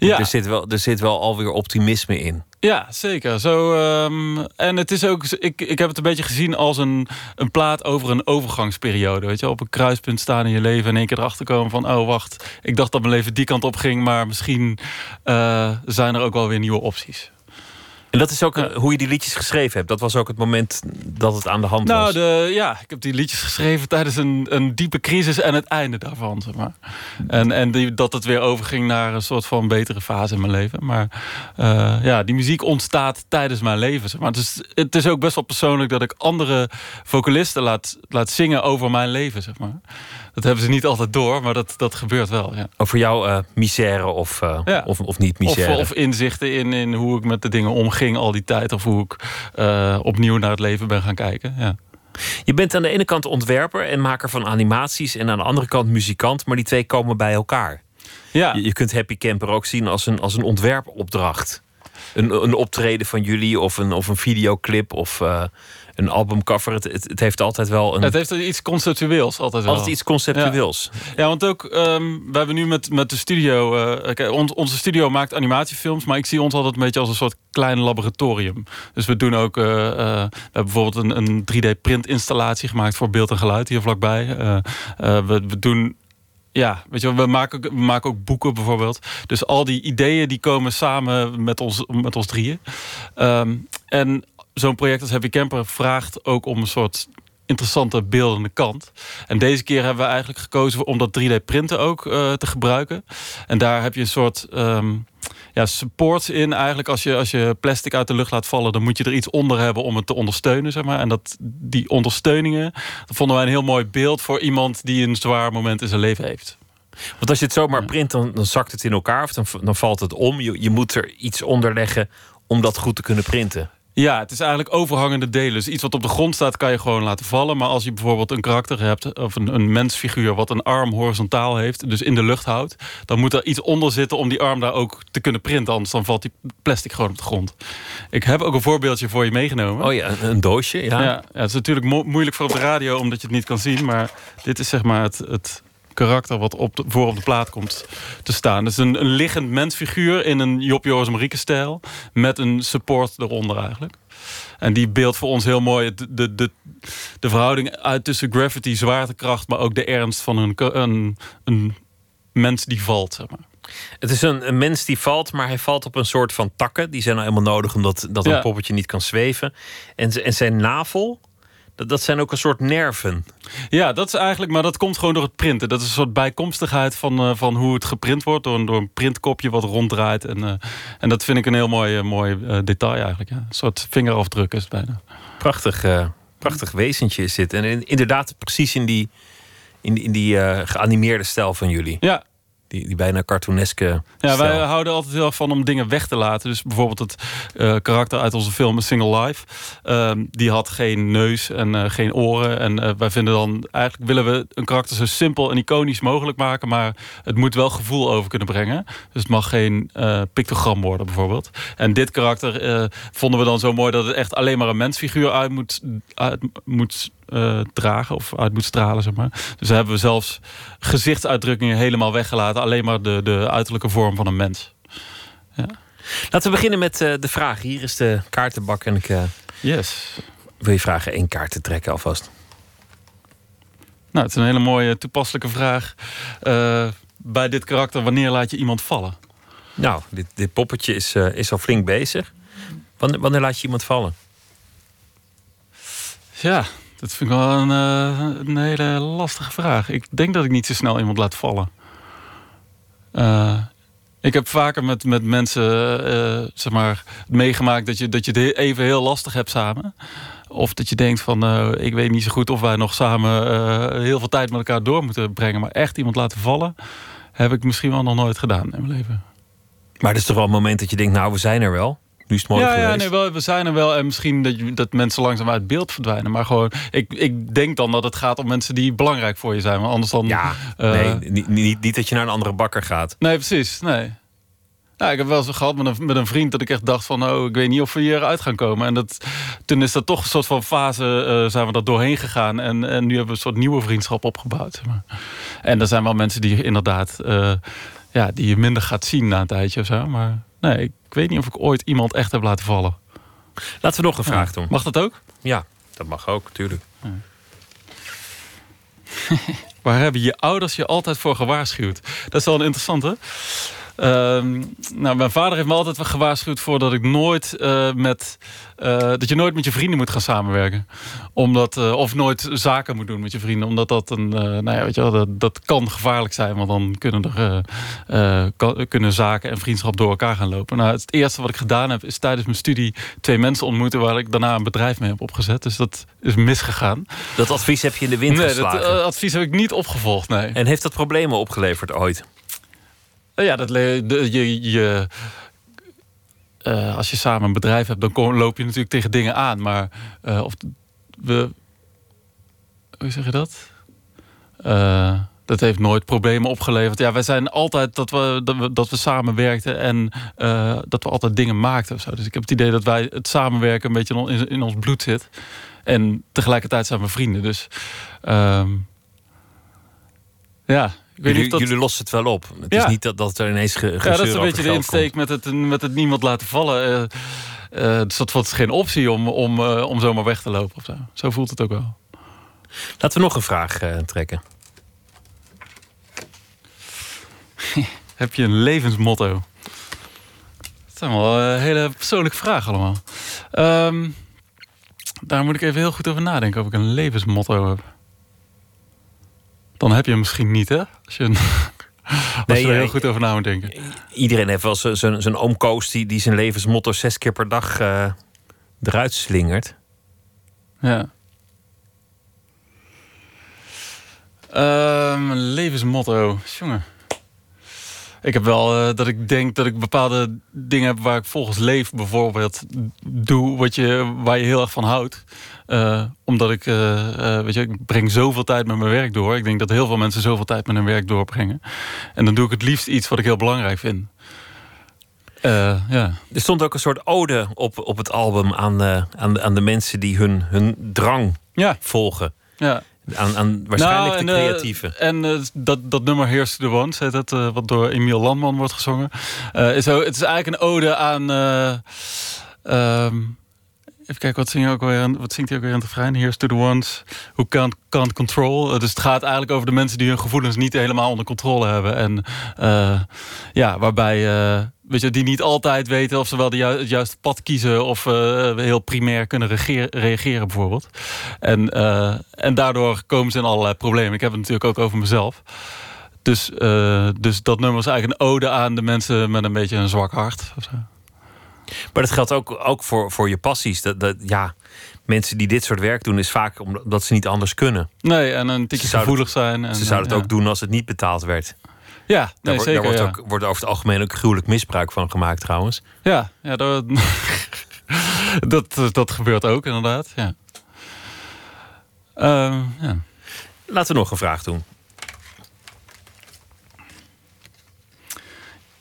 Ja. Er, zit wel, er zit wel alweer optimisme in. Ja, zeker. Zo, um, en het is ook, ik, ik heb het een beetje gezien als een, een plaat over een overgangsperiode. Weet je, op een kruispunt staan in je leven en in één keer erachter komen van: oh wacht, ik dacht dat mijn leven die kant op ging, maar misschien uh, zijn er ook wel weer nieuwe opties. En dat is ook hoe je die liedjes geschreven hebt. Dat was ook het moment dat het aan de hand nou, was. De, ja, ik heb die liedjes geschreven tijdens een, een diepe crisis en het einde daarvan. Zeg maar. En, en die, dat het weer overging naar een soort van betere fase in mijn leven. Maar uh, ja, die muziek ontstaat tijdens mijn leven. Zeg maar. Dus het is ook best wel persoonlijk dat ik andere vocalisten laat, laat zingen over mijn leven. Zeg maar. Dat hebben ze niet altijd door, maar dat, dat gebeurt wel. Ja. Over jouw uh, misère of, uh, ja. of, of niet misère. Of, of, inzichten in, in hoe ik met de dingen omging al die tijd. Of hoe ik uh, opnieuw naar het leven ben gaan kijken. Ja. Je bent aan de ene kant ontwerper en maker van animaties... en aan de andere kant muzikant, maar die twee komen bij elkaar. Ja. Je, je kunt Happy Camper ook zien als een, als een ontwerpopdracht. een, een optreden van jullie of een, of een videoclip of eh, een albumcover. Het, het, het heeft altijd wel een. Het heeft iets conceptueels altijd wel. Altijd iets conceptueels. Ja, ja want ook, ehm, we hebben nu met, met de studio... on- onze studio maakt animatiefilms... maar ik zie ons altijd een beetje als een soort klein laboratorium. Dus we doen ook... we hebben bijvoorbeeld een, een 3D-printinstallatie gemaakt... voor beeld en geluid hier vlakbij. We, we doen... Ja, weet je we maken, ook, we maken ook boeken bijvoorbeeld. Dus al die ideeën die komen samen met ons, met ons drieën. Ehm, en zo'n project als Happy Camper vraagt ook om een soort interessante beeldende kant. En deze keer hebben we eigenlijk gekozen om dat 3D-printen ook eh, te gebruiken. En daar heb je een soort ehm, ja, supports in. Eigenlijk als je, als je plastic uit de lucht laat vallen... dan moet je er iets onder hebben om het te ondersteunen. Zeg maar. En dat, die ondersteuningen, dat vonden wij een heel mooi beeld... voor iemand die een zwaar moment in zijn leven heeft. Want als je het zomaar print, dan, dan zakt het in elkaar of dan, dan valt het om. Je, je moet er iets onder leggen om dat goed te kunnen printen. Ja, het is eigenlijk overhangende delen. Dus iets wat op de grond staat kan je gewoon laten vallen. Maar als je bijvoorbeeld een karakter hebt... of een, een mensfiguur wat een arm horizontaal heeft... dus in de lucht houdt... dan moet er iets onder zitten om die arm daar ook te kunnen printen. Anders dan valt die plastic gewoon op de grond. Ik heb ook een voorbeeldje voor je meegenomen. Oh ja, een, doosje, ja. Ja, ja, het is natuurlijk mo- moeilijk voor op de radio... omdat je het niet kan zien. Maar dit is zeg maar het... het karakter wat op de, voor op de plaat komt te staan. Het is een, een liggend mensfiguur in een Job Joris Marieke stijl met een support eronder eigenlijk. En die beeldt voor ons heel mooi de, de, de, de verhouding uit tussen gravity, zwaartekracht... maar ook de ernst van een, een, een mens die valt, zeg maar. Het is een, een mens die valt, maar hij valt op een soort van takken. Die zijn nou helemaal nodig omdat dat Ja. een poppetje niet kan zweven. En, en zijn navel, dat, dat zijn ook een soort nerven. Ja, dat is eigenlijk, maar dat komt gewoon door het printen. Dat is een soort bijkomstigheid van, eh, van hoe het geprint wordt... door een, door een printkopje wat ronddraait. En, eh, en dat vind ik een heel mooi, eh, mooi detail eigenlijk. Ja. Een soort vingerafdruk is het bijna. Prachtig, eh, prachtig wezentje is dit. En in- inderdaad precies in die, in, in die eh, geanimeerde stijl van jullie. Ja. Die, die bijna cartooneske Ja, wij stijl. houden altijd heel erg van om dingen weg te laten. Dus bijvoorbeeld het eh, karakter uit onze film A Single Life. ehm, die had geen neus en eh, geen oren. En eh, wij vinden dan... Eigenlijk willen we een karakter zo simpel en iconisch mogelijk maken. Maar het moet wel gevoel over kunnen brengen. Dus het mag geen pictogram worden bijvoorbeeld. En dit karakter vonden we dan zo mooi... dat het echt alleen maar een mensfiguur uit moet, uit moet eh, dragen of uit moet stralen, zeg maar. Dus hebben we zelfs gezichtsuitdrukkingen helemaal weggelaten. Alleen maar de, de uiterlijke vorm van een mens. Ja. Laten we beginnen met eh, de vraag. Hier is de kaartenbak en ik eh, Yes. wil je vragen één kaart te trekken alvast. Nou, het is een hele mooie toepasselijke vraag. Bij dit karakter, wanneer laat je iemand vallen? Nou, dit, dit poppetje is, is al flink bezig. Wanneer, wanneer laat je iemand vallen? Ja, dat vind ik wel een, eh, een hele lastige vraag. Ik denk dat ik niet zo snel iemand laat vallen. Eh, ik heb vaker met, met mensen eh, zeg maar, meegemaakt dat je, dat je het even heel lastig hebt samen. Of dat je denkt van, ik weet niet zo goed of wij nog samen heel veel tijd met elkaar door moeten brengen. Maar echt iemand laten vallen, heb ik misschien wel nog nooit gedaan in mijn leven. Maar het is toch wel een moment dat je denkt, nou, we zijn er wel. Nu is het mooi ja, geweest. ja nee, wel, we zijn er wel. En misschien dat, je- dat mensen langzaam uit beeld verdwijnen. Maar gewoon, ik, ik denk dan dat het gaat om mensen die belangrijk voor je zijn. Want anders dan. Ja, eh, nee, niet, niet, niet dat je naar een andere bakker gaat. nee, precies. Nee. Nou, ik heb wel eens gehad met een, met een vriend dat ik echt dacht van... oh, ik weet niet of we hier uit gaan komen. En dat, toen is dat toch een soort van fase, eh, zijn we dat doorheen gegaan. En, en nu hebben we een soort nieuwe vriendschap opgebouwd. zeg maar. En er zijn wel mensen die inderdaad... eh, ja, die je minder gaat zien na een tijdje of zo. Maar nee, ik weet niet of ik ooit iemand echt heb laten vallen. Laten we nog een vraag doen. Mag dat ook? Ja, dat mag ook, tuurlijk. [LAUGHS] Waar hebben je ouders je altijd voor gewaarschuwd? Dat is wel een interessante. Ehm, nou, mijn vader heeft me altijd wel gewaarschuwd voor dat ik nooit eh, met eh, dat je nooit met je vrienden moet gaan samenwerken, omdat eh, of nooit zaken moet doen met je vrienden, omdat dat een, nou ja, weet je wel, dat, dat kan gevaarlijk zijn, want dan kunnen er kan- kunnen zaken en vriendschap door elkaar gaan lopen. Nou, het eerste wat ik gedaan heb is tijdens mijn studie twee mensen ontmoeten waar ik daarna een bedrijf mee heb opgezet. Dus dat is misgegaan. Dat advies heb je in de wind Nee, dat geslagen. eh, advies heb ik niet opgevolgd. Nee. En heeft dat problemen opgeleverd ooit? Eh, Ja, dat de- je, je, eh, als je samen een bedrijf hebt, dan loop je natuurlijk tegen dingen aan. Maar eh, of we. Hoe zeg je dat? Dat heeft nooit problemen opgeleverd. Ja, wij zijn altijd dat we, dat we, dat we samenwerkten en dat we altijd dingen maakten. Of zo. Dus ik heb het idee dat wij het samenwerken een beetje in, in ons bloed zit. En tegelijkertijd zijn we vrienden. Dus ehm, ja, Jullie, dat... jullie lossen het wel op. Het Ja. is niet dat, dat er ineens ge, Ja, dat is een beetje de insteek met het, met het niemand laten vallen. Eh, dus dat was geen optie om, om, eh, om zomaar weg te lopen. Of zo. zo voelt het ook wel. Laten we nog een vraag trekken. [LAUGHS] Heb je een levensmotto? Dat zijn wel hele persoonlijke vragen allemaal. Ehm, daar moet ik even heel goed over nadenken of ik een levensmotto heb. Dan heb je hem misschien niet, hè? Als je, een- [LAUGHS] als Nee, je er heel goed over na moet denken. Iedereen heeft wel zijn- oom Koos die, die zijn levensmotto zes keer per dag eh, eruit slingert. Ja. Een levensmotto. Jongen. Ik heb wel eh, dat ik denk dat ik bepaalde dingen heb waar ik volgens leef. Bijvoorbeeld doe wat je, waar je heel erg van houdt. Eh, omdat ik, eh, weet je, ik breng zoveel tijd met mijn werk door. Ik denk dat heel veel mensen zoveel tijd met hun werk doorbrengen. En dan doe ik het liefst iets wat ik heel belangrijk vind. Er stond ook een soort ode op, op het album aan, de aan, de- aan de mensen die hun, hun drang Ja. volgen. Ja. Aan, aan waarschijnlijk Nou, de en, eh, creatieve. en eh, dat, dat nummer Here's to the Ones, heet eh, wat door Emiel Landman wordt gezongen. Eh, is het is eigenlijk een ode aan... eh, ehm, even kijken, wat zingt hij ook weer? Wat zingt ook weer in het refrein? Here's to the ones who can't, control. Eh, dus het gaat eigenlijk over de mensen die hun gevoelens niet helemaal onder controle hebben. En eh, ja, waarbij... eh, Weet je, die niet altijd weten of ze wel de het juiste pad kiezen of heel primair kunnen reageren, bijvoorbeeld. En, en daardoor komen ze in allerlei problemen. Ik heb het natuurlijk ook over mezelf. Dus, dus dat nummer is eigenlijk een ode aan de mensen met een beetje een zwak hart. Of. Maar dat geldt ook, ook voor, voor je passies. Dat, dat, ja, mensen die dit soort werk doen, is vaak omdat ze niet anders kunnen. Nee, en een tikje Ze zouden gevoelig zijn. En, Ze zouden het ja. ook doen als het niet betaald werd. Ja, Daar, nee, wordt- zeker. daar wordt, ja. ook, wordt over het algemeen ook gruwelijk misbruik van gemaakt trouwens. Ja, ja dat, [LAUGHS] dat, dat gebeurt ook inderdaad. Ja. Ehm, ja. Laten we nog een vraag doen.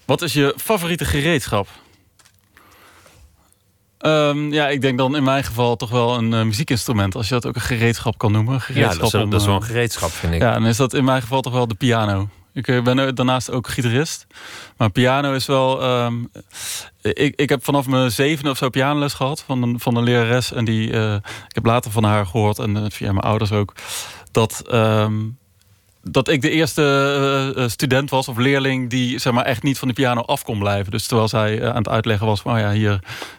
Wat is je favoriete gereedschap? Ehm, ja, ik denk dan in mijn geval toch wel een eh, muziekinstrument. Als je dat ook een gereedschap kan noemen. Ja, Gereedschap dat is, om, dat is wel eh, een gereedschap, vind ik. Ja, dan is dat in mijn geval toch wel de piano. Ik eh, ben daarnaast ook gitarist. Maar piano is wel... ehm, ik, ik heb vanaf mijn zevende of zo pianoles gehad van een, van een lerares. En die, ik heb later van haar gehoord, en via mijn ouders ook... dat, ehm, dat ik de eerste eh, eh, student was of leerling... die zeg maar, echt niet van de piano af kon blijven. Dus terwijl zij eh, aan het uitleggen was van... oh ja, hier,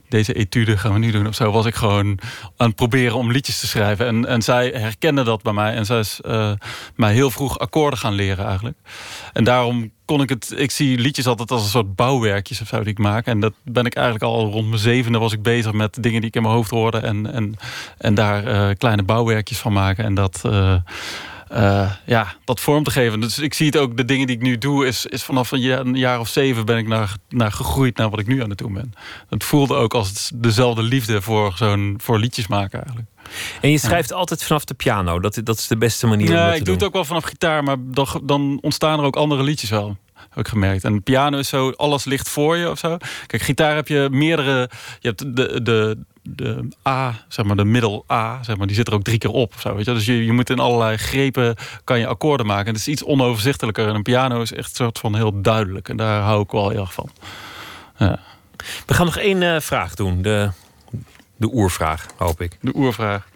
deze etude gaan we nu doen of zo... was ik gewoon aan het proberen om liedjes te schrijven. En, en zij herkende dat bij mij. En zij is mij heel vroeg akkoorden gaan leren eigenlijk. En daarom kon ik het... Ik zie liedjes altijd als een soort bouwwerkjes of zo die ik maak. En dat ben ik eigenlijk al rond mijn zevende was ik bezig met dingen die ik in mijn hoofd hoorde. En, en, en daar kleine bouwwerkjes van maken. En dat... eh, ja, dat vorm te geven. Dus ik zie het ook, de dingen die ik nu doe, is, is vanaf een jaar, een jaar of zeven ben ik naar, naar gegroeid naar wat ik nu aan het doen ben. Het voelde ook als dezelfde liefde voor zo'n voor liedjes maken eigenlijk. En je schrijft altijd vanaf de piano. Dat, dat is de beste manier om Ja, dat te ik doe doen. het ook wel vanaf gitaar, maar dan, dan ontstaan er ook andere liedjes wel. Heb ik gemerkt. En piano is zo, alles ligt voor je of zo. Kijk, gitaar heb je meerdere. Je hebt de, de, de A, zeg maar, de middel A, zeg maar, die zit er ook drie keer op. Zo, weet je? Dus je, je moet in allerlei grepen kan je akkoorden maken. En het is iets onoverzichtelijker. En een piano is echt een soort van heel duidelijk. En daar hou ik wel heel erg van. Ja. We gaan nog één eh, vraag doen. De, de oervraag, hoop ik. De oervraag.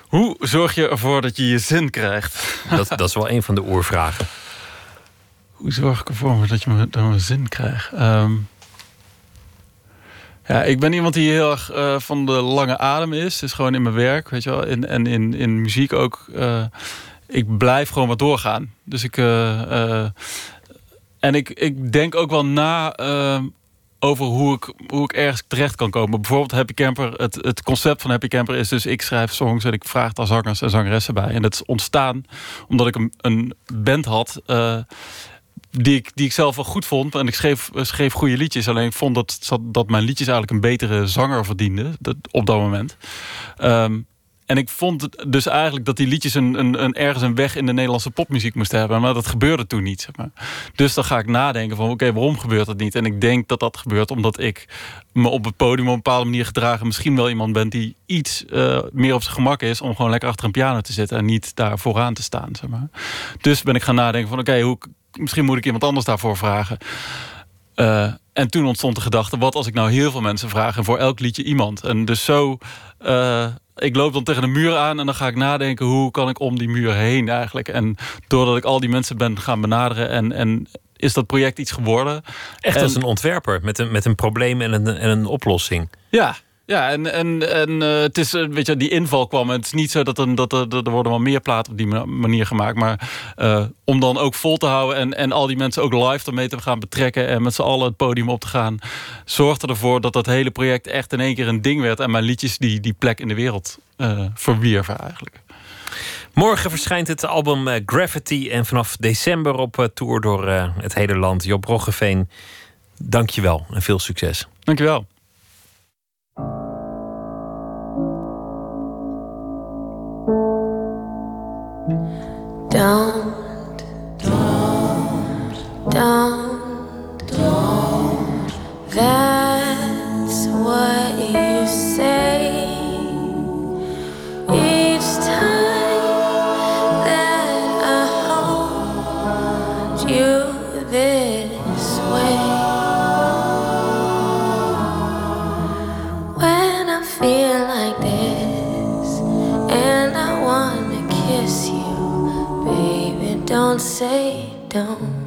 Hoe zorg je ervoor dat je je zin krijgt? Dat, dat is wel een van de oervragen. [LAUGHS] Hoe zorg ik ervoor dat je me zin krijgt? Ehm, ja, ik ben iemand die heel erg eh, van de lange adem is. Dus gewoon in mijn werk, weet je wel. En in, in muziek ook. eh, ik blijf gewoon maar doorgaan. Dus ik... eh, en ik, ik denk ook wel na over hoe ik, hoe ik ergens terecht kan komen. Bijvoorbeeld Happy Camper. Het, het concept van Happy Camper is dus... ik schrijf songs en ik vraag daar zangers en zangeressen bij. En dat is ontstaan omdat ik een, een band had... eh, die ik, die ik zelf wel goed vond. En ik schreef, schreef goede liedjes. Alleen ik vond dat, dat mijn liedjes eigenlijk een betere zanger verdienden. Dat, op dat moment. Ehm, en ik vond dus eigenlijk dat die liedjes een, een, een, ergens een weg in de Nederlandse popmuziek moesten hebben. Maar dat gebeurde toen niet. Zeg maar. Dus dan ga ik nadenken van oké, waarom gebeurt dat niet? En ik denk dat dat gebeurt omdat ik me op het podium op een bepaalde manier gedragen. Misschien wel iemand ben die iets uh, meer op zijn gemak is om gewoon lekker achter een piano te zitten en niet daar vooraan te staan. Zeg maar. Dus ben ik gaan nadenken van oké, hoe misschien moet ik iemand anders daarvoor vragen. Uh, en toen ontstond de gedachte, wat als ik nou heel veel mensen vraag... en voor elk liedje iemand. En dus zo, uh, ik loop dan tegen de muur aan... en dan ga ik nadenken, hoe kan ik om die muur heen eigenlijk? En doordat ik al die mensen ben gaan benaderen... en, en is dat project iets geworden. Echt als een ontwerper, met een, met een probleem en een, en een oplossing. Ja, ja, en, en, en uh, het is, eh, weet je, die inval kwam. Het is niet zo dat, een, dat, dat, er worden wel meer platen op die manier gemaakt. Maar uh, om dan ook vol te houden en, en al die mensen ook live ermee te gaan betrekken. En met z'n allen het podium op te gaan. Zorgde ervoor dat dat hele project echt in één keer een ding werd. En mijn liedjes die, die plek in de wereld uh, verwierven eigenlijk. Morgen verschijnt het album Gravity. En vanaf december op tour door het hele land. Job Roggeveen, dank je wel en veel succes. Dank je wel. Don't, don't, don't, don't. That's what don't say don't.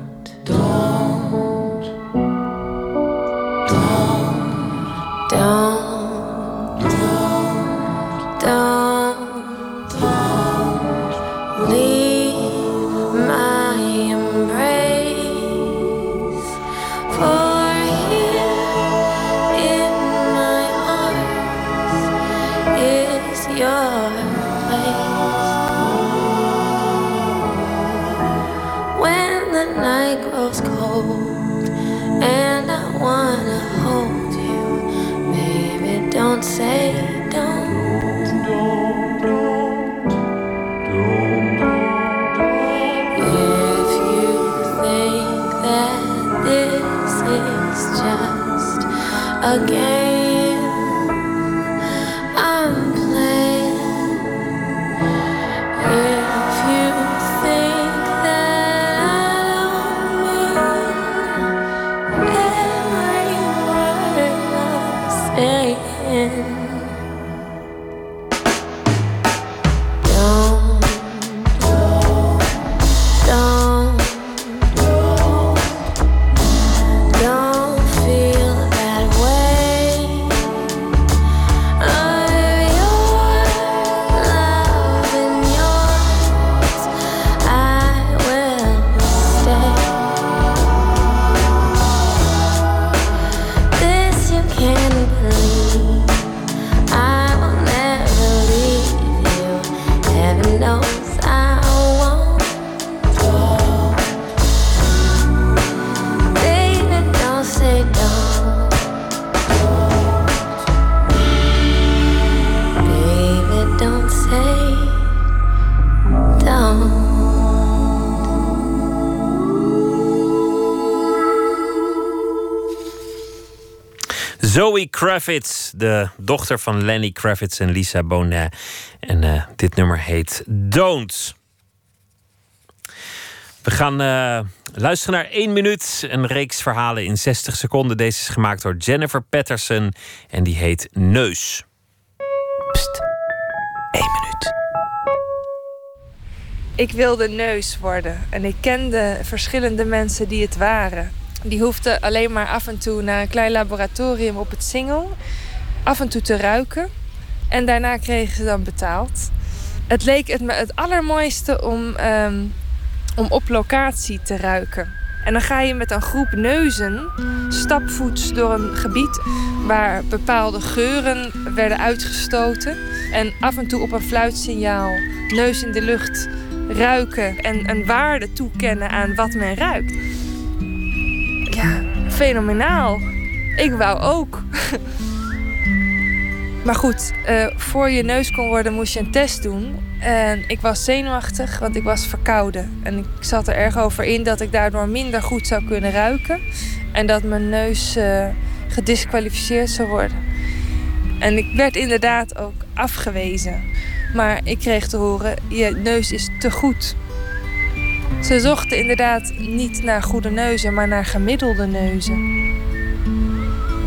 A Kravitz, de dochter van Lenny Kravitz en Lisa Bonet. En uh, dit nummer heet Don't. We gaan uh, luisteren naar 1 minuut. Een reeks verhalen in 60 seconden. Deze is gemaakt door Jennifer Patterson en die heet Neus. Pst, 1 minuut. Ik wilde neus worden en ik kende verschillende mensen die het waren. Die hoefden alleen maar af en toe naar een klein laboratorium op het Singel, af en toe te ruiken en daarna kregen ze dan betaald. Het leek het me het allermooiste om, ehm, om op locatie te ruiken. En dan ga je met een groep neuzen stapvoets door een gebied waar bepaalde geuren werden uitgestoten. En af en toe op een fluitsignaal, neus in de lucht, ruiken en een waarde toekennen aan wat men ruikt. Ja, fenomenaal. Ik wou ook. [LAUGHS] Maar goed, eh, voor je neus kon worden moest je een test doen. En ik was zenuwachtig, want ik was verkouden. En ik zat er erg over in dat ik daardoor minder goed zou kunnen ruiken. En dat mijn neus eh, gedisqualificeerd zou worden. En ik werd inderdaad ook afgewezen. Maar ik kreeg te horen, je neus is te goed. Ze zochten inderdaad niet naar goede neuzen, maar naar gemiddelde neuzen.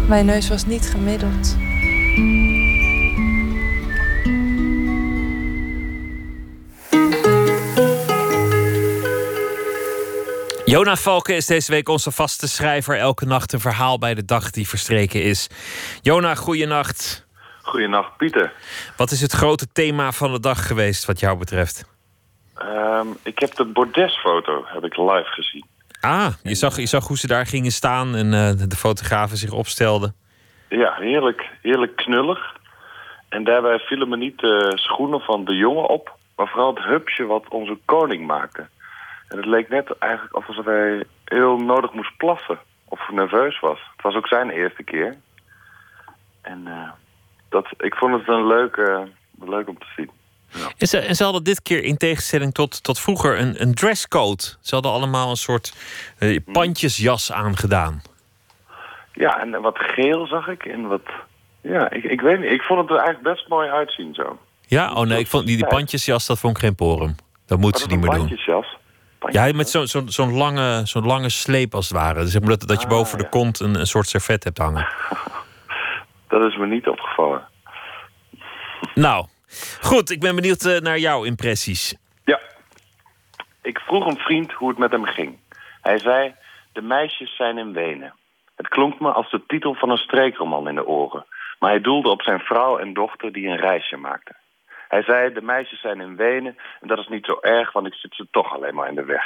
Mijn neus was niet gemiddeld. Jona Valken is deze week onze vaste schrijver. Elke nacht een verhaal bij de dag die verstreken is. Jona, goeienacht. Goeienacht, Pieter. Wat is het grote thema van de dag geweest wat jou betreft? Ehm, ik heb de bordesfoto heb ik live gezien. Ah, je zag, je zag hoe ze daar gingen staan en eh, de fotografen zich opstelden. Ja, heerlijk, heerlijk knullig. En daarbij vielen me niet de schoenen van de jongen op, maar vooral het hupsje wat onze koning maakte. En het leek net eigenlijk alsof hij heel nodig moest plassen of nerveus was. Het was ook zijn eerste keer. En eh, dat, ik vond het een leuke, leuk om te zien. En, ze, en ze hadden dit keer in tegenstelling tot, tot vroeger een, een dresscode. Ze hadden allemaal een soort eh, pandjesjas aangedaan. Ja, en wat geel zag ik en wat... Ja, ik, ik weet niet. Ik vond het er eigenlijk best mooi uitzien zo. Ja, oh nee, ik vond die, die pandjesjas, dat vond ik geen porum. Dat moeten ze niet meer doen. Pandjesjas? Ja, met zo'n zo, zo'n lange, zo'n lange sleep als het ware. Dus dat, dat je Ah, boven de kont een, een soort servet hebt hangen. [LAUGHS] Dat is me niet opgevallen. Nou, goed, ik ben benieuwd eh, naar jouw impressies. Ik vroeg een vriend hoe het met hem ging. Hij zei, de meisjes zijn in Wenen. Het klonk me als de titel van een streekroman in de oren. Maar hij doelde op zijn vrouw en dochter die een reisje maakten. Hij zei, de meisjes zijn in Wenen en dat is niet zo erg, want ik zit ze toch alleen maar in de weg.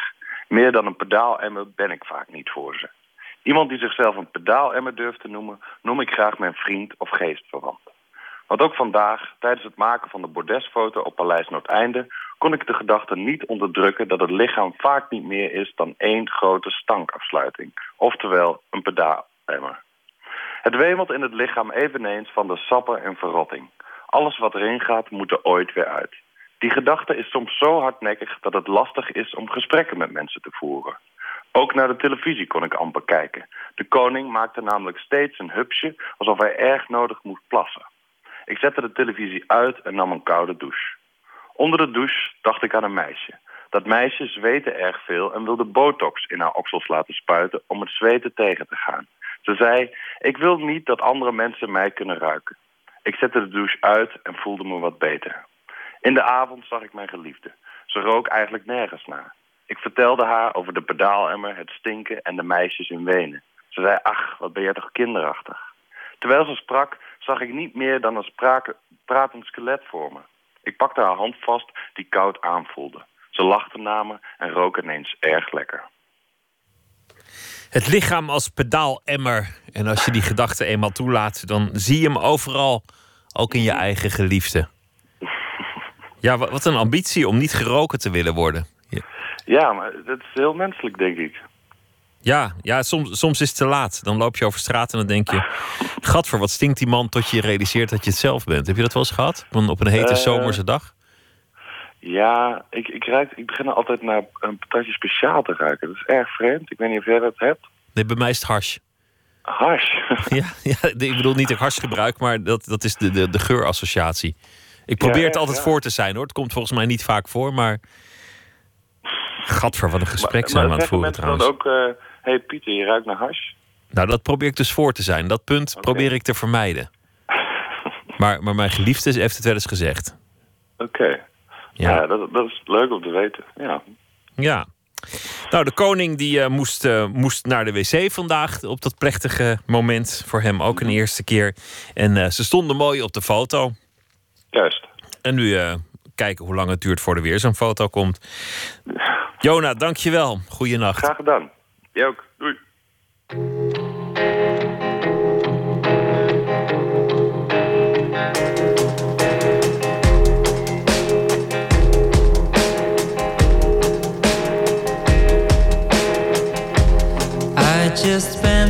Meer dan een pedaalemmer ben ik vaak niet voor ze. Iemand die zichzelf een pedaalemmer durft te noemen, noem ik graag mijn vriend of geestverwant. Want ook vandaag, tijdens het maken van de bordesfoto op Paleis Noordeinde, kon ik de gedachte niet onderdrukken dat het lichaam vaak niet meer is dan één grote stankafsluiting. Oftewel een pedaalemmer. Het wemelt in het lichaam eveneens van de sappen en verrotting. Alles wat erin gaat, moet er ooit weer uit. Die gedachte is soms zo hardnekkig dat het lastig is om gesprekken met mensen te voeren. Ook naar de televisie kon ik amper kijken. De koning maakte namelijk steeds een hupsje alsof hij erg nodig moest plassen. Ik zette de televisie uit en nam een koude douche. Onder de douche dacht ik aan een meisje. Dat meisje zweette erg veel en wilde botox in haar oksels laten spuiten om het zweten tegen te gaan. Ze zei, ik wil niet dat andere mensen mij kunnen ruiken. Ik zette de douche uit en voelde me wat beter. In de avond zag ik mijn geliefde. Ze rook eigenlijk nergens naar. Ik vertelde haar over de pedaalemmer, het stinken en de meisjes in Wenen. Ze zei, ach, wat ben jij toch kinderachtig. Terwijl ze sprak, zag ik niet meer dan een sprake, pratend skelet voor me. Ik pakte haar hand vast, die koud aanvoelde. Ze lachte naar me en rook ineens erg lekker. Het lichaam als pedaalemmer. En als je die gedachte eenmaal toelaat, dan zie je hem overal. Ook in je eigen geliefde. Ja, wa- wat een ambitie om niet geroken te willen worden. Ja, Ja, maar dat is heel menselijk, denk ik. Ja, ja soms, soms is het te laat. Dan loop je over straat en dan denk je... Gadver, wat stinkt die man tot je realiseert dat je het zelf bent. Heb je dat wel eens gehad? Op een, op een hete Eh, zomerse dag? Ja, ik, ik, ruik, ik begin altijd naar een patatje speciaal te ruiken. Dat is erg vreemd. Ik weet niet of jij dat hebt. Nee, bij mij is het hars. Hars? [LAUGHS] Ja, ja, ik bedoel niet dat ik hars gebruik, maar dat, dat is de, de, de geurassociatie. Ik probeer Ja, het altijd ja. voor te zijn hoor. Het komt volgens mij niet vaak voor, maar. [LAUGHS] Gadver, wat een gesprek zijn we aan het voeren trouwens. ook... Hé hey Pieter, je ruikt naar hars? Nou, dat probeer ik dus voor te zijn. Dat punt probeer ik te vermijden. [LAUGHS] Maar, maar mijn geliefde heeft het wel eens gezegd. Oké. Ja, dat, dat is leuk om te weten. Ja. Ja. Nou, de koning die eh, moest, eh, moest naar de wc vandaag op dat plechtige moment. Voor hem ook een eerste keer. En eh, ze stonden mooi op de foto. Juist. En nu kijken hoe lang het duurt voor er weer zo'n foto komt. Jona, dankjewel. Goeienacht. Graag gedaan. Jij. I just spent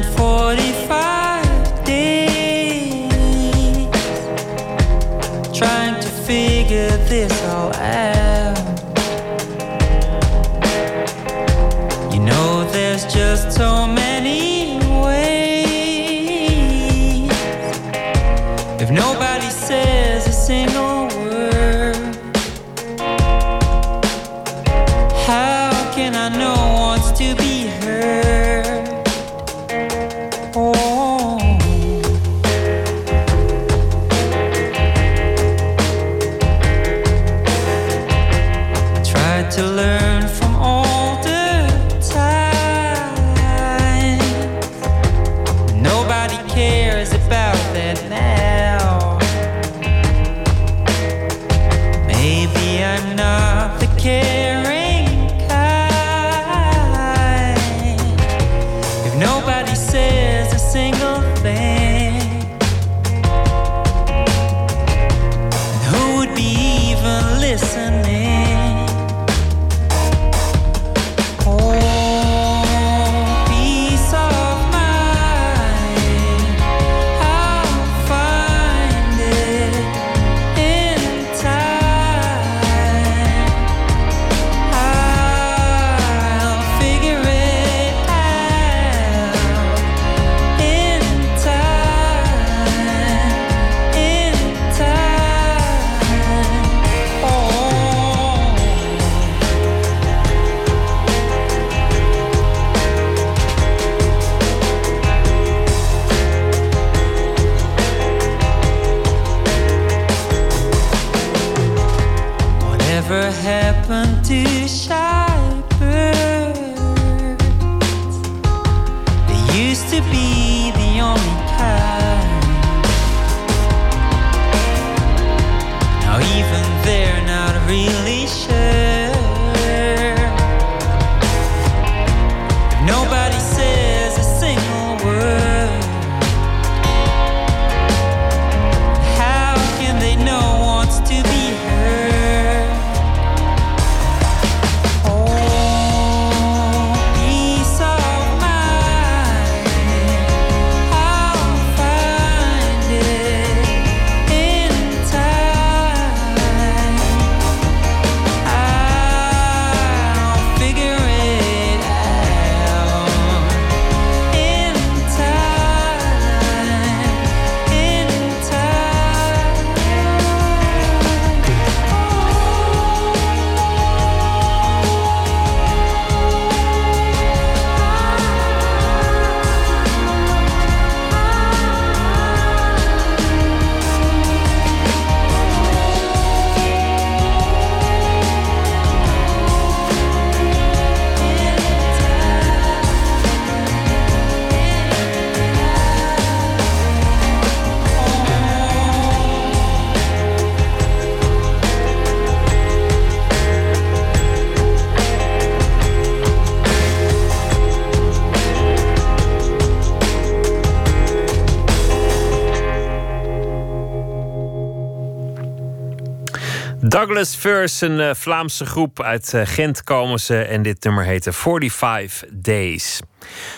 First, een eh, Vlaamse groep uit eh, Gent komen ze. En dit nummer heette 45 Days.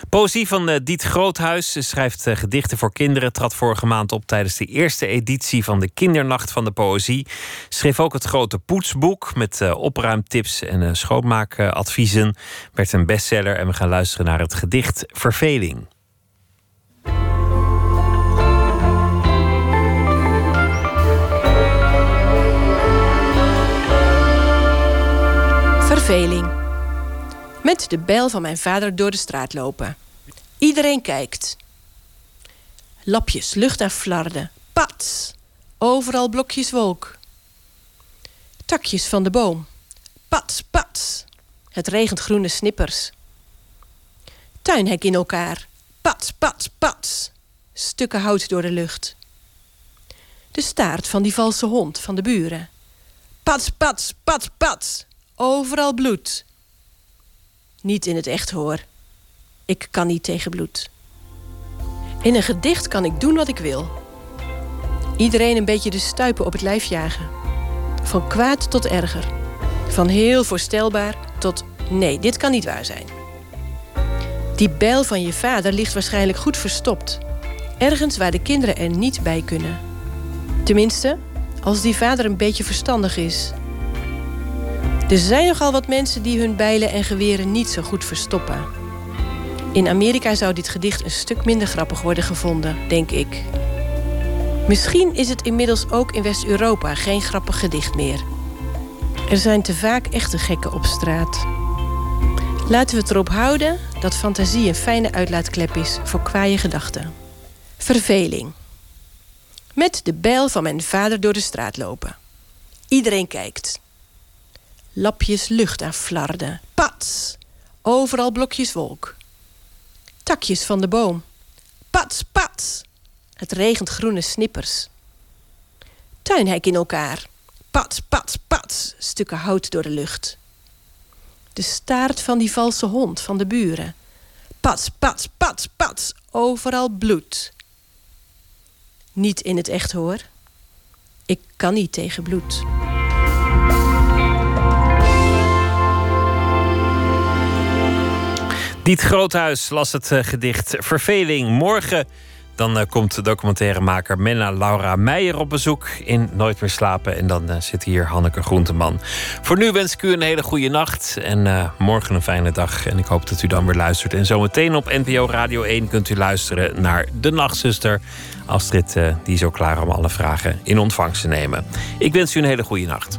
Poëzie van eh, Diet Groothuis. Ze schrijft gedichten voor kinderen. Trad vorige maand op tijdens de eerste editie van de Kindernacht van de Poëzie. Schreef ook het grote Poetsboek met opruimtips en schoonmaakadviezen. Werd een bestseller en we gaan luisteren naar het gedicht Verveling. Verveling. Met de bijl van mijn vader door de straat lopen. Iedereen kijkt. Lapjes lucht en flarden. Pats! Overal blokjes wolk. Takjes van de boom. Pats, pats! Het regent groene snippers. Tuinhek in elkaar. Pats, pats, pats! Stukken hout door de lucht. De staart van die valse hond van de buren. Pats, pats, pats, pats! Overal bloed. Niet in het echt hoor. Ik kan niet tegen bloed. In een gedicht kan ik doen wat ik wil. Iedereen een beetje de stuipen op het lijf jagen. Van kwaad tot erger. Van heel voorstelbaar tot nee, dit kan niet waar zijn. Die bijl van je vader ligt waarschijnlijk goed verstopt. Ergens waar de kinderen er niet bij kunnen. Tenminste, als die vader een beetje verstandig is. Er zijn nogal wat mensen die hun bijlen en geweren niet zo goed verstoppen. In Amerika zou dit gedicht een stuk minder grappig worden gevonden, denk ik. Misschien is het inmiddels ook in West-Europa geen grappig gedicht meer. Er zijn te vaak echte gekken op straat. Laten we het erop houden dat fantasie een fijne uitlaatklep is voor kwaaie gedachten. Verveling. Met de bijl van mijn vader door de straat lopen. Iedereen kijkt. Lapjes lucht aan flarden. Pats! Overal blokjes wolk. Takjes van de boom. Pats, pats! Het regent groene snippers. Tuinhek in elkaar. Pats, pats, pats! Stukken hout door de lucht. De staart van die valse hond van de buren. Pats, pats, pats, pats! Overal bloed. Niet in het echt hoor. Ik kan niet tegen bloed. Diet Groothuis las het eh, gedicht Verveling. Morgen dan eh, komt documentairemaker Menna Laura Meijer op bezoek in Nooit meer slapen. En dan eh, zit hier Hanneke Groenteman. Voor nu wens ik u een hele goede nacht en morgen een fijne dag. En ik hoop dat u dan weer luistert. En zometeen op NPO Radio 1 kunt u luisteren naar De Nachtzuster. Astrid die is zo klaar om alle vragen in ontvangst te nemen. Ik wens u een hele goede nacht.